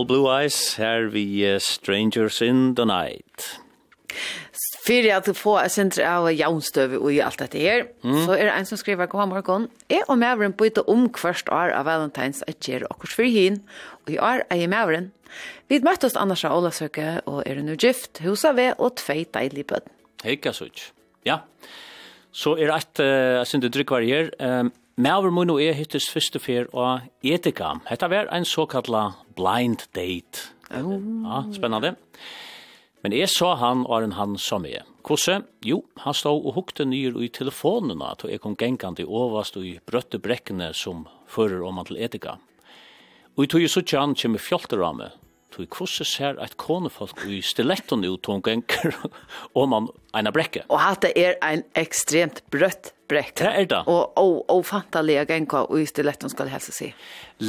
All Blue Eyes, her vi Strangers in the Night. Fyrir at du får et sindre av jaunstøv og alt dette her, mm. så er det en som skriver, god morgen, jeg og maveren bytte om hvert år av Valentines at gjør okkurs for hin, og i år er jeg maveren. Vi møttes annars av Olasøke, og er nu gift, husa ved og tvei deilig bød. Hei, Kasuch. Ja, så er det et, uh, synes det her, um, Maver mun og jeg hittes første fer og etika. Hetta var ein såkalla blind date. Oh. Ja, spennande. Men jeg så han og en han som er. Hvordan? Jo, han stod og hukte nyr i telefonene til jeg kom gengande overast og i brøtte brekkene som fører om han til etika. Og i tog jeg så tjan kjem i fjolteramme. Tog hvordan ser et konefolk i stiletton ut og hun gengar om han ena brekke. Og hatt er ein ekstremt brøtt brekk. Det er det. Og, og, og fantalige genka og i stiletten skal helse si.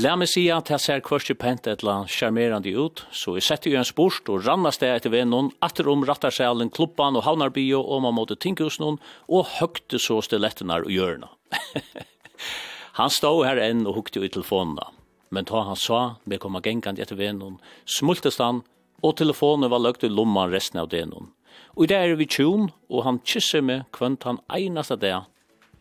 La meg si at jeg ser kvørst i pent et la charmerande ut, så jeg setter jo en sport og rannas det etter vennom, atter om rattarselen, klubban og havnarbio og man måtte tinkhusnån, og høgte så stilettenar og hjørna. han stod her enn og hukte jo i telefonen Men da han sa, vi kom av gengan etter vennom, smultes han, og telefonen var løgt i lomman resten av denon. Og i dag er vi tjon, og han kysser meg kvønt han einast av det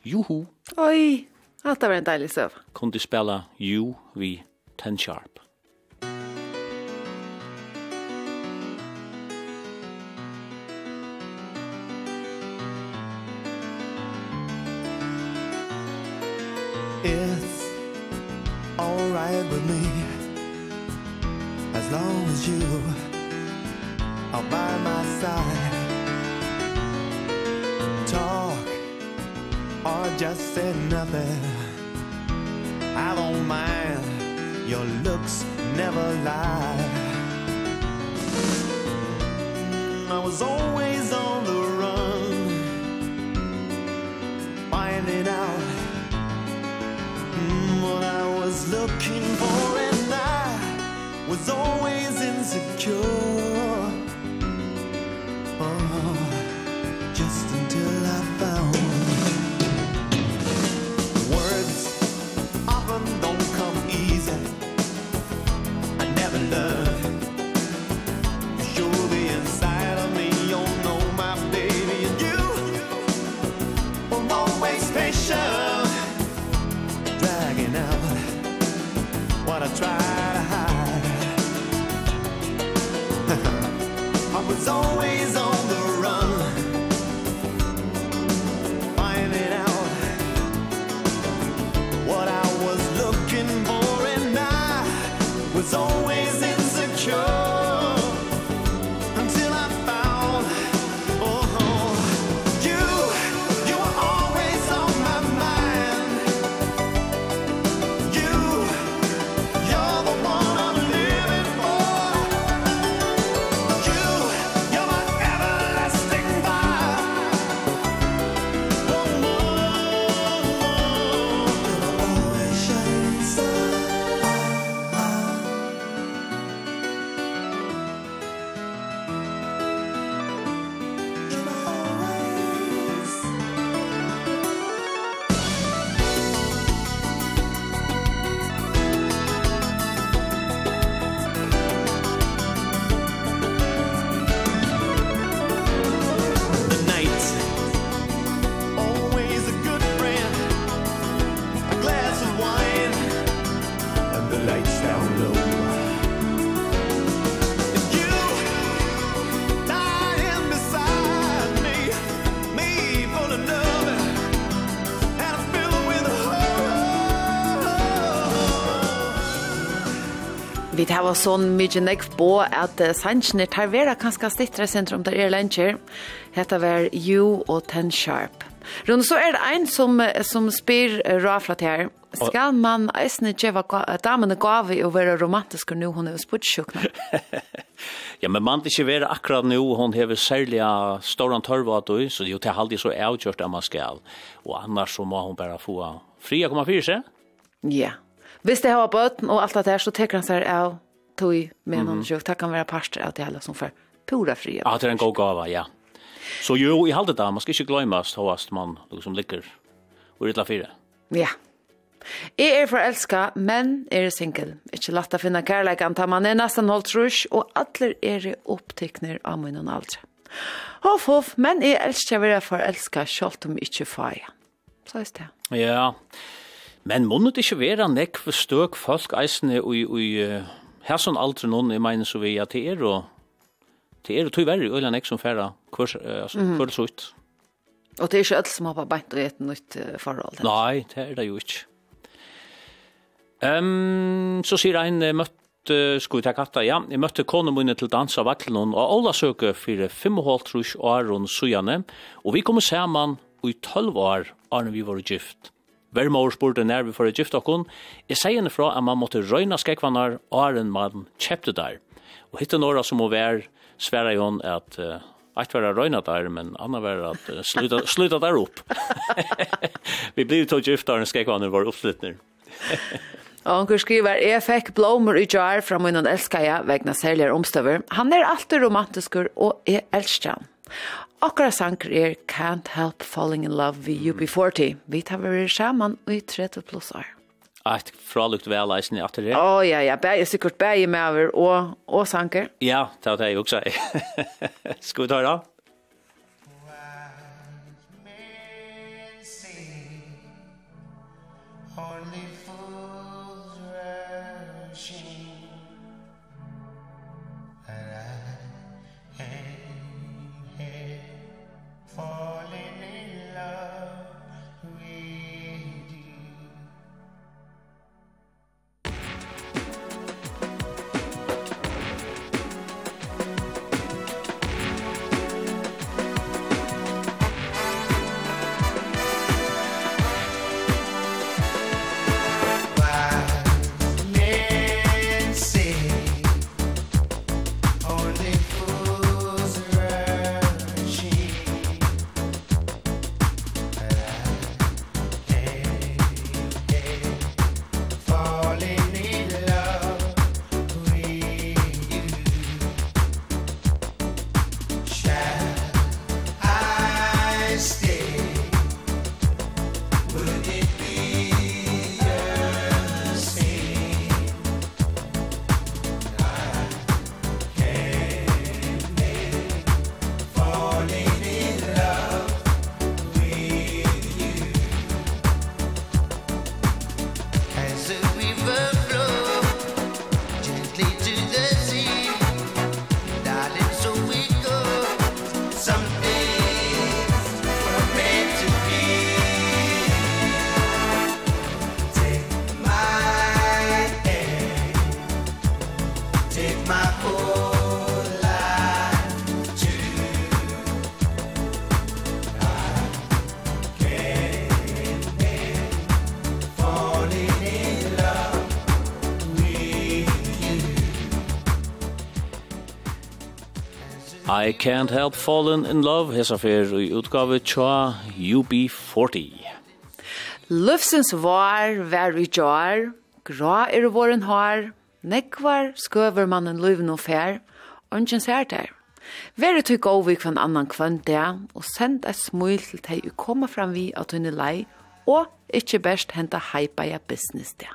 Juhu. Oj, allt var en dejlig söv. Kunde spela You vi 10 sharp. It's all right with me As long as you are by my side Talk or just said nothing. I don't mind. Your looks never lie. I was always on the run. Finding out. Mm, what I was looking for and I was always insecure. Dragging out. What try to hide. I was always on Det var sånn mye nekv på at sannsjene tar vera kanskje stittre sentrum der er lenger. Hette var You og Ten Sharp. Rune, så er det en som, som spyr rafla til her. Skal man eisne tjeva damene gavi og være romantisk nå hun er spurtsjukna? ja, men man ikke være akkurat nå, hun hever særlig ståren tørva at du, så det er jo til halvdig så avgjørt at man skal. Og annars så må hun bare få fria komma fyrir seg. Ja, yeah. Hvis det har bøten og alt det der, så teker han seg av tog med någon sjuk. Det kan vara parster av det alla som får pura fria. Ja, det är en god gava, ja. Så jo, i halde da, man skal ikke glemast hovast man liksom ligger og rytla fire. Ja. Jeg er forelska, men er single. Ikke lagt å finne kærleikan, ta man er nesten holdt trus, og alle er opptikner av munnen aldre. Hoff, hoff, men jeg elsker å være forelska, selv om jeg ikke far Så er det. Ja, men munnet ikke være nekk for støk folk eisene og i Her som aldri noen, jeg mener så vi at det er og det er tog verre i øyne jeg som færre kvørs, altså, mm. kvørs ut. Og det er ikke alt som har beint og et nytt forhold? Nei, det er det jo ikke. Um, så sier ein møtte, skulle vi ta katta, ja, jeg møtte kone mine til dansa vaklen og Ola søke for fem og halvt år og Sujane, og vi kom saman i 12 år, Arne vi var gift. Vermaur spurte nær vi for å gifte okkon. Jeg sier henne fra at man måtte røyna skekvanar åren man kjepte der. Og hitte några som må være sværa jo at uh, att vara røyna där men anna var att uh, sluta sluta där upp. vi blev tog gifta och ska kvar var Og Onkel skriver, jeg fikk blommer i jar fra munnen elskaja vegna særligere omstøver. Han er alltid romantisk og jeg elsker han. Akkurat sanker er Can't Help Falling in Love with UB40. Vi tar vi sammen i 30 pluss år. Eit fralukt vel eisen i atter det. Å, oh, ja, ja, bæg, sikkert bæg med over og, og sanker. Ja, det er det jeg også. Skal vi ta det da? I Can't Help Falling in Love hesa fer i utgave tja UB40. Lufsens var var i jar, gra er våren har, nekvar skøver mannen løven og fer, ønsken ser der. Være tykk over kvann annan kvann der, og send et smil til deg u komme fram vi at tunne lei, og ikkje best henta heipa ja business der.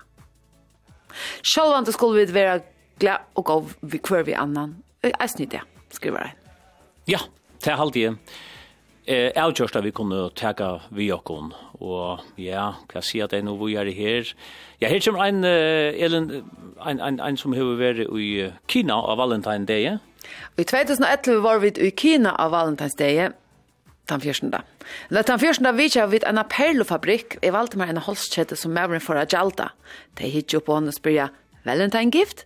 Sjølvande skulle vi være glad og gå vi kvar vi annan. Jeg snitt det, skriver jeg. Ja, det er halvdige. Eh, jeg gjørst at vi kunne tega vi okkon, og ja, hva jeg sier at jeg nå vi er her. Ja, her kommer en, Elin, en, en, en som har vært i Kina av Valentine Day. I 2011 var vi i Kina av Valentine's Day, den fyrstunda. Eller den fyrstunda vidtja vid en perlofabrikk i Valdemar en holskjede som mævren for Ajalda. De hitt jo på henne og spyrja, Valentine gift?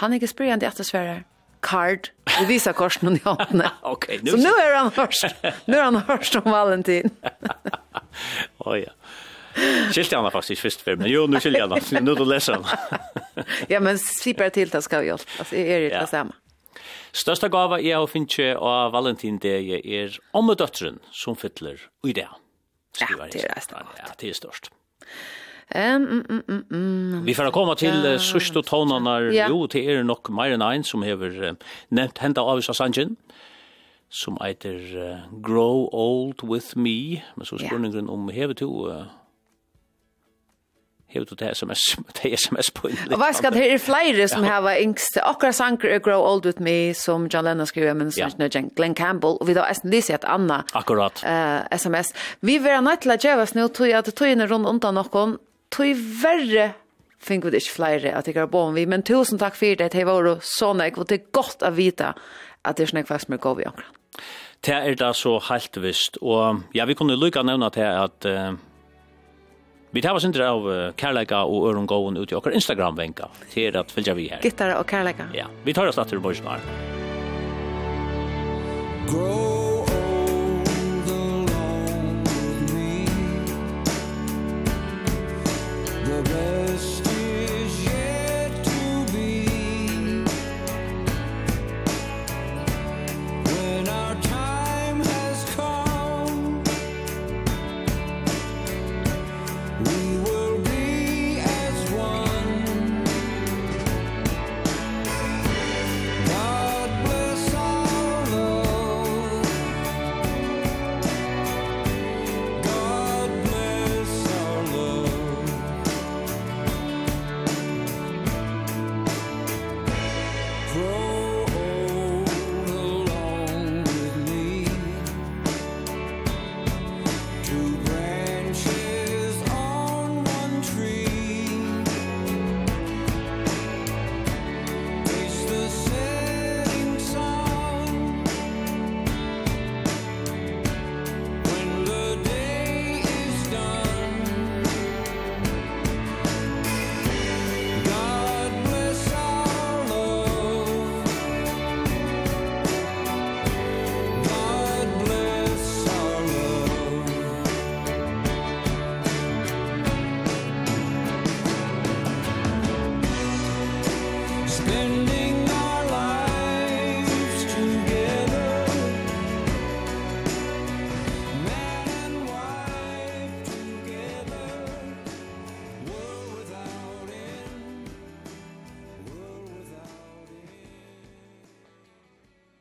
Han er ikke spyrjande etter card i visa korsen i hånden. okay, nu så nu er han först. Nu er han först om Valentin. Oj. ja. Skilte han faktisk først før, men jo nu skiljer han. Nu du leser han. ja men si bare til, det skal vi hjelpe. allt. Alltså är det samme. samma. Största gava jeg har finnet av Valentin det er omme døtteren som fyller i det. Ja, det er det. Ja, det er størst. Um, mm, mm, mm. Vi får komma till ja, sista tonarna. Ja. Jo, det är nog mer än en som har nämnt hända av Issa Sanjin som heter uh, Grow Old With Me. Men så spurningen om hever to... Uh, hever to det sms, det sms på en Og hva skal det er flere som ja. har yngst. Akkurat sanker Grow Old With Me som John Lennon skriver, men som ja. er Glenn Campbell. Og vi da er lyset et annet Akkurat. Uh, sms. Vi vil ha nødt til å gjøre oss nå, tog jeg at inn rundt undan noen tog verre fink vi ikke flere at jeg har bånd vi, men tusen takk for det, det var så nek, og det er godt å vite at det er sånn jeg faktisk med gav i akkurat. Det er da så helt visst, og ja, vi kunne lykke nevne til at uh, vi tar oss ikke av kærleika og ørengåen ut i okker Instagram-venka til at fylgja vi her. Gittare og kærleika. Ja, vi tar oss natt til morgen. Grow